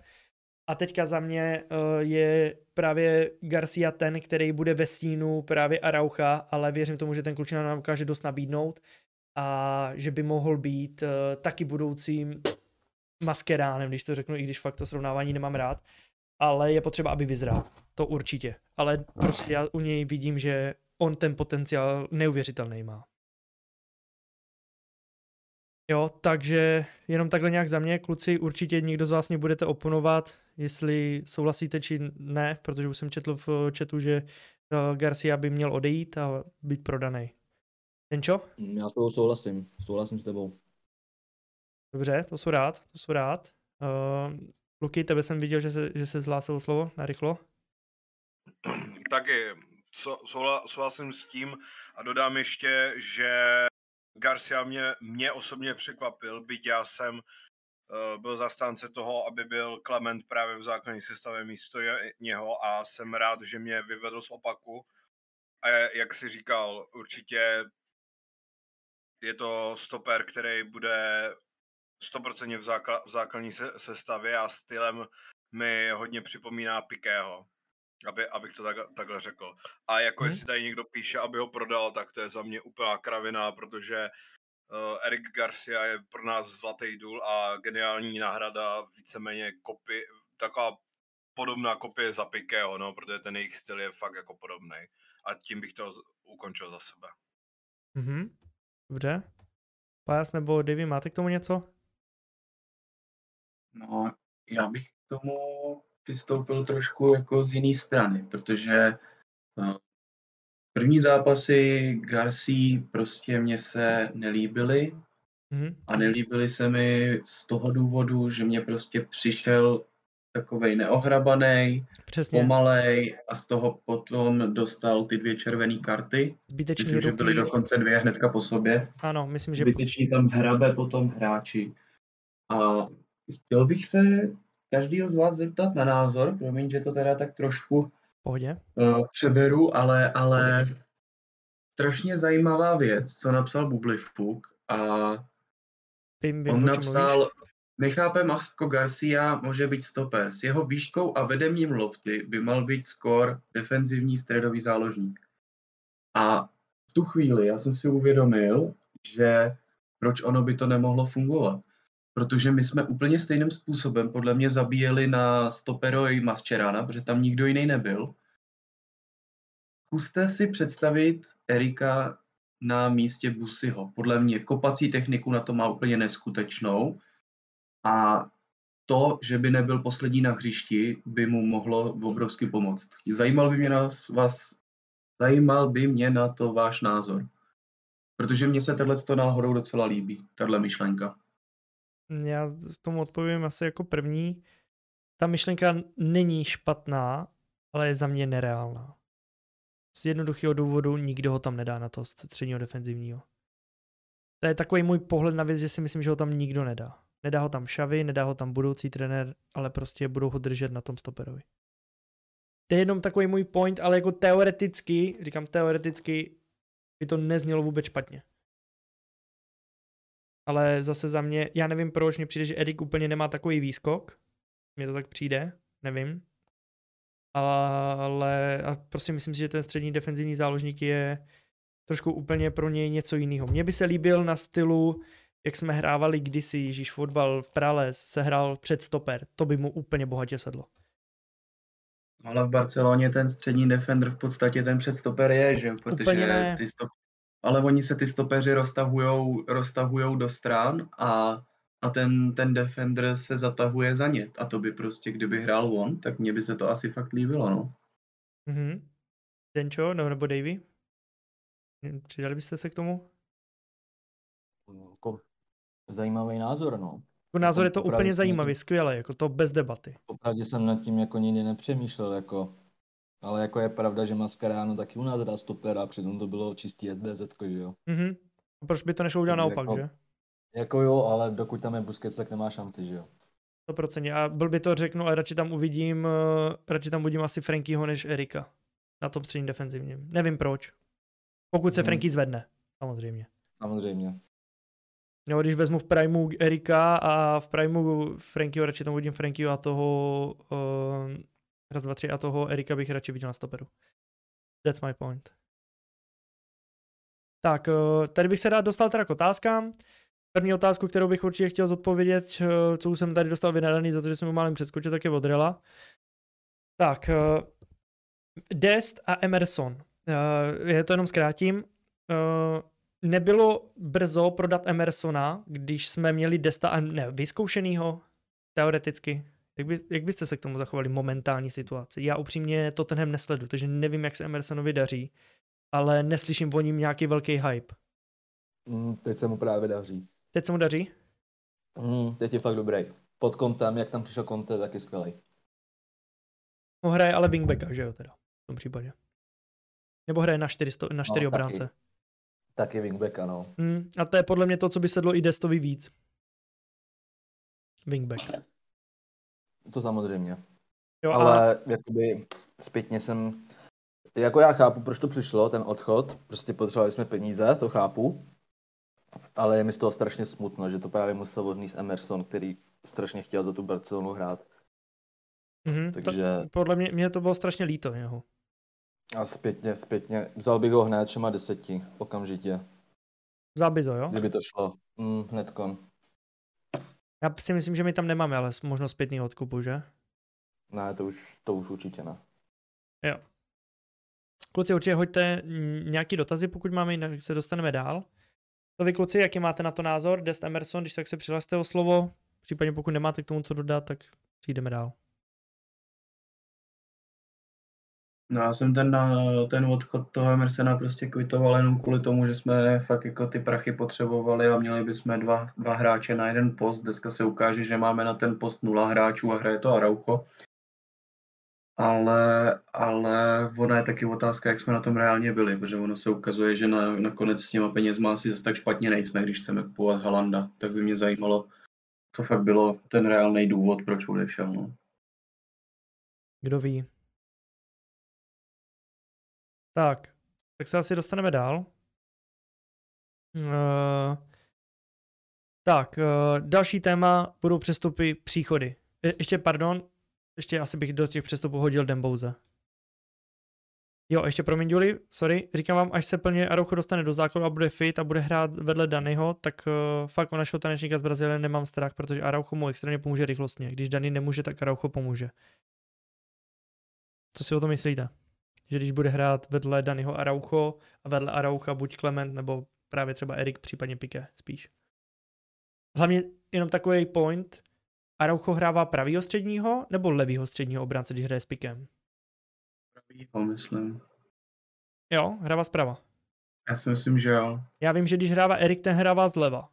A teďka za mě uh, je právě Garcia ten, který bude ve stínu právě Araucha, ale věřím tomu, že ten klučina nám dokáže dost nabídnout a že by mohl být uh, taky budoucím maskeránem, když to řeknu, i když fakt to srovnávání nemám rád. Ale je potřeba, aby vyzrál. To určitě. Ale prostě já u něj vidím, že on ten potenciál neuvěřitelný má. Jo, takže jenom takhle nějak za mě, kluci, určitě někdo z vás mě budete oponovat, jestli souhlasíte či ne, protože už jsem četl v chatu, že eh, Garcia by měl odejít a být prodaný. Tenčo? Já s tebou souhlasím, souhlasím s tebou. Dobře, to jsou rád, to jsou rád. Uh, Luky, tebe jsem viděl, že se, že se zhlásil slovo, narychlo. Taky souhlasím s tím a dodám ještě, že Garcia mě, mě osobně překvapil, byť já jsem uh, byl zastánce toho, aby byl Clement právě v základní sestavě místo něho a jsem rád, že mě vyvedl z opaku. A jak si říkal, určitě je to stoper, který bude 100% v, zákla, v základní se, sestavě a stylem mi hodně připomíná Pikého, aby, abych to tak, takhle řekl. A jako hmm. jestli tady někdo píše, aby ho prodal, tak to je za mě úplná kravina, protože uh, Eric Garcia je pro nás zlatý důl a geniální náhrada, víceméně kopy, taková podobná kopie za Pikého, no, protože ten jejich styl je fakt jako podobný. A tím bych to ukončil za sebe. Mhm, dobře. Pájas nebo Davy, máte k tomu něco? No, já bych k tomu přistoupil trošku jako z jiné strany, protože uh, první zápasy Garcí prostě mě se nelíbily Mhm. a nelíbily se mi z toho důvodu, že mě prostě přišel takovej neohrabaný, pomalej a z toho potom dostal ty dvě červené karty. Zbytečný Myslím, že byly ruky. dokonce dvě hnedka po sobě. Ano, myslím, že Zbytečně tam hrabe potom hráči. A chtěl bych se každýho z vás zeptat na názor, promiň, že to teda tak trošku pohodě. uh, přeberu, ale, ale strašně zajímavá věc, co napsal Bublifuk a Vím, vím, on napsal, mluvíš. nechápe Marco Garcia může být stoper. S jeho výškou a vedením lofty by mal být skor defenzivní středový záložník. A v tu chvíli já jsem si uvědomil, že proč ono by to nemohlo fungovat. Protože my jsme úplně stejným způsobem podle mě zabíjeli na stopero i Mascherana, protože tam nikdo jiný nebyl. Zkuste si představit Erika na místě Busyho. Podle mě kopací techniku na to má úplně neskutečnou a to, že by nebyl poslední na hřišti, by mu mohlo obrovsky pomoct. Zajímal by mě na vás, zajímal by mě na to váš názor. Protože mně se tohle to náhodou docela líbí, tahle myšlenka. Já tomu odpovím asi jako první. Ta myšlenka není špatná, ale je za mě nereálná. Z jednoduchého důvodu nikdo ho tam nedá na to středního defenzivního. To je takový můj pohled na věc, že si myslím, že ho tam nikdo nedá. Nedá ho tam Šavy, nedá ho tam budoucí trenér, ale prostě budou ho držet na tom stoperovi. To je jenom takový můj point, ale jako teoreticky, říkám teoreticky, by to neznělo vůbec špatně. Ale zase za mě, já nevím proč, mně přijde, že Erik úplně nemá takový výskok. Mně to tak přijde, nevím. Ale a prostě myslím si, že ten střední defenzivní záložník je trošku úplně pro něj něco jiného. Mně by se líbil na stylu, jak jsme hrávali kdysi, Ježíš fotbal v Prales, se hrál před stoper. To by mu úplně bohatě sedlo. Ale v Barceloně ten střední defender v podstatě ten předstoper je, že Protože ty stop... Ale oni se ty stopeři roztahujou, roztahujou do stran a, a ten, ten defender se zatahuje za ně. A to by prostě, kdyby hrál on, tak mně by se to asi fakt líbilo, no. Mhm. Denčo, no, nebo Davy? Přidali byste se k tomu? Jako zajímavý názor, no. Jako názor je to Opravdu úplně zajímavý, skvěle, jako to bez debaty. Opravdu jsem nad tím jako nikdy nepřemýšlel, jako. Ale jako je pravda, že Mascherano taky u nás hrál stopera, přitom to bylo čistý SDZ, že jo. Mhm. A proč by to nešlo udělat naopak, jako- že? Jako jo, ale dokud tam je Busquets, tak nemá šanci, že jo. 100%. A byl by to řeknu, ale radši tam uvidím, eh, radši tam uvidím asi Frankyho než Erika. Na tom středním defenzivním. Nevím proč. Pokud se Mhm. Franky zvedne, samozřejmě. Samozřejmě. Jo, když vezmu v Primu Erika a v Primu Frankyho, radši tam uvidím Frankyho a toho uh, raz, dva, tři a toho Erika bych radši viděl na stoperu. That's my point. Tak, uh, tady bych se rád dostal teda k otázkám. První otázku, kterou bych určitě chtěl zodpovědět, uh, co už jsem tady dostal vynadaný za to, že jsem ho málem přeskočil, tak je od Rela. Tak, uh, Dest a Emerson. Je to jenom zkrátím. Nebylo brzo prodat Emersona, když jsme měli Desta a ne, vyzkoušenýho, teoreticky. Jak, by, jak byste se k tomu zachovali momentální situaci? Já upřímně to tenhle nesledu, takže nevím, jak se Emersonovi daří, ale neslyším o ním nějaký velký hype. Mm, teď se mu právě daří. Teď se mu daří? Mm, teď je fakt dobrý. Pod kontem, jak tam přišel Conte, tak je skvělý. No hraje ale wingbacka, že jo teda, v tom případě. Nebo hraje na čtyři, sto, na čtyři No, taky. obránce. Tak je wingback, ano. Hmm, a to je podle mě to, co by sedlo i Destovi víc. Wingback. To samozřejmě. Jo, a Ale jakoby zpětně jsem, jako já chápu, proč to přišlo, ten odchod, prostě potřebovali jsme peníze, to chápu. ale je mi z toho strašně smutno, že to právě musel odníst Emerson, který strašně chtěl za tu Barcelonu hrát. Mhm, Takže to, podle mě, mě to bylo strašně líto jeho. a zpětně, zpětně, vzal bych ho hned všema deseti, okamžitě, Zábizo, jo? kdyby to šlo. Mm, hnedkon. Já si myslím, že my tam nemáme ale možnost zpětného odkupu, že? Ne, to už, to už určitě ne. Jo. Kluci, určitě hoďte nějaký dotazy, pokud máme, jinak se dostaneme dál. To vy kluci, jaký máte na to názor? Dest Emerson, když tak se přihlaste o slovo. Případně pokud nemáte k tomu co dodat, tak přijdeme dál. No já jsem ten, na- ten odchod toho Emersona prostě kvitoval jenom kvůli tomu, že jsme fakt jako ty prachy potřebovali a měli bychom dva, dva hráče na jeden post. Dneska se ukáže, že máme na ten post nula hráčů a hraje to Araucho. Ale, ale ona je taky otázka, jak jsme na tom reálně byli, protože ono se ukazuje, že na, nakonec s těma penězma asi zase tak špatně nejsme, když chceme kupovat Halanda. Tak by mě zajímalo, co fakt bylo ten reálný důvod, proč odešel. No. Kdo ví? Tak, tak se asi dostaneme dál. Uh, tak, uh, další téma budou přestupy příchody. Je, ještě, pardon, ještě asi bych do těch přestupů hodil Dembouze. Jo, ještě promiň, Juli, sorry, říkám vám, až se plně Araujo dostane do základu a bude fit a bude hrát vedle Danyho, tak uh, fakt o našeho tanečníka z Brazílie nemám strach, protože Araujo mu extrémně pomůže rychlostně. Když Dany nemůže, tak Araujo pomůže. Co si o to myslíte? Že když bude hrát vedle Danyho Araucho a vedle Araucha buď Clement nebo právě třeba Erik, případně Pique spíš. Hlavně jenom takový point, Araucho hrává pravýho středního nebo levýho středního obránce, když hraje s Pikem? Pravýho, myslím. Jo, hrává zprava. Já si myslím, že jo. Já vím, že když hrává Erik, ten hrává zleva.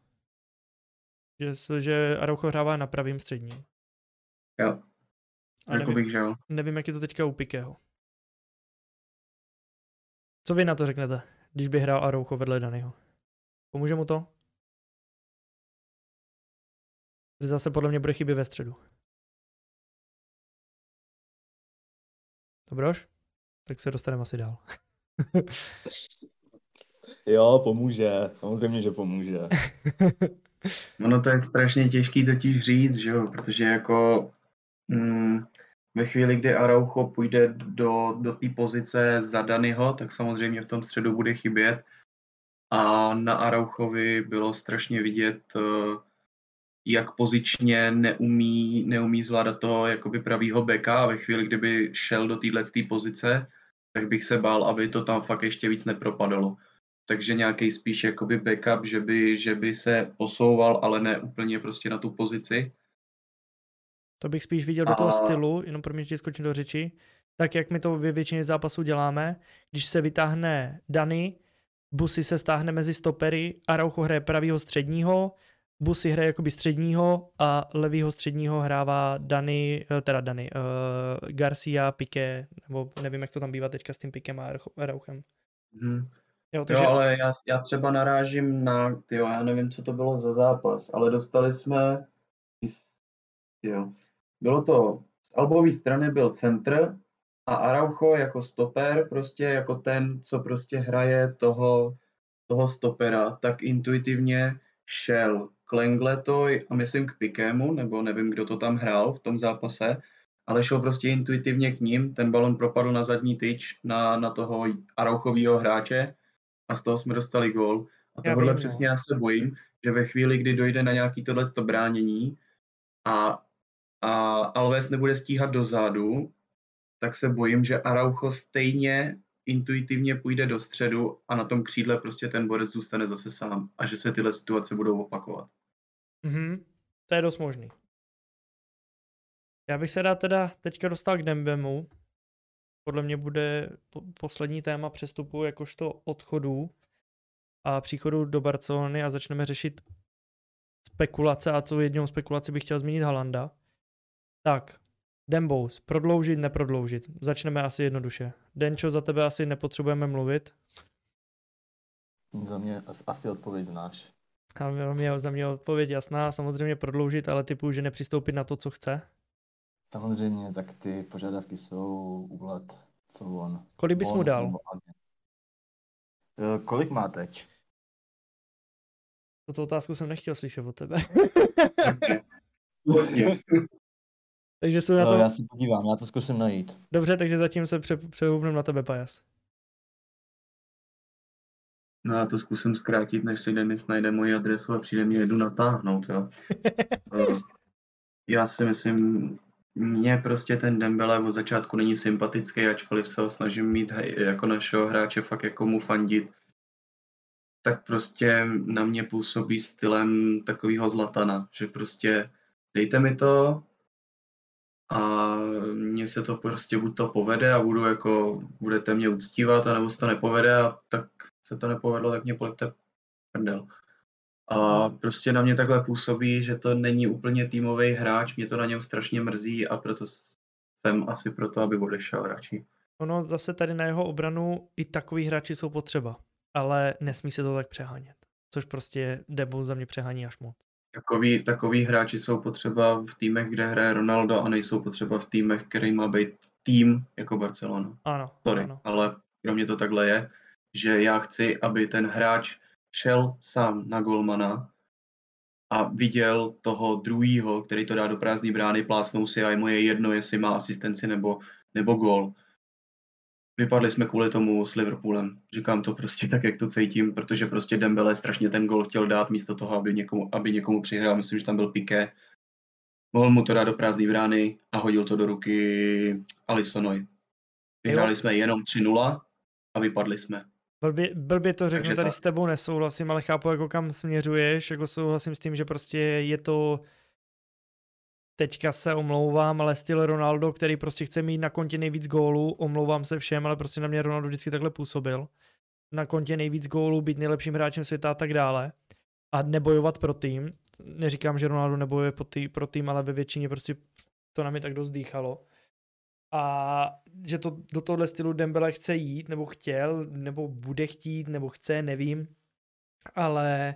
Že, že Araucho hrává na pravým středním. Jo, A jako nevím, bych, že jo. nevím, jak je to teďka u Pikeho. Co vy na to řeknete, když by hrál Araucho vedle Danyho? Pomůže mu to? Zase podle mě bude chybět ve středu. Dobroš? Tak se dostaneme asi dál. Jo, pomůže, samozřejmě, že pomůže. Ono to je strašně těžký totiž říct, že jo, protože jako mm, ve chvíli, kdy Araujo půjde do, do té pozice za Danyho, tak samozřejmě v tom středu bude chybět. A na Arauchovi bylo strašně vidět, eh, jak pozičně neumí, neumí zvládat toho jakoby pravýho beka a ve chvíli, kdyby šel do téhle pozice, tak bych se bál, aby to tam fakt ještě víc nepropadalo. Takže nějaký spíš jakoby backup, že by, že by se posouval, ale ne úplně prostě na tu pozici. To bych spíš viděl do toho stylu, jenom pro mě, skočím do řeči, tak jak my to ve většině zápasů děláme, když se vytáhne Dany, Busy se stáhne mezi stopery, Araucho hraje pravýho středního, Busy hraje jakoby středního a levýho středního hrává Dany, eh, teda Dany, uh, Garcia, Pique, nebo nevím, jak to tam bývá teďka s tím Pikem a Arauchem. Mhm. Jo, takže Jo, ale já, já třeba narážím na, tyjo, já nevím, co to bylo za zápas, ale dostali jsme, jo, bylo to, z albové strany byl centr a Araujo jako stoper, prostě jako ten, co prostě hraje toho, toho stopera, tak intuitivně šel k Lengletoy a myslím k Pikému, nebo nevím, kdo to tam hrál v tom zápase, ale šel prostě intuitivně k ním, ten balon propadl na zadní tyč na, na toho Arauchovýho hráče a z toho jsme dostali gól. A tohle vím, přesně no. já se bojím, že ve chvíli, kdy dojde na nějaký tohleto bránění a, a Alves nebude stíhat dozadu, tak se bojím, že Araujo stejně intuitivně půjde do středu a na tom křídle prostě ten borec zůstane zase sám a že se tyhle situace budou opakovat. Mhm, to je dost možný. Já bych se rád teda teďka dostal k Dembemu. Podle mě bude po- poslední téma přestupu jakožto odchodů a příchodu do Barcelony a začneme řešit spekulace a tu jednou spekulaci bych chtěl zmínit Halanda. Tak, Dembous, prodloužit, neprodloužit. Začneme asi jednoduše. Denčo, za tebe asi nepotřebujeme mluvit. Za mě as- asi odpověď znáš. A za mě, za mě odpověď jasná, samozřejmě prodloužit, ale typu, že nepřistoupit na to, co chce. Samozřejmě, tak ty požadavky jsou úlet, co on. Kolik bys mu on dal? nebo agent. Eh, Kolik má teď? Toto otázku jsem nechtěl slyšet od tebe. takže jsou na to... já se podívám, já to zkusím najít. Dobře, takže zatím se pře- přehoupnem na tebe, Pajas. No já to zkusím zkrátit, než si Denis najde moji adresu a přijde mě jedu natáhnout, jo. Eh, já si myslím, mně prostě ten Dembele od začátku není sympatický, ačkoliv se ho snažím mít jako našeho hráče fakt jako mu fandit. Tak prostě na mě působí stylem takového Zlatana, že prostě dejte mi to a mně se to prostě buď to povede a budu jako, budete mě uctívat, anebo se to nepovede a tak se to nepovedlo, tak mě polepte prdel. A prostě na mě takhle působí, že to není úplně týmový hráč, mě to na něm strašně mrzí a proto jsem asi proto, aby odešel radši. Ono zase tady na jeho obranu i takový hráči jsou potřeba, ale nesmí se to tak přehánět. Což prostě Debo za mě přehání až moc. Takový, takový hráči jsou potřeba v týmech, kde hraje Ronaldo a nejsou potřeba v týmech, který má být tým jako Barcelona. Ano, Sorry, ano. ale pro mě to takhle je, že já chci, aby ten hráč šel sám na golmana a viděl toho druhýho, který to dá do prázdné brány, plásnou si a je mu je jedno, jestli má asistenci nebo, nebo gol. Vypadli jsme kvůli tomu s Liverpoolem. Říkám to prostě tak, jak to cítím, protože prostě Dembele strašně ten gol chtěl dát místo toho, aby někomu, aby někomu přihrál. Myslím, že tam byl Piqué. Mohl mu to dát do prázdné brány a hodil to do ruky Alisonovi. Vyhráli jsme jenom 3-0 a vypadli jsme. Blbě, blbě to řeknu, Takže tady tak. s tebou nesouhlasím, ale chápu, jako kam směřuješ, jako souhlasím s tím, že prostě je to teďka se omlouvám, ale styl Ronaldo, který prostě chce mít na kontě nejvíc gólů, omlouvám se všem, ale prostě na mě Ronaldo vždycky takhle působil. Na kontě nejvíc gólů, být nejlepším hráčem světa a tak dále. A nebojovat pro tým. Neříkám, že Ronaldo nebojuje pro, pro tým, ale ve většině prostě to na mě tak dost dýchalo. A že to do tohle stylu Dembele chce jít, nebo chtěl, nebo bude chtít, nebo chce, nevím. Ale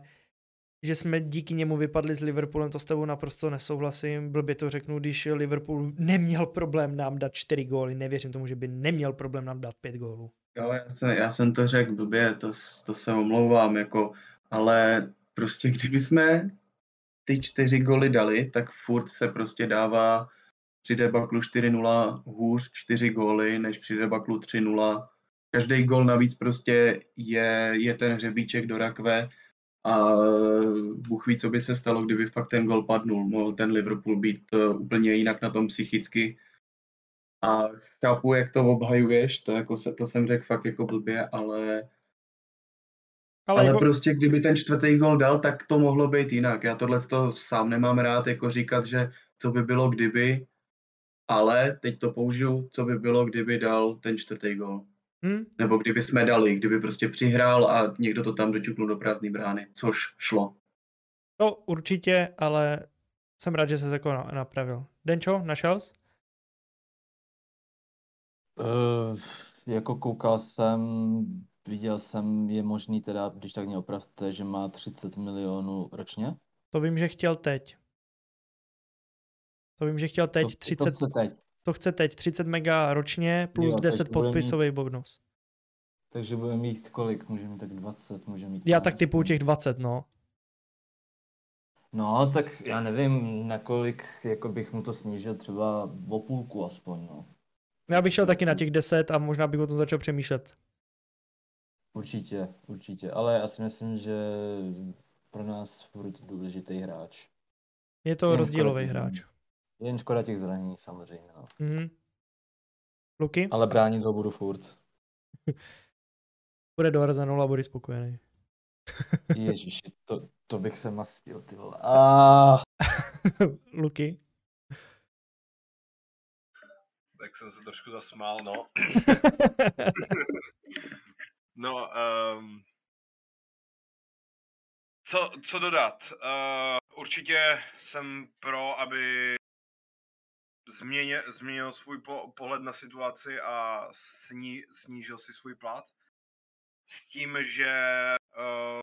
že jsme díky němu vypadli s Liverpoolem, to s tebou naprosto nesouhlasím. Blbě to řeknu, když Liverpool neměl problém nám dát 4 góly. Nevěřím tomu, že by neměl problém nám dát 5 gólů. Jo, já jsem, já jsem to řekl blbě, to, to se omlouvám, jako, ale prostě kdyby jsme ty čtyři goly dali, tak furt se prostě dává při debaklu 4-0 hůř 4 góly, než při debaklu 3-0. Každý gol navíc prostě je, je ten hřebíček do rakve a Bůh ví, co by se stalo, kdyby fakt ten gol padnul. Mohl ten Liverpool být eh, úplně jinak na tom psychicky. A chápu, jak to obhajuješ, to, jako se, to jsem řekl fakt jako blbě, ale, Ale, ale jako, prostě kdyby ten čtvrtý gol dal, tak to mohlo být jinak. Já tohle to sám nemám rád, jako říkat, že co by bylo kdyby, ale teď to použiju, co by bylo, kdyby dal ten čtvrtý gol. Hm, Nebo kdyby jsme dali, kdyby prostě přihrál a někdo to tam doťuknul do prázdné brány, což šlo. to určitě, ale jsem rád, že se jako na- napravil. Denčo, našel jsi? Uh, jako koukal jsem, viděl jsem, je možný teda, když tak mě opravte, že má 30 milionů ročně. To vím, že chtěl teď. To vím, že chtěl teď to, 30, To chce teď. To chce teď 30 mega ročně plus Jo, 10 takže bude mít- podpisový bonus. Takže bude mít kolik? Může mít tak 20, může mít Já tak 15, typu těch 20, no. No, tak já nevím, nakolik jako bych mu to snížil třeba o půlku aspoň, no. Já bych šel taky na těch 10 a možná bych o tom začal přemýšlet. Určitě, určitě, ale já si myslím, že pro nás furt důležitý hráč. Je to rozdílový hráč. Jen škoda těch zranění samozřejmě, no. Mhm. Luky? Ale bránit ho budu furt. Bude do Arsenalu a bude spokojený. Ježiši, to, to bych se mastil, ty vole. Ah, Luky? Tak jsem se trošku zasmál, no. No, um, co, co dodat? Uh, určitě jsem pro, aby změně, změnil svůj po, pohled na situaci a sní, snížil si svůj plat. S tím, že uh,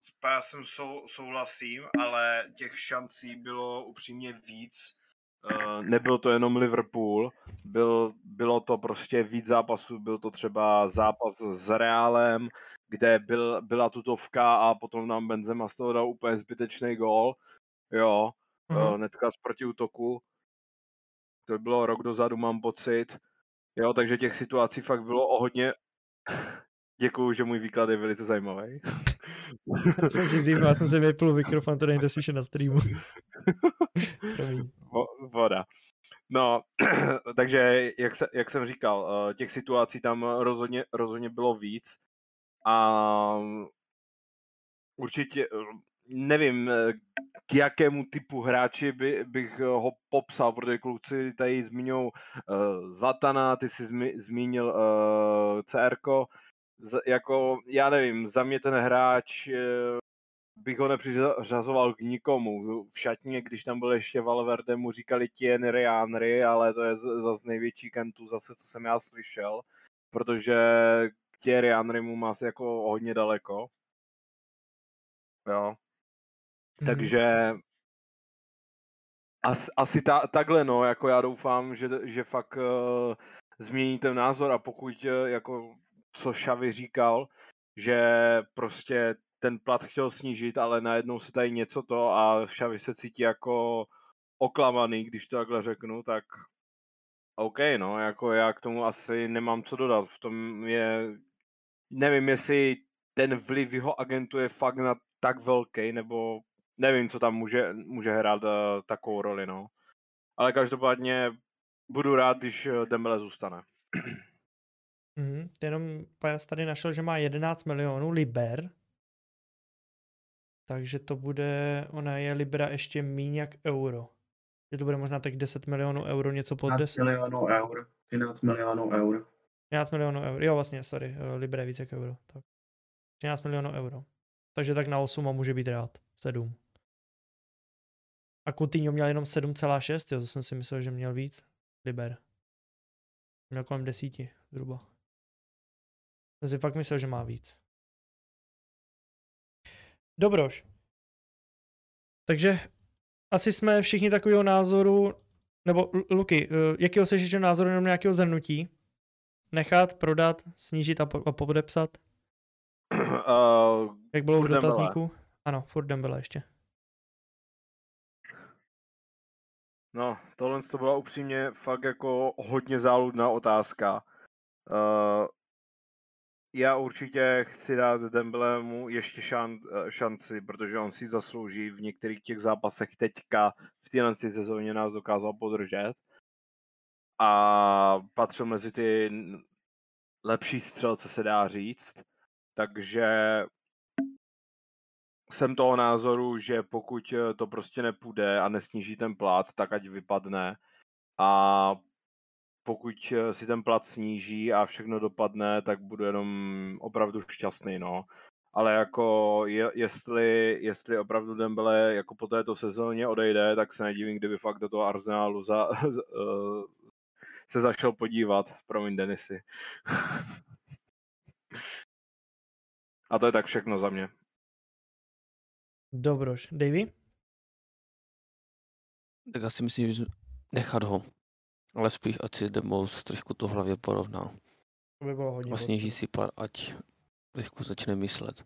s pásem sou, souhlasím, ale těch šancí bylo upřímně víc. Uh, nebyl to jenom Liverpool, byl, bylo to prostě víc zápasů, byl to třeba zápas s Reálem, kde byl, byla tutovka a potom nám Benzema z toho dal úplně zbytečný gól, jo, mm-hmm. netka z protiútoku, to bylo rok dozadu, mám pocit, jo, takže těch situací fakt bylo o hodně, Děkuju, že můj výklad je velice zajímavý. Já jsem si já jsem si vypl mikrofon, to nejde slyšet na streamu. Voda. No, takže jak, se, jak jsem říkal, eh, těch situací tam rozhodně, rozhodně bylo víc a určitě eh, nevím, eh, k jakému typu hráči by, bych ho popsal, protože kluci tady zmiňují uh, Zlatana, ty jsi zmi, zmínil uh, CRko, Z, jako, já nevím, za mě ten hráč bych ho nepřiřazoval k nikomu. V šatně, když tam byl ještě Valverde, mu říkali Thierry Henry, ale to je zase největší kentu zase, co jsem já slyšel, protože Thierry Henry mu má asi jako hodně daleko. Jo. Mm-hmm. Takže asi, asi ta, takhle no, jako já doufám, že, že fakt uh, změní ten názor a pokud uh, jako co Xavi říkal, že prostě ten plat chtěl snížit, ale najednou se tady něco to a Xavi se cítí jako oklamaný, když to takhle řeknu, tak OK, no, jako já k tomu asi nemám co dodat. V tom je, nevím, jestli ten vliv jeho agentu je fakt na tak velký, nebo nevím, co tam může, může hrát uh, takovou roli, no. Ale každopádně budu rád, když eh, Dembele zůstane. Mm, jenom Pajas tady našel, že má 11 milionů liber, takže to bude, ona je Libra ještě míň jak euro. Že to bude možná tak 10 milionů euro, něco pod 10. milionů eur. 13 milionů eur. 13 milionů euro, jo vlastně, sorry, eh, Libra je víc jak euro. Tak. 13 milionů euro. Takže tak na 8 a může být rád. 7. A Coutinho měl jenom 7,6, jo, to jsem si myslel, že měl víc. Liber. Měl kolem 10 zhruba. Jsem si fakt myslel, že má víc. Dobroš. Takže asi jsme všichni takového názoru, nebo Luky, eh, jakého se ještě názoru jenom nějakého zhrnutí? Nechat, prodat, snížit a, po, a podepsat? Uh, Jak bylo v dotazníku? Dembele. Ano, furt Dembele ještě. No, tohle to byla upřímně fakt jako hodně záludná otázka. Uh, já určitě chci dát Dembelemu ještě šan, eh, šanci, protože on si zaslouží v některých těch zápasech teďka v téhle sezóně nás dokázal podržet a patřil mezi ty lepší střelce se dá říct, takže jsem toho názoru, že pokud eh, to prostě nepůjde a nesníží ten plat, tak ať vypadne a pokud eh, si ten plat sníží a všechno dopadne, tak budu jenom opravdu šťastný, no. Ale jako je, jestli, jestli opravdu Dembele jako po této sezóně odejde, tak se nedivím, kdyby fakt do toho Arsenálu za, uh, se zašel podívat. Promiň, Denisy. a to je tak všechno za mě. Dobroš. Davy? Tak asi myslím, že nechat ho. Ale spíš, ať si Demos trošku to hlavě porovná. To by bylo hodně. A sníží si pár, ať trošku začne myslet.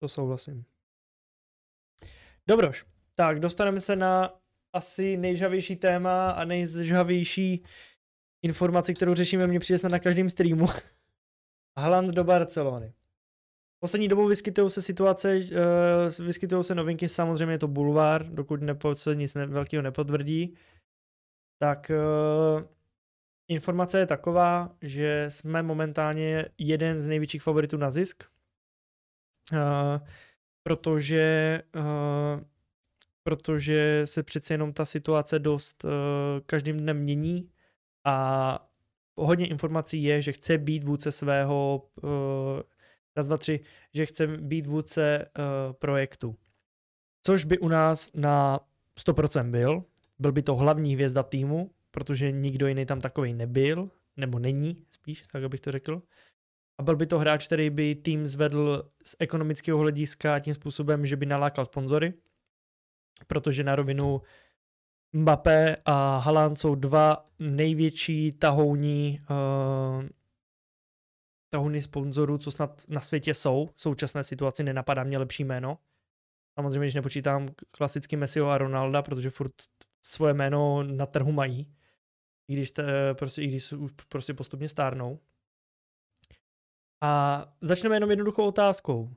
To souhlasím. Dobroš, tak dostaneme se na asi nejžavější téma a nejžavější informaci, kterou řešíme, mě přijde na každém streamu. Haaland do Barcelony. Poslední dobou vyskytují se situace, uh, vyskytují se novinky, samozřejmě je to bulvár, dokud nepo, se nic ne, velkého nepotvrdí. Tak uh, informace je taková, že jsme momentálně jeden z největších favoritů na zisk, uh, protože, protože se přece jenom ta situace dost každým dnem mění a hodně informací je, že chce být vůdce svého raz, dva, tři, že chce být vůdce uh, projektu. Což by u nás na 100% byl. Byl by to hlavní hvězda týmu, protože nikdo jiný tam takový nebyl, nebo není spíš, tak abych to řekl. A byl by to hráč, který by tým zvedl z ekonomického hlediska tím způsobem, že by nalákal sponzory, protože na rovinu Mbappé a Haaland jsou dva největší tahouní uh, tahuny sponzorů, co snad na světě jsou. V současné situaci nenapadá mě lepší jméno. Samozřejmě, když nepočítám klasicky Messiho a Ronalda, protože furt svoje jméno na trhu mají. I když, te, prostě, i když prostě postupně stárnou. A začneme jenom jednoduchou otázkou.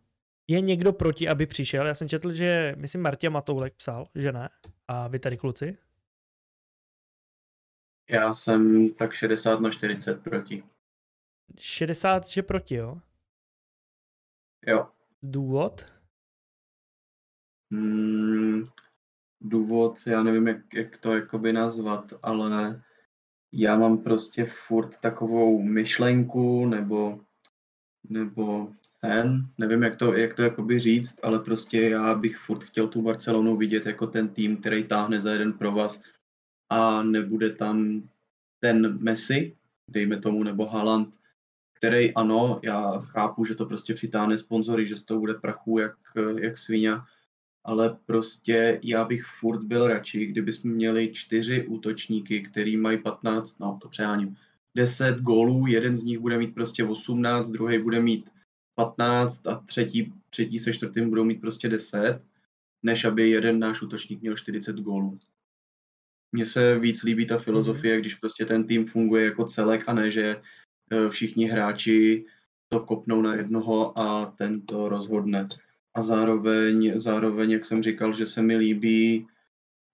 Je někdo proti, aby přišel? Já jsem četl, že, myslím, Martě Matoulek psal, že ne. A vy tady kluci? Já jsem tak 60 na 40 proti. 60, že proti, jo? Jo. Důvod? Hmm, důvod, já nevím, jak, jak to jakoby nazvat, ale já mám prostě furt takovou myšlenku nebo, nebo ten, nevím, jak to, jak to jakoby říct, ale prostě já bych furt chtěl tu Barcelonu vidět jako ten tým, který táhne za jeden provaz a nebude tam ten Messi, dejme tomu, nebo Haaland, který ano, já chápu, že to prostě přitáhne sponzory, že z toho bude prachu jak, jak svině, ale prostě já bych furt byl radši, kdyby jsme měli čtyři útočníky, který mají 15, no to přeháním, 10 gólů, jeden z nich bude mít prostě 18, druhý bude mít 15 a třetí, třetí se čtvrtým budou mít prostě 10, než aby jeden náš útočník měl 40 gólů. Mně se víc líbí ta filozofie, když prostě ten tým funguje jako celek a ne, že všichni hráči to kopnou na jednoho a ten to rozhodne. A zároveň, zároveň, jak jsem říkal, že se mi líbí,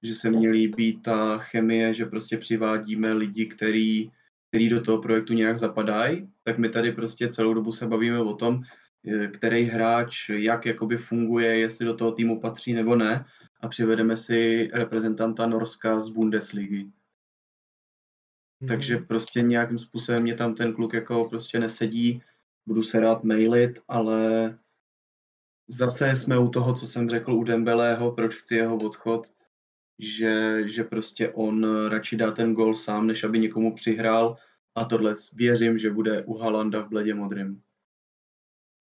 že se mně líbí ta chemie, že prostě přivádíme lidi, který, který do toho projektu nějak zapadají, tak my tady prostě celou dobu se bavíme o tom, e, který hráč jak jakoby funguje, jestli do toho týmu patří nebo ne a přivedeme si reprezentanta Norska z Bundesligy. Takže prostě nějakým způsobem mě tam ten kluk jako prostě nesedí, budu se rád mailit, ale zase jsme u toho, co jsem řekl u Dembeleho, proč chci jeho odchod, že, že prostě on radši dá ten gol sám, než aby někomu přihrál a tohle věřím, že bude u Halanda v bledě modrým.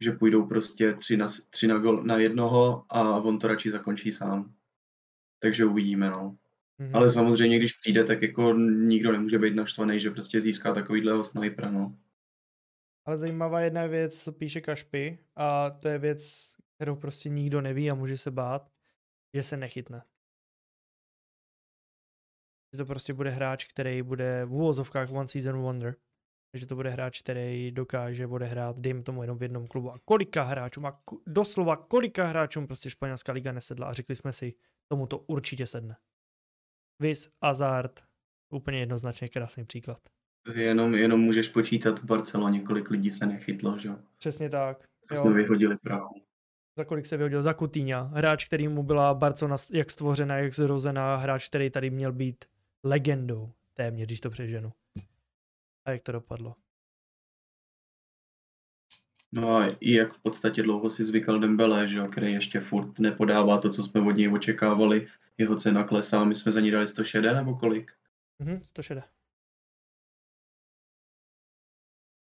Že půjdou prostě tři na, tři na, gol, na jednoho a on to radši zakončí sám takže uvidíme, no. Mm-hmm. Ale samozřejmě, když přijde, tak jako nikdo nemůže být naštvaný, že prostě získá takovýhle snipera, no. Ale zajímavá jedna věc, co píše Kašpy, a to je věc, kterou prostě nikdo neví a může se bát, že se nechytne. Že to prostě bude hráč, který bude v úvozovkách one season wonder. Že to bude hráč, který dokáže odehrát, dejme tomu jenom v jednom klubu. A kolika hráčům, a doslova kolika hráčům prostě španělská liga nesedla. A řekli jsme si, tomu to určitě sedne. Vis, Hazard, úplně jednoznačně krásný příklad. Jenom, jenom můžeš počítat v Barceloně, kolik lidí se nechytlo, že? Přesně tak. Jo. jsme vyhodili Prahu. Za kolik se vyhodil? Za Coutinho. Hráč, který mu byla Barcelona jak stvořená, jak zrozená. Hráč, který tady měl být legendou. Téměř, když to přeženu. A jak to dopadlo? No a i jak v podstatě dlouho si zvykal Dembele, že jo, který ještě furt nepodává to, co jsme od něj očekávali. Jeho cena klesá, my jsme za ní dali 106 nebo kolik? Mhm, 106.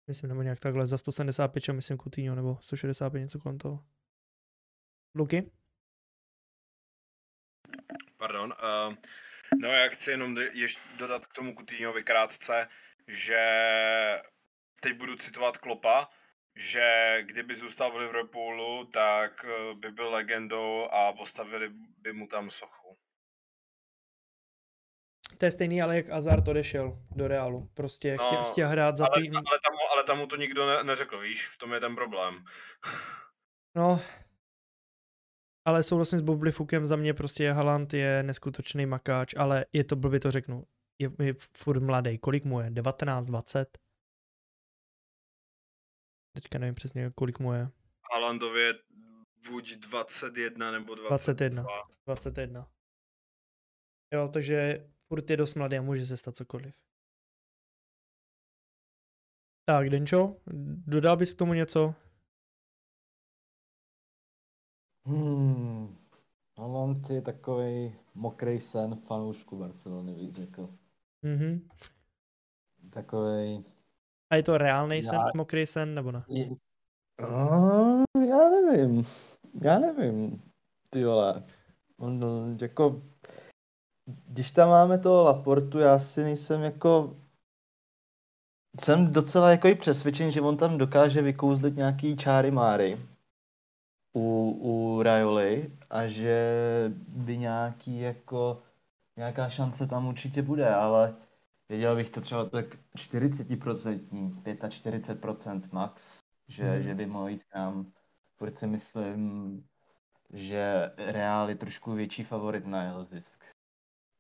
Myslím, nebo nějak takhle, za 175, čo myslím Coutinho, nebo 165, něco kolem toho. Luky? Pardon. Uh, no já chci jenom ještě dodat k tomu Coutinhovi krátce, že teď budu citovat Klopa, že kdyby zůstal v Liverpoolu, tak eh, by byl legendou a postavili by mu tam sochu. To je stejný, ale jak Azar odešel do Realu. Prostě no, chtěl, chtěl hrát za ale, tým. Ale tam, ale tam mu to nikdo ne, neřekl, víš, v tom je ten problém. no, ale souhlasím s Bobli Fukem, za mě prostě Haaland je neskutečný makáč, ale je to blbě to řeknu. Je, je furt mladý. Kolik mu je? 19, 20? Teďka nevím přesně, kolik mu je. Haalandově buď 21 nebo 22. 21. 21. Jo, takže furt je dost mladý a může se stát cokoliv. Tak, Denčo, dodal bys k tomu něco? Hmm. Haaland je takový mokrý sen fanoušku Barcelony, bych řekl. Mhm. Takový a je to reálný sen, já... mokrý sen, nebo ne? Uh, já nevím. Já nevím. Ty vole. On, jako, když tam máme toho Laportu, já si nejsem jako jsem docela jako i přesvědčen, že on tam dokáže vykouzlit nějaký čáry máry u, u Rajoli a že by nějaký jako nějaká šance tam určitě bude, ale věděl bych to třeba tak 40%, 45% max, že, hmm. že by mohl jít kam. Furt si myslím, že Real je trošku větší favorit na jeho zisk,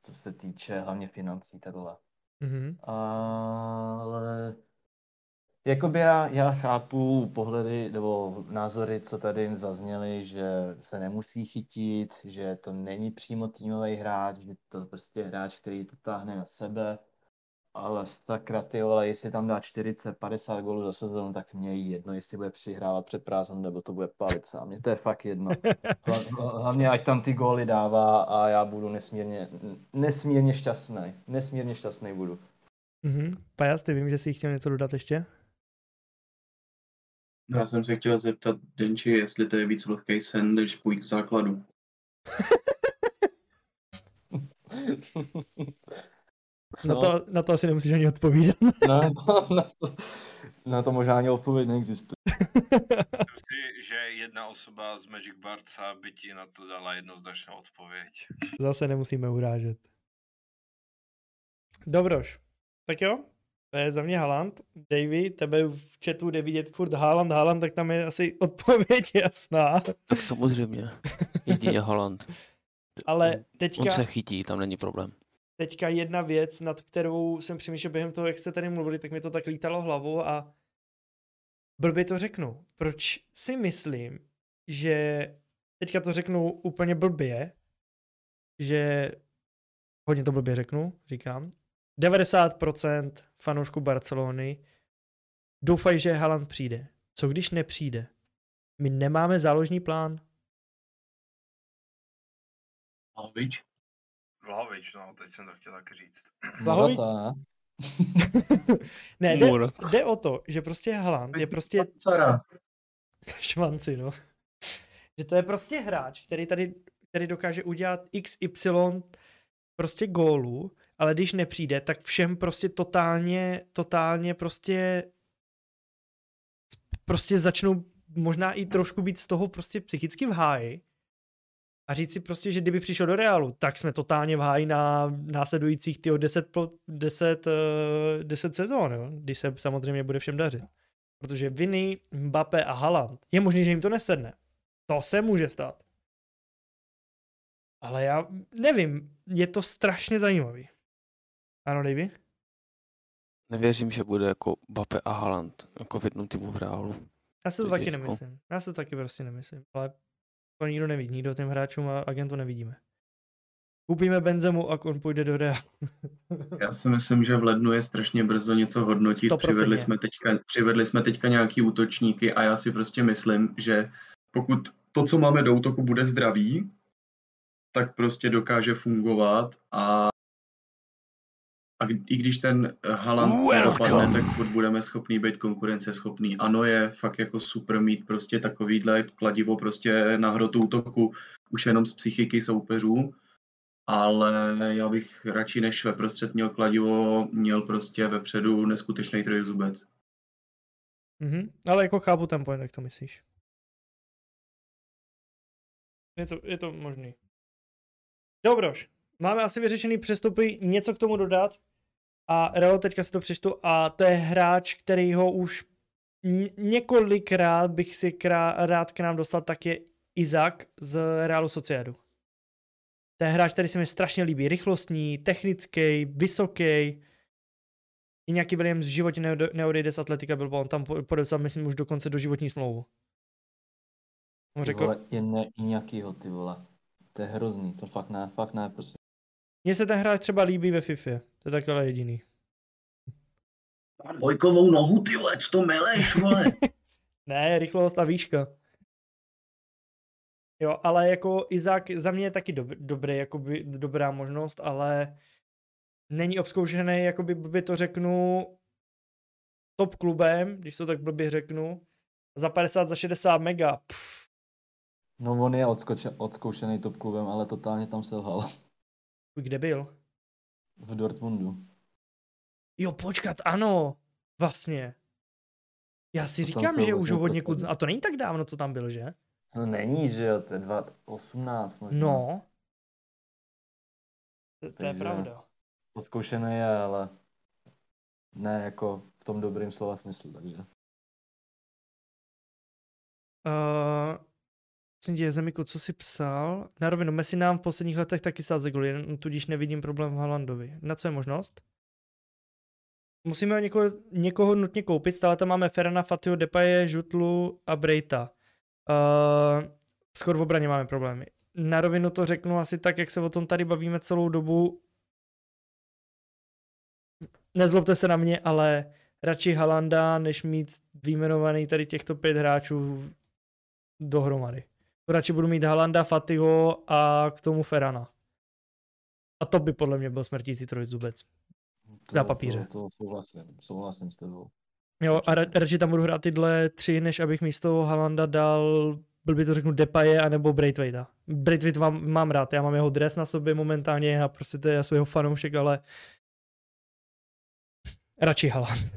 co se týče hlavně financí tohle. Mhm. Ale jakoby já, já chápu pohledy nebo názory, co tady zazněly, že se nemusí chytit, že to není přímo týmový hráč, že to prostě je hráč, který to táhne na sebe. Ale sakra ty vole, jestli tam dá 40-50 gólů za sezónu, tak mě je jedno, jestli bude přihrávat před prázdnem, nebo to bude palit sám. Mně to je fakt jedno. Hla- Hlavně ať tam ty góly dává a já budu nesmírně, nesmírně šťastný. Nesmírně šťastný budu. Mhm. Pajas, ty vím, že jsi chtěl něco dodat ještě? Já jsem se chtěl zeptat Denči, jestli to je víc vlhký sen, než půjít k základu. Na, to, na to asi nemusíš ani odpovídat. na, to, na, to, na to možná ani odpověď neexistuje. Myslím si, že jedna osoba z Magic Barca by ti na to dala jednoznačnou odpověď. Zase nemusíme urážet. Dobroš. Tak jo, to je za mě Haaland. Davy, tebe v chatu jde vidět furt Haaland, Haaland, tak tam je asi odpověď jasná. Tak samozřejmě. Jedině Holland. Ale On teďka, se chytí, tam není problém. Teďka jedna věc, nad kterou jsem přemýšlel během toho, jak jste tady mluvili, tak mi to tak lítalo hlavou a blbě to řeknu. Proč si myslím, že teďka to řeknu úplně blbě, že hodně to blbě řeknu, říkám, 90% fanoušků Barcelony doufají, že Haaland přijde. Co když nepřijde? My nemáme záložní plán. Vlahovič? Vlahovič, no, teď jsem to chtěl taky říct. Vlahovič- ne? ne, jde, jde o to, že prostě Haaland je prostě Cara. švanci, no. Že to je prostě hráč, který tady který dokáže udělat XY prostě gólů, ale když nepřijde, tak všem prostě totálně, totálně prostě prostě začnou možná i trošku být z toho prostě psychicky v háji a říct si prostě, že kdyby přišel do Realu, tak jsme totálně v háji na následujících tyjo 10, po, 10, uh, 10 sezón, jo? když se samozřejmě bude všem dařit. Protože Viny, Mbappé a Haaland, je možné, že jim to nesedne. To se může stát. Ale já nevím, je to strašně zajímavý. Ano, Davy? Nevěřím, že bude jako Bape a Haaland jako v jednom týmu v Reálu. Já si to taky těžko. nemyslím. Já si to taky prostě nemyslím. Ale to nikdo neví. Nikdo těm hráčům a agentů nevidíme. Koupíme Benzemu a on půjde do Real. Já si myslím, že v lednu je strašně brzo něco hodnotit. 100%. Přivedli jsme, teďka, přivedli jsme teďka nějaký útočníky a já si prostě myslím, že pokud to, co máme do útoku, bude zdravý, tak prostě dokáže fungovat a, a i když ten Haaland nedopadne, tak furt budeme schopný být konkurenceschopný. Ano, je fakt jako super mít prostě takovýhle kladivo prostě na hrotu útoku už jenom z psychiky soupeřů, ale já bych radši než ve prostřed měl kladivo, měl prostě vepředu neskutečný trojzubec. Mhm. Ale jako chápu ten point, jak to myslíš. Je to, je to možný. Dobroš. Máme asi vyřešený přestupy, něco k tomu dodat. A Real teďka si to přečtu a to je hráč, který ho už několikrát bych si krá- rád k nám dostal, tak je Izak z Realu Sociedu. To je hráč, který se mi strašně líbí. Rychlostní, technický, vysoký. I nějaký Williams v životě neode- neodejde z Atletika Bilbao. On tam po- podepsal, myslím, už dokonce do životní smlouvu. On Ty řekl, vole, i, ne, nějakýho, ty vole. To je hrozný, to fakt ne, fakt ne, prostě. Mně se ten hráč třeba líbí ve FIFA. To je takhle jediný. Má dvojkovou nohu, ty vole, co to meleš, vole? Ne, rychlost a výška. Jo, ale jako Izák za mě je taky dob, dobrý, jakoby dobrá možnost, ale není obzkoušený, jakoby blbě to řeknu, top klubem, když to tak blbě řeknu, za 50, za 60 mega. Pff, No on je odskoče, odzkoušený top klubem, ale totálně tam selhal. Kde byl? V Dortmundu. Jo, počkat, ano. Vlastně. Já si To říkám, že už ho hodně poslední. A to není tak dávno, co tam byl, že? No není, že jo, to je 2018 možná. No. To, to je pravda. Odzkoušený je, ale ne jako v tom dobrým slova smyslu, takže. Uh, prosím tě, Zemiku, co jsi psal? Na rovinu, Messi nám v posledních letech taky sáze goly, tudíž nevidím problém v Haalandovi. Na co je možnost? Musíme někoho, někoho nutně koupit, stále tam máme Ferana, Fatio, Depaye, Žutlu a Brejta. Uh, skoro v obraně máme problémy. Na rovinu to řeknu asi tak, jak se o tom tady bavíme celou dobu. Nezlobte se na mě, ale radši Halanda, než mít výjmenovaný tady těchto pět hráčů dohromady. Radši budu mít Halanda, Fatiho a k tomu Ferana. A to by podle mě byl smrtící trojzubec. To, Na papíře. To, to souhlasím, souhlasím s tebou. Jo, a ra- radši tam budu hrát tyhle tři, než abych místo Halanda dal, blbě to řeknu, Depaye anebo Braithwaita. Braithwaite mám, mám rád, já mám jeho dres na sobě momentálně a prostě to je svého fanoušek, ale radši Haaland.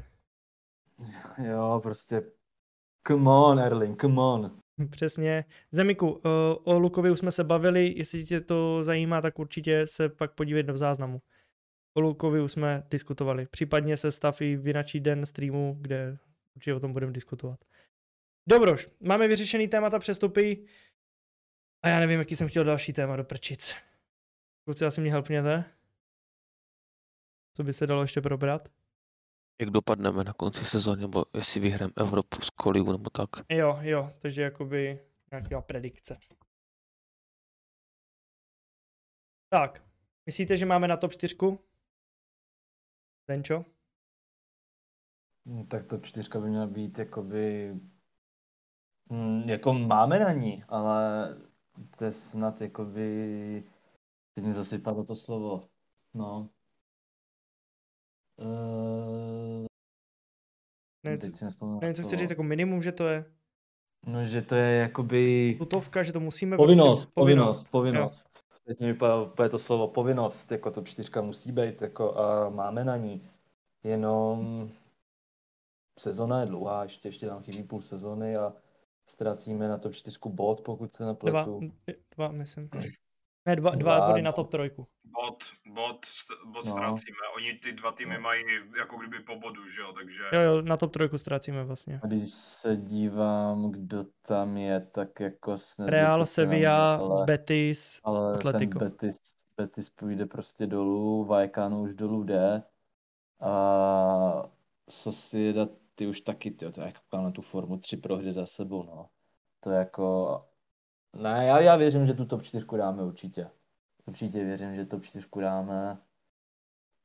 Jo, prostě come on, Erling, come on. Přesně. Zemiku, uh, o Lukovi už jsme se bavili, jestli tě to zajímá, tak určitě se pak podívej do záznamu. O Lukovi už jsme diskutovali. Případně se stav i vinačí den streamu, kde určitě o tom budeme diskutovat. Dobroš, máme vyřešený témata přestupy a já nevím, jaký jsem chtěl další téma do prčic. Kluci, asi mě helpněte. Co by se dalo ještě probrat? Jak dopadneme na konci sezóny, nebo jestli vyhrajeme Evropu z koligu, nebo tak. Jo, jo, takže jakoby nějaká predikce. Tak, myslíte, že máme na top 4? Denčo? Hm, Tak to čtyřka by měla být jakoby... Hm, jako máme na ní, ale to je snad jakoby... Teď mi zase vypadlo to slovo. No. Uh, Nevím, teď co, si nespomínám nevím, co chci říct, jako minimum, že to je No, že to je jakoby... tutovka, že to musíme Povinnost, prostě, povinnost, povinnost. Teď mi vypadá úplně to slovo povinnost, jako to čtyřka musí být, jako a máme na ní. Jenom sezona je dlouhá, ještě, ještě tam chybí půl sezony a ztracíme na to čtyřku bod, pokud se Dva, nepletu. dva, myslím. Ne, dva, dva, Dva, body na top trojku. Bod, bod, bod No. ztrácíme. Oni ty dva týmy No. mají jako kdyby po bodu, že jo, takže... Jo, jo, na top trojku ztrácíme vlastně. A když se dívám, kdo tam je, tak jako s Real, Sevilla, ale, Betis, ale Atletico. ten Betis, Betis půjde prostě dolů, Vallecano už dolů jde a Sociedad ty už taky, to je jako koukám na tu formu, tři prohry za sebou, no. To je jako, ne, já, já věřím, že tu top 4 dáme určitě. Určitě věřím, že top 4 dáme.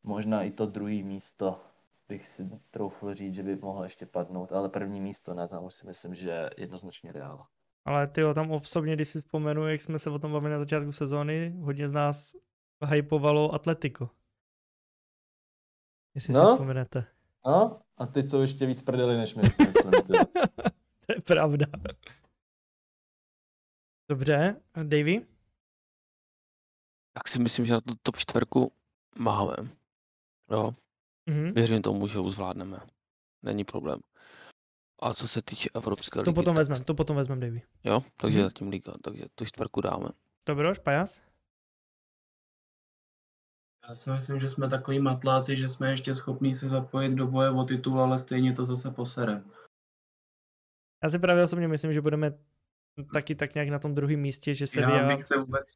Možná i to druhé místo bych si troufl říct, že by mohlo ještě padnout, ale první místo ne, tam už si myslím, že jednoznačně Real. Ale ty tam osobně, když si vzpomenu, jak jsme se o tom bavili na začátku sezóny, hodně z nás hypovalo Atletico. Jestli si No. vzpomenete. No, a ty co ještě víc prdeli než my, si myslím. To je pravda. Dobře, Davy? Tak si myslím, že na tu top čtverku máme. Jo, Mhm. věřím tomu, že ho zvládneme. Není problém. A co se týče Evropské ligy, To potom tak- vezmem, to potom vezmem, Davy. Jo, takže Mhm. zatím liga, takže tu čtverku dáme. Dobroš, Pajas? Já si myslím, že jsme takový matláci, že jsme ještě schopní se zapojit do boje o titul, ale stejně to zase poserem. Já si právě osobně myslím, že budeme taky tak nějak na tom druhém místě, že se Já bych se vůbec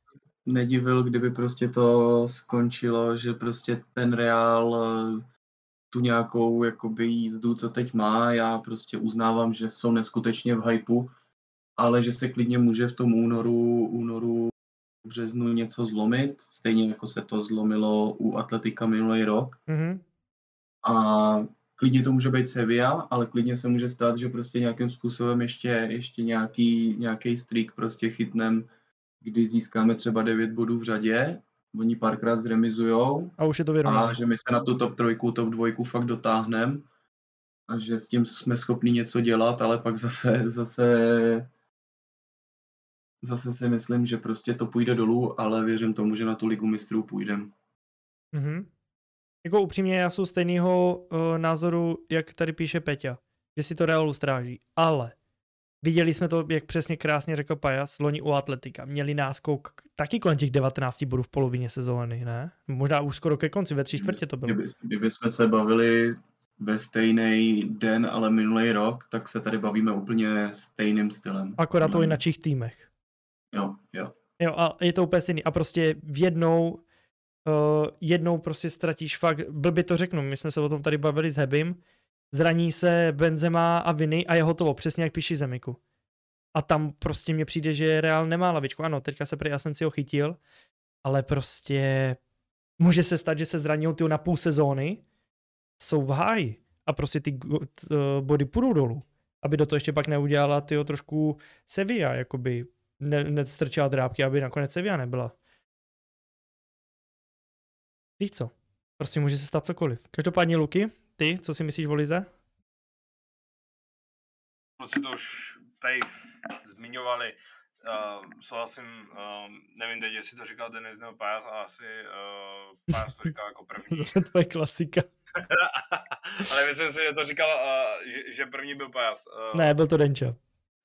nedivil, kdyby prostě to skončilo, že prostě ten Real eh, tu nějakou jakoby jízdu, co teď má, já prostě uznávám, že jsou neskutečně v hypeu, ale že se klidně může v tom únoru, únoru březnu něco zlomit, stejně jako se to zlomilo u Atletika minulý rok. Mhm. A klidně to může být Sevilla, ale klidně se může stát, že prostě nějakým způsobem ještě, ještě nějaký, nějaký streak prostě chytnem, kdy získáme třeba 9 bodů v řadě, oni párkrát zremizujou A už je to a vyrovnané. že my se na tu top trojku, top dvojku fakt dotáhneme a že s tím jsme schopni něco dělat, ale pak zase, zase, zase si myslím, že prostě to půjde dolů, ale věřím tomu, že na tu ligu mistrů půjdeme. Mhm. Jako upřímně, já jsem stejného uh, názoru, jak tady píše Peťa, že si to Realu stráží, ale viděli jsme to, jak přesně krásně řekl Pajas, loni u Atletika. Měli náskok taky kolem těch 19 bodů v polovině sezóny, ne? Možná už skoro ke konci, ve tři čtvrtě to bylo. Kdyby, kdyby jsme se bavili ve stejný den, ale minulý rok, tak se tady bavíme úplně stejným stylem. Akorát o jinakších týmech. Jo, jo. Jo, a je to úplně stejný. A prostě v jednou, uh, jednou prostě ztratíš fakt, blbě to řeknu, my jsme se o tom tady bavili s Hebim, zraní se Benzema a Viny a je hotovo, přesně jak píši Zemiku. A tam prostě mně přijde, že Real nemá lavičku. Ano, teďka se prý Asensio chytil, ale prostě může se stát, že se zranil ty na půl sezóny, jsou v háji a prostě ty body půjdou dolů. Aby do toho ještě pak neudělala tyho trošku Sevilla, jakoby ne, nestrčila drápky, aby nakonec Sevilla nebyla. Víš co? Prostě může se stát cokoliv. Každopádně Luky, ty, co si myslíš o Lize? Kluci to už tady zmiňovali. Uh, souhlasím, uh, nevím teď, jestli to říkal Denis nebo Pajas, ale asi uh, Pajas to říkal jako první. Zase tvoje klasika. ale myslím si, že to říkal, uh, že, že první byl Pajas. Uh, ne, byl to Denča.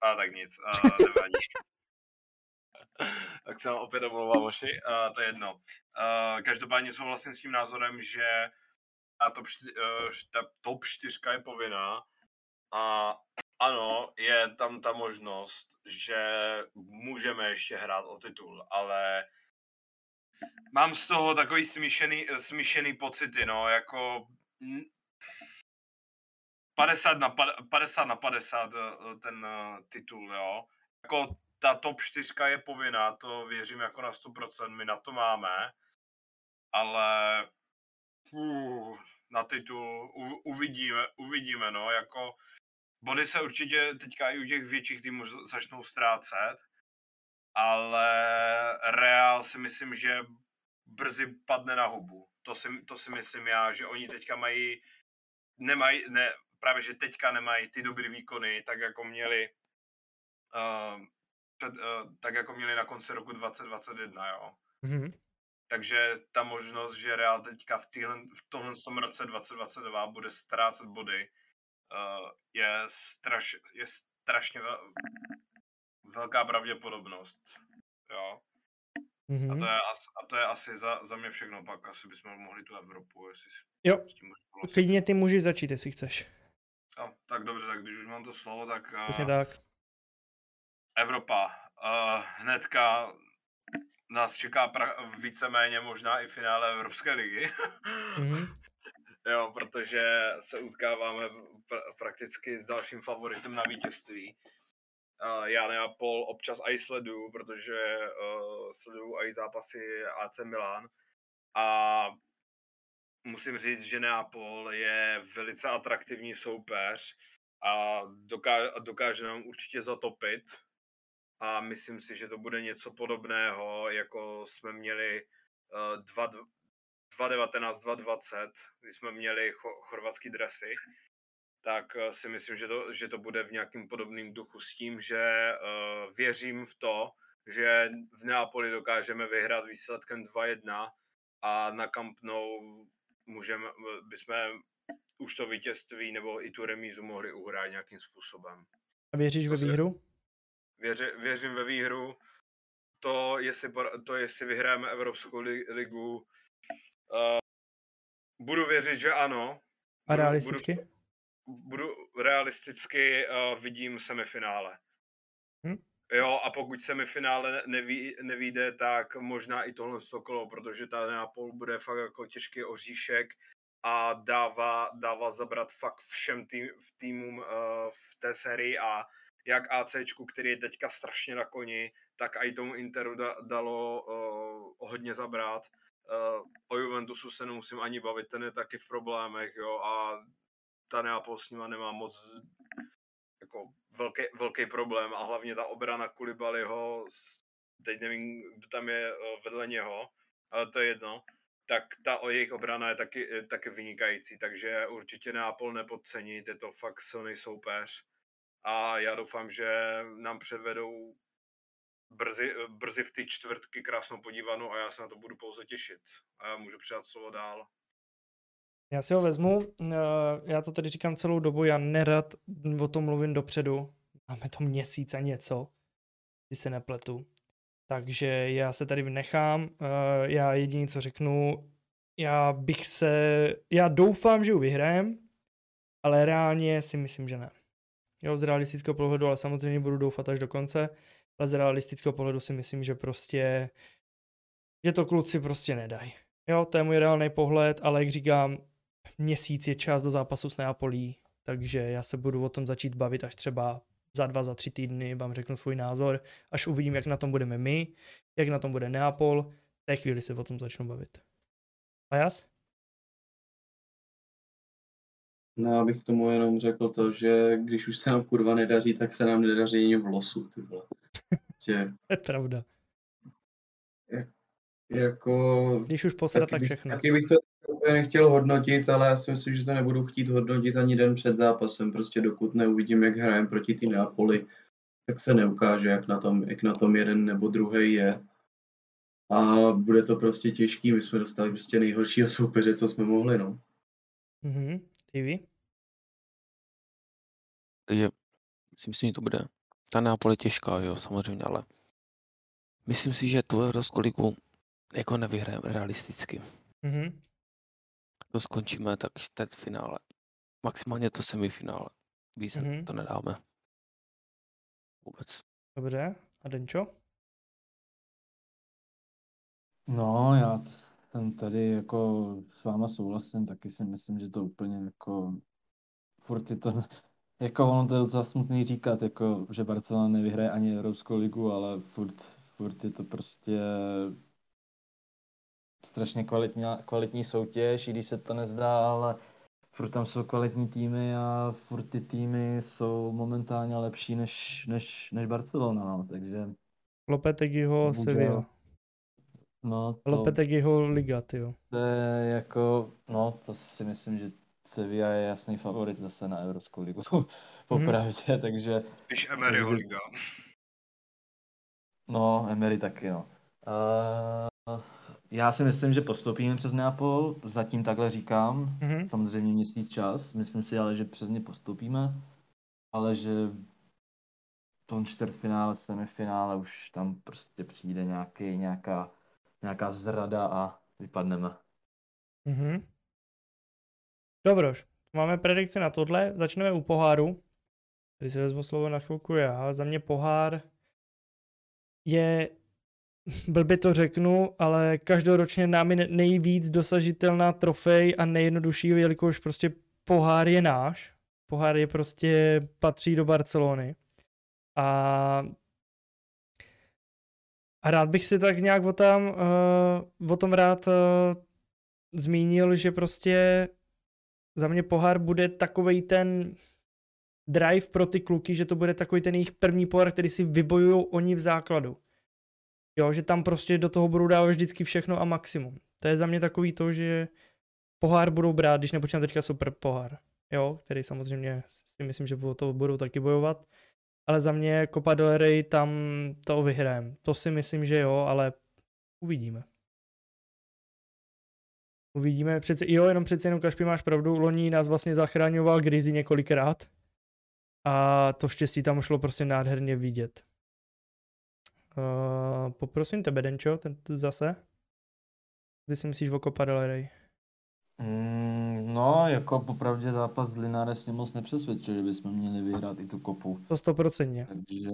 A tak nic, uh, nevadí. tak se opět omlouvám, Moši, uh, to je jedno. Uh, každopádně souhlasím s tím názorem, že ta top, čty, uh, ta top 4 je povinná a ano, je tam ta možnost, že můžeme ještě hrát o titul, ale mám z toho takový smíšený, smíšený pocity, no, jako 50 na, 50 na 50 eh, ten titul, jo. Jako ta top 4 je povinná, to věřím jako na 100%, my na to máme, ale uh, na titul uvidíme, uvidíme, no, jako body se určitě teďka i u těch větších týmů začnou ztrácet, ale Real si myslím, že brzy padne na hubu. To si, to si myslím já, že oni teďka mají, nemají, ne, právě že teďka nemají ty dobré výkony, tak jako měli uh, před, uh, tak jako měli na konci roku 2021, jo. Mm-hmm. Takže ta možnost, že Real teďka v, týhle, v tomhle tom roce 2022 bude ztrácet body, uh, je, straš, je strašně vel, velká pravděpodobnost. Jo. Mm-hmm. A, to je, a to je asi za, za mě všechno, pak asi bychom mohli tu Evropu, jestli jo. s tím Klidně ty můžeš začít, jestli chceš. Jo, tak dobře, tak když už mám to slovo, tak... Uh, tak. Evropa. Uh, hnedka nás čeká pra- víceméně možná i finále Evropské ligy. mm-hmm. Jo, protože se utkáváme pr- prakticky s dalším favoritem na vítězství. Uh, já Neapol občas i sleduju, protože uh, sleduju i zápasy AC Milan. A musím říct, že Neapol je velice atraktivní soupeř a dokáže, dokáže nám určitě zatopit a myslím si, že to bude něco podobného, jako jsme měli uh, 2019, 2020, kdy jsme měli cho- chorvatský dresy, tak uh, si myslím, že to, že to bude v nějakým podobným duchu s tím, že uh, věřím v to, že v Neapoli dokážeme vyhrát výsledkem 2-1 a na Camp Nou můžeme, bychom už to vítězství nebo i tu remízu mohli uhrát nějakým způsobem. A věříš ve výhru? Věři, věřím ve výhru. To, jestli, to, jestli vyhráme Evropskou ligu, uh, budu věřit, že ano. A realisticky? Budu, budu realisticky uh, vidím semifinále. Hm? Jo, a pokud semifinále neví, nevíde, tak možná i tohle kolo, protože ta Neapol bude fakt jako těžký oříšek a dává, dává zabrat fakt všem tým, v týmům uh, v té sérii a jak ACčku, který je teďka strašně na koni, tak i tomu Interu da, dalo uh, hodně zabrat. Uh, o Juventusu se nemusím ani bavit, ten je taky v problémech, jo, a ta Neapol s nima nemá moc jako velký, velký problém a hlavně ta obrana Kulibaliho, teď nevím, kdo tam je uh, vedle něho, ale to je jedno, tak ta o jejich obrana je taky, taky vynikající, takže určitě Neapol nepodcenit, je to fakt silný soupeř a já doufám, že nám předvedou brzy, brzy v ty čtvrtky krásnou podívanou a já se na to budu pouze těšit. A já můžu předat slovo dál. Já si ho vezmu, eh, já to tady říkám celou dobu, já nerad o tom mluvím dopředu. Máme to měsíc a něco, když se nepletu. Takže já se tady nechám, eh, já jediný, co řeknu, já bych se, já doufám, že ji vyhrajem, ale reálně si myslím, že ne. Jo, z realistického pohledu, ale samozřejmě budu doufat až do konce, ale z realistického pohledu si myslím, že prostě, že to kluci prostě nedají. Jo, to je můj reálný pohled, ale jak říkám, měsíc je čas do zápasu s Neapolí, takže já se budu o tom začít bavit až třeba za dva, za tři týdny vám řeknu svůj názor, až uvidím, jak na tom budeme my, jak na tom bude Neapol, v té chvíli se o tom začnu bavit. A jas? No, já bych tomu jenom řekl to, že když už se nám kurva nedaří, tak se nám nedaří ani v losu, ty vole. Že, je pravda. jako, Když už posrat, tak všechno. taky bych to úplně nechtěl hodnotit, ale já si myslím, že to nebudu chtít hodnotit ani den před zápasem. Prostě dokud neuvidím, jak hrajeme proti tým Neapoli, tak se neukáže, jak na tom, jak na tom jeden nebo druhý je. A bude to prostě těžký. My jsme dostali prostě nejhoršího soupeře, co jsme mohli, no. Mhm. TV? Si myslím, že to bude ta Neapol je těžká, jo, samozřejmě, ale myslím si, že tu Evropskou ligu jako nevyhrajeme realisticky. Mhm. To skončíme tak finále. Maximálně to semifinále. Víc Mhm. to nedáme. Vůbec. Dobře. A Denčo? No, já t- tady jako s váma souhlasím, taky si myslím, že to úplně jako furt je to, jako ono to je docela smutný říkat, jako, že Barcelona nevyhraje ani Evropskou ligu, ale furt, furt je to prostě strašně kvalitní, kvalitní soutěž, i když se to nezdá, ale furt tam jsou kvalitní týmy a furt ty týmy jsou momentálně lepší než, než, než Barcelona, no, takže Lopetegiho. Sevilla. No to, Lopetegiho Liga, tyjo. to je jako, no to si myslím, že Sevilla je jasný favorit zase na Evropskou ligu, popravdě, takže Spíš Emeryho liga. no, Emery taky, no. Uh, já si myslím, že postoupíme přes Neapol, zatím takhle říkám, Mhm. samozřejmě měsíc čas, myslím si ale, že přes ně postoupíme, ale že v tom čtvrtfinále, semifinále už tam prostě přijde nějaký, nějaká, nějaká zrada a vypadneme. Mhm. Dobroš, máme predikci na tohle, začneme u poháru. Tady si vezmu slovo na chvilku já. Za mě pohár je, blbě to řeknu, ale každoročně námi ne- nejvíc dosažitelná trofej a nejjednodušší, jelikož prostě pohár je náš. Pohár je prostě, patří do Barcelony. A, a rád bych si tak nějak o, tam, uh, o tom rád uh, zmínil, že prostě za mě pohár bude takovej ten drive pro ty kluky, že to bude takový ten jejich první pohár, který si vybojují oni v základu. Jo, že tam prostě do toho budou dávat vždycky všechno a maximum. To je za mě takový to, že pohár budou brát, když nepočítám teďka super pohár. Jo, který samozřejmě si myslím, že o to budou taky bojovat. Ale za mě Copa del Rey tam to vyhrajem. To si myslím, že jo, ale uvidíme. Uvidíme, přece, jo, jenom přece jenom Kašpi máš pravdu, loni nás vlastně zachraňoval Grizy několikrát a to štěstí tam šlo prostě nádherně vidět. Uh, poprosím tebe, Denčo, ten zase. Ty si myslíš o Copa del Rey? Mm, no, jako popravdě zápas s Linares mě moc nepřesvědčil, že bychom měli vyhrát i tu kopu. To stoprocentně. Takže,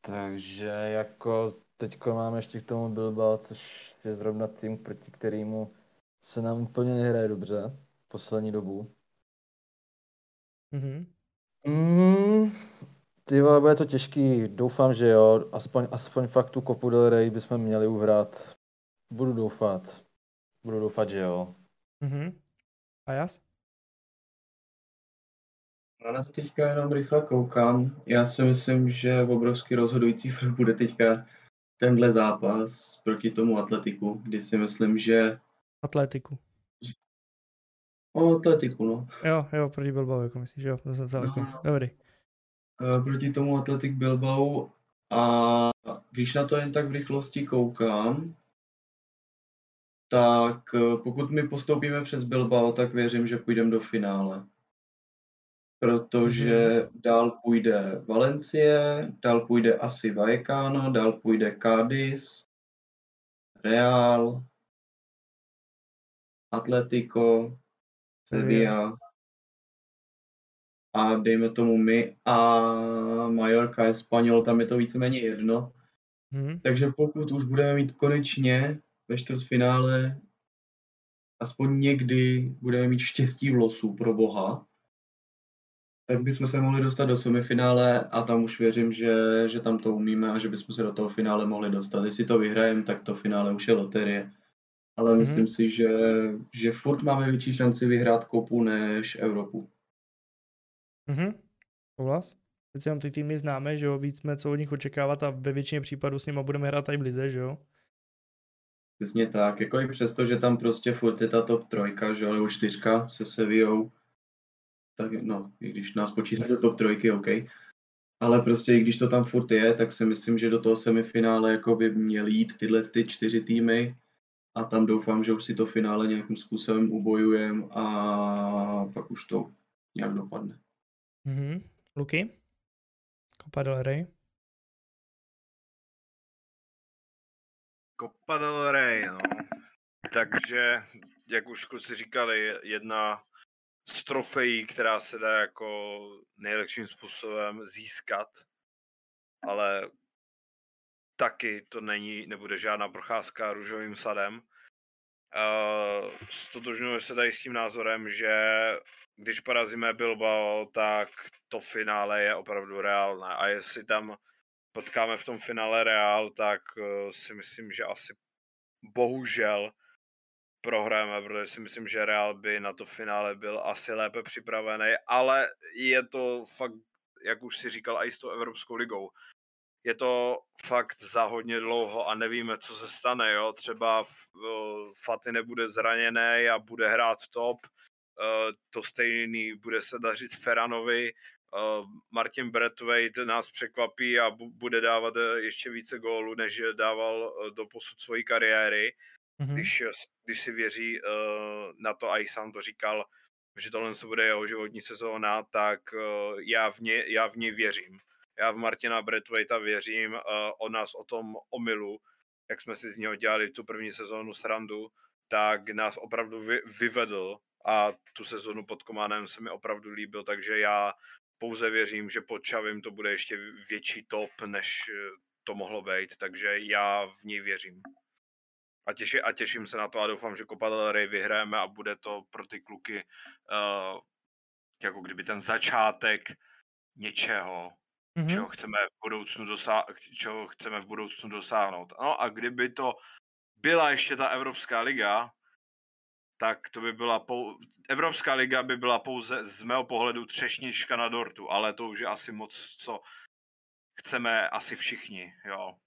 takže jako teďko máme ještě k tomu Bilbao, což je zrovna tým, proti kterému se nám úplně nehraje dobře poslední dobu. Mhm. Mm, ty vole, bude to těžký, doufám, že jo, aspoň, aspoň fakt tu kopu del Rey bychom měli uhrát. Budu doufat, budu doufat, že jo. Mhm. A jas? Já na to teďka jenom rychle koukám. Já si myslím, že obrovský rozhodující fakt bude teďka tenhle zápas proti tomu atletiku, kdy si myslím, že Atletiku. o atletiku, no. Jo, jo, proti Bilbao, jako myslíš, jo, to jsem vzal. No. Dobrý. Eh, proti tomu Atletik Bilbao a když na to jen tak v rychlosti koukám, tak eh, pokud my postoupíme přes Bilbao, tak věřím, že půjdeme do finále. Protože mm-hmm. dál půjde Valencie, dál půjde asi Vallecano, dál půjde Cádiz, Real, Atletico, Sevilla a dejme tomu my a Mallorca je Španěl, tam je to víceméně jedno. Hmm. Takže pokud už budeme mít konečně ve čtvrtfinále aspoň někdy budeme mít štěstí v losu pro boha, tak bychom se mohli dostat do semifinále a tam už věřím, že, že tam to umíme a že bychom se do toho finále mohli dostat. Jestli to vyhrajeme, tak to finále už je loterie. Ale mm-hmm. myslím si, že, že furt máme větší šanci vyhrát kopu než Evropu. Mhm, souhlas. Teď jenom ty týmy známe, že jo, víc jsme co od nich očekávat a ve většině případů s nimi budeme hrát tady v lize, že jo. Přesně tak, jako i přesto, že tam prostě furt je ta top trojka, že jo, nebo čtyřka se Sevillou, tak no, i když nás počítají do top trojky, OK. Ale prostě i když to tam furt je, tak si myslím, že do toho semifinále jako by měly jít tyhle ty čtyři týmy a tam doufám, že už si to finále nějakým způsobem ubojujem a pak už to nějak dopadne. Mhm. Luky? Copa del Rey? Copa del Rey, no. Takže, jak už kluci říkali, jedna z trofejí, která se dá jako nejlepším způsobem získat, ale taky to není, nebude žádná procházka růžovým sadem. Uh, stotožňuje se tady s tím názorem, že když porazíme Bilbao, tak to finále je opravdu reálné. A jestli tam potkáme v tom finále Real, tak uh, si myslím, že asi bohužel prohrajeme, protože si myslím, že Real by na to finále byl asi lépe připravený, ale je to fakt, jak už si říkal, i s tou Evropskou ligou. Je to fakt za hodně dlouho a nevíme, co se stane, jo. Třeba Faty nebude zraněný a bude hrát top, to stejný bude se dařit Feranovi, Martin Brathwaite nás překvapí a bude dávat e, ještě více gólů, než dával e, do posud své kariéry mm-hmm. když, když si věří na to, a i sám to říkal, že tohle bude jeho životní sezóna, tak já, v ně, já v něj věřím. Já v Martina Bradwaita věřím, o nás o tom omilu, jak jsme si z něho dělali tu první sezónu srandu, tak nás opravdu vy, vyvedl a tu sezónu pod Kománem se mi opravdu líbil, takže já pouze věřím, že pod Čavim to bude ještě větší top, než to mohlo být, takže já v něj věřím a, těši, a těším se na to a doufám, že Copa del Rey vyhrajeme a bude to pro ty kluky uh, jako kdyby ten začátek něčeho, mm-hmm. čeho chceme v budoucnu čeho chceme v budoucnu dosáhnout. No a kdyby to byla ještě ta Evropská liga, tak to by byla pou... Evropská liga by byla pouze z mého pohledu třešnička na dortu, ale to už je asi moc, co chceme asi všichni, jo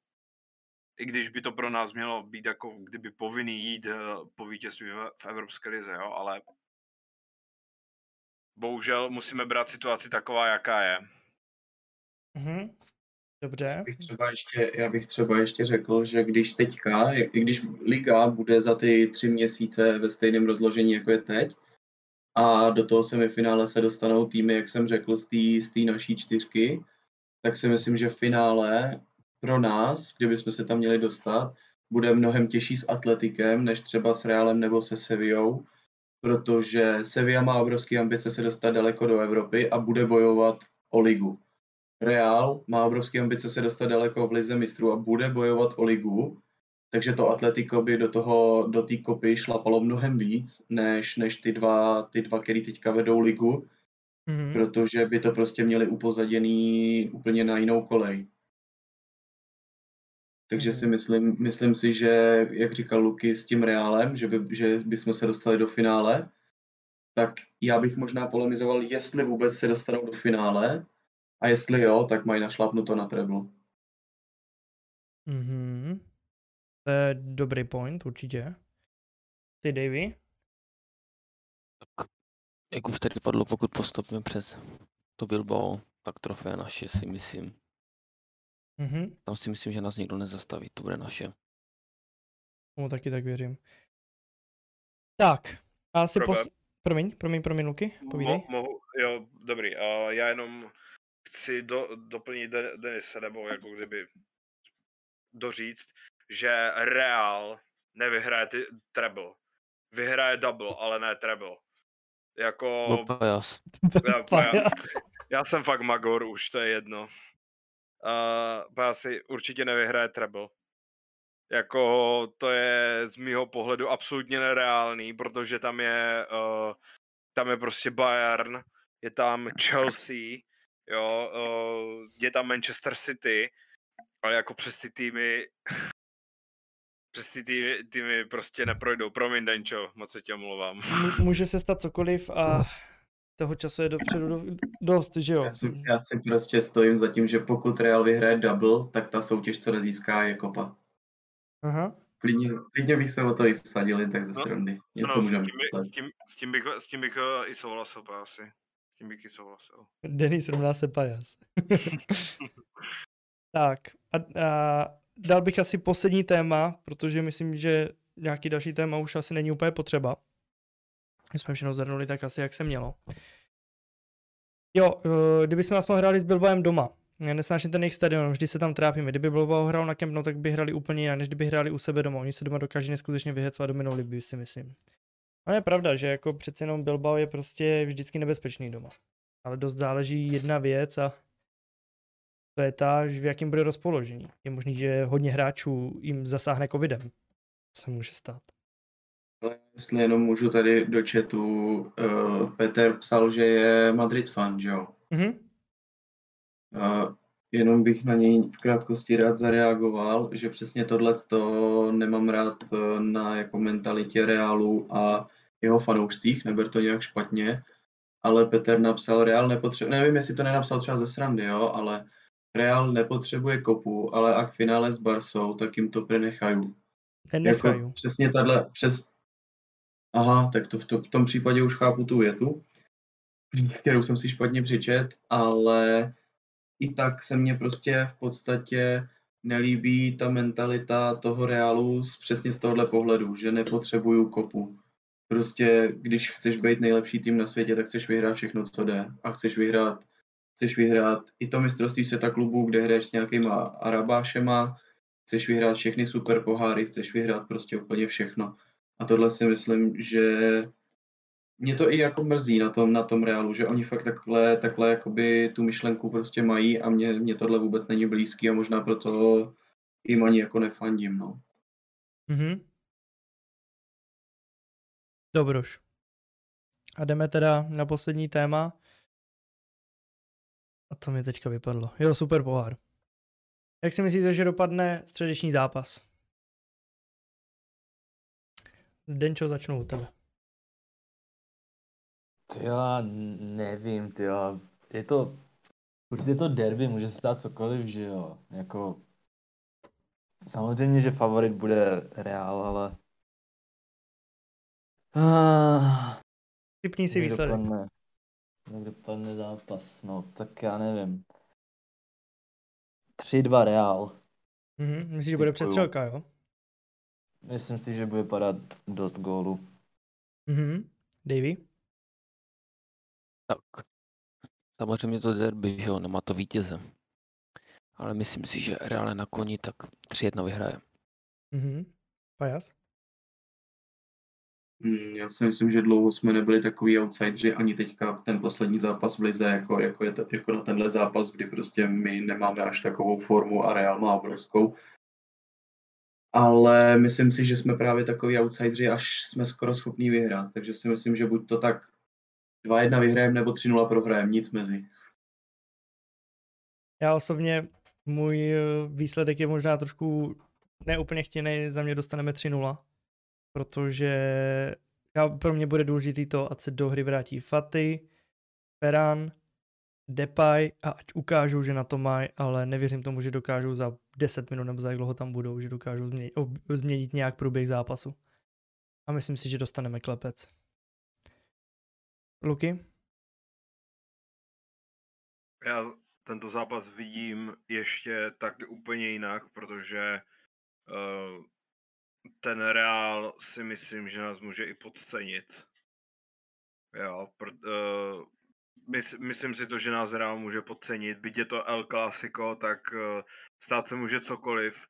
i když by to pro nás mělo být jako kdyby povinný jít eh, po vítězství v Evropské lize, jo, ale bohužel musíme brát situaci taková, jaká je. Mhm. Dobře. Já bych, třeba ještě, já bych třeba ještě řekl, že když teďka, i když liga bude za ty tři měsíce ve stejném rozložení, jako je teď, a do toho semifinále se dostanou týmy, jak jsem řekl, z té naší čtyřky, tak si myslím, že v finále pro nás, kdybychom se tam měli dostat, bude mnohem těžší s Atletikem, než třeba s Realem nebo se Sevillou, protože Sevilla má obrovské ambice se dostat daleko do Evropy a bude bojovat o ligu. Real má obrovské ambice se dostat daleko v lize mistrů a bude bojovat o ligu, takže to Atletico by do toho, do té kopy šlapalo mnohem víc, než, než ty dva, ty dva, který teďka vedou ligu, mm-hmm. protože by to prostě měli upozaděný úplně na jinou kolej. Takže si mhm. myslím, myslím si, že, jak říkal Luky s tím Reálem, že, by, že bychom se dostali do finále, tak já bych možná polemizoval, jestli vůbec se dostanou do finále a jestli jo, tak mají našlápnuto na treble. Mm-hmm. To je dobrý point, určitě. Ty, Davy? Tak, jak už tady padlo, pokud postupíme přes to Bilbao, tak trofé naše si myslím. Mm-hmm. Tam si myslím, že nás nikdo nezastaví, to bude naše. No taky tak věřím. Tak, a asi pos... Promiň, promiň, promiň, Luky, povídej. Mo, mohu, jo, dobrý. Uh, já jenom chci do, doplnit De- Denise, nebo jako kdyby doříct, že Real nevyhraje ty treble. Vyhraje double, ale ne treble. Jako, Byl pajas. já, já, já jsem fakt magor už, to je jedno. Uh, asi určitě nevyhraje treble. Jako to je z mýho pohledu absolutně nereálný, protože tam je uh, tam je prostě Bayern, je tam Chelsea, jo, uh, je tam Manchester City, ale jako přes ty týmy přes ty týmy, týmy prostě neprojdou. Promiň, Denčo, moc se tě omlouvám. M- může se stát cokoliv a toho času je dopředu do, dost, že jo? Já si, já si prostě stojím za tím, že pokud Real vyhraje double, tak ta soutěž, co nezíská, je kopa. Aha. Klidně, klidně bych se o to i vsadil, tak ze No, srandy. Něco No, s, můžeme tím, by- s, tím, s, tím bych, s tím bych eh, i souhlasil, asi. Tím bych souhlasil. Denis rovná se pajas. tak a, a dal bych asi poslední téma, protože myslím, že nějaký další téma už asi není úplně potřeba. My jsme všechno zhrnuli tak asi, jak se mělo. Jo, eh, kdybychom aspoň hráli s Bilbaem doma, já nesnáším ten jejich stadion, vždy se tam trápíme. Kdyby Bilbao hrál na Camp Nou, tak by hráli úplně jinak, než kdyby hráli u sebe doma. Oni se doma dokáží neskutečně vyhecovat do minulý by si myslím. Ale je pravda, že jako přece jenom Bilbao je prostě vždycky nebezpečný doma. Ale dost záleží jedna věc a to je ta, v jakém bude rozpoložení. Je možný, že hodně hráčů jim zasáhne covidem. To se může stát. Ale jestli jenom můžu tady do chatu, uh, Petr psal, že je Madrid fan, že jo? Mhm. Uh, jenom bych na něj v krátkosti rád zareagoval, že přesně tohle to nemám rád eh, na jako mentalitě Reálu a jeho fanoušcích, neber to nějak špatně, ale Petr napsal, Real nepotřebuje, nevím, jestli to nenapsal třeba ze srandy, jo, ale Real nepotřebuje kopu, ale ak finále s Barsou, tak jim to prenechají. Jako přesně tahle, přes... Aha, tak to v, to v tom případě už chápu tu větu, kterou jsem si špatně přečet, ale i tak se mně prostě v podstatě nelíbí ta mentalita toho Reálu z, přesně z tohohle pohledu, že nepotřebuju kopu. Prostě, když chceš být nejlepší tým na světě, tak chceš vyhrát všechno, co jde. A chceš vyhrát, chceš vyhrát i to mistrovství světa klubů, kde hraješ s nějakýma arabášema, chceš vyhrát všechny super poháry, chceš vyhrát prostě úplně všechno. A tohle si myslím, že mě to i jako mrzí na tom, na tom reálu, že oni fakt takhle, takhle jakoby tu myšlenku prostě mají a mě, mě tohle vůbec není blízký a možná proto jim ani jako nefandím, no. Mhm. Dobroš. A jdeme teda na poslední téma. A to mi teďka vypadlo. Jo, super pohár. Jak si myslíte, že dopadne středeční zápas? Denčo, začnu u tebe. Já nevím, ty. Je to, je to derby, může se stát cokoliv, že jo. Jako, samozřejmě, že favorit bude Real, ale... Ah, Typní si výsledek. dopadne, jak dopadne zápas, no, tak já nevím. 3-2 Real. Mhm. Myslíš, že bude přestřelka, jo? Myslím si, že bude padat dost gólů. Mhm. Davy? Tak. Samozřejmě to derby, že jo, nemá to vítěze. Ale myslím si, že reálně na koni tak 3-1 vyhraje. Mhm. Pajas? Mm, Já si myslím, že dlouho jsme nebyli takový outsideri, ani teďka ten poslední zápas v Lize, jako, jako, je to, jako na tenhle zápas, kdy prostě my nemáme až takovou formu a Real má obrovskou. Ale myslím si, že jsme právě takový outsideri, až jsme skoro schopní vyhrát. Takže si myslím, že buď to tak 2-1 vyhrajeme nebo 3-0 prohrajeme, nic mezi. Já osobně, můj eh, výsledek je možná trošku neúplně chtěný, za mě dostaneme 3-0, protože já, pro mě bude důležitý to, ať se do hry vrátí Faty, Ferran, Depay a ať ukážou, že na to mají, ale nevěřím tomu, že dokážou za 10 minut nebo za jak dlouho tam budou, že dokážou změnit, změnit nějak průběh zápasu. A myslím si, že dostaneme klepec. Luky? Já tento zápas vidím ještě tak úplně jinak, protože uh, ten Real si myslím, že nás může i podcenit. Jo, pr- uh, mys- myslím si to, že nás Real může podcenit. Byť je to El Clasico, tak uh, stát se může cokoliv.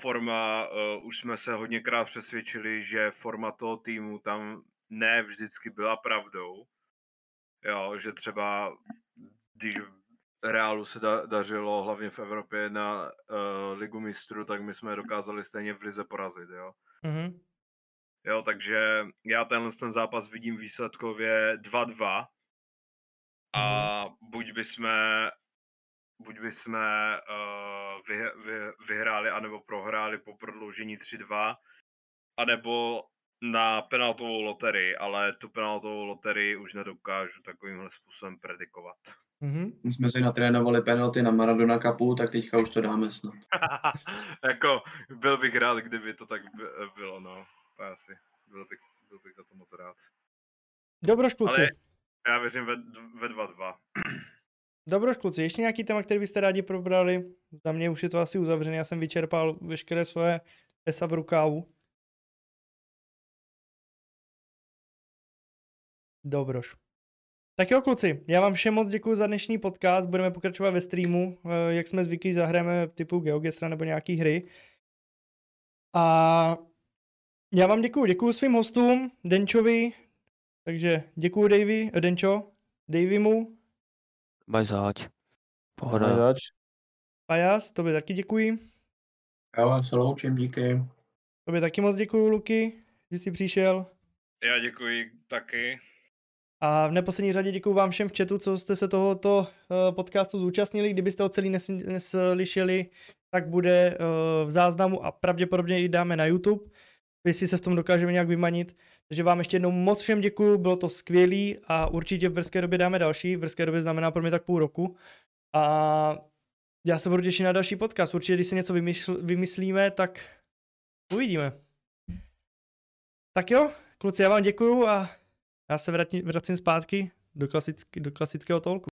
Forma, uh, už jsme se hodněkrát přesvědčili, že forma toho týmu tam ne vždycky byla pravdou. Jo, že třeba když Reálu se da, dařilo hlavně v Evropě na uh, ligu mistrů, tak my jsme dokázali stejně v lize porazit, jo. Mm-hmm. Jo, takže já tenhle ten zápas vidím výsledkově 2-2 a buď bychom buď bychom uh, vy, vy, vyhráli anebo prohráli po prodloužení 3-2 anebo na penaltovou loterii, ale tu penaltovou loterii už nedokážu takovýmhle způsobem predikovat. Mm-hmm. My jsme si natrénovali penalty na Maradona Cupu, tak teďka už to dáme snad. jako, byl bych rád, kdyby to tak by- bylo, no. To asi, byl bych, byl bych za to moc rád. Dobroš, kluci. Ale já věřím ve, ve 2-2. Dobroš, kluci. Ještě nějaký téma, který byste rádi probrali? Za mě už je to asi uzavřené. Já jsem vyčerpal veškeré svoje esa v rukávu. Dobroš. Tak jo, kluci, já vám všem moc děkuji za dnešní podcast. Budeme pokračovat ve streamu. Eh, Jak jsme zvyklí, zahrajeme typu GeoGestra nebo nějaký hry. A já vám děkuji. Děkuji svým hostům, Denčovi. Takže děkuji Davy, eh, Denčo, Davymu, Máš zač. Pohoda. Ahoj, zač. Pajas, tobě taky děkuji. Já vám se loučím, díky. Tobě taky moc děkuji, Luky, že jsi přišel. Já děkuji taky. A v neposlední řadě děkuji vám všem v chatu, co jste se tohoto eh, podcastu zúčastnili. Kdybyste ho celý nes- neslyšeli, tak bude eh, v záznamu a pravděpodobně i dáme na YouTube, jestli se s tom dokážeme nějak vymanit. Takže vám ještě jednou moc všem děkuji, bylo to skvělý a určitě v brzké době dáme další. V brzké době znamená pro mě tak půl roku. A já se budu těšit na další podcast. Určitě, když si něco vymysl- vymyslíme, tak uvidíme. Tak jo, kluci, já vám děkuju a já se vracím zpátky do, klasick, do klasického tolku.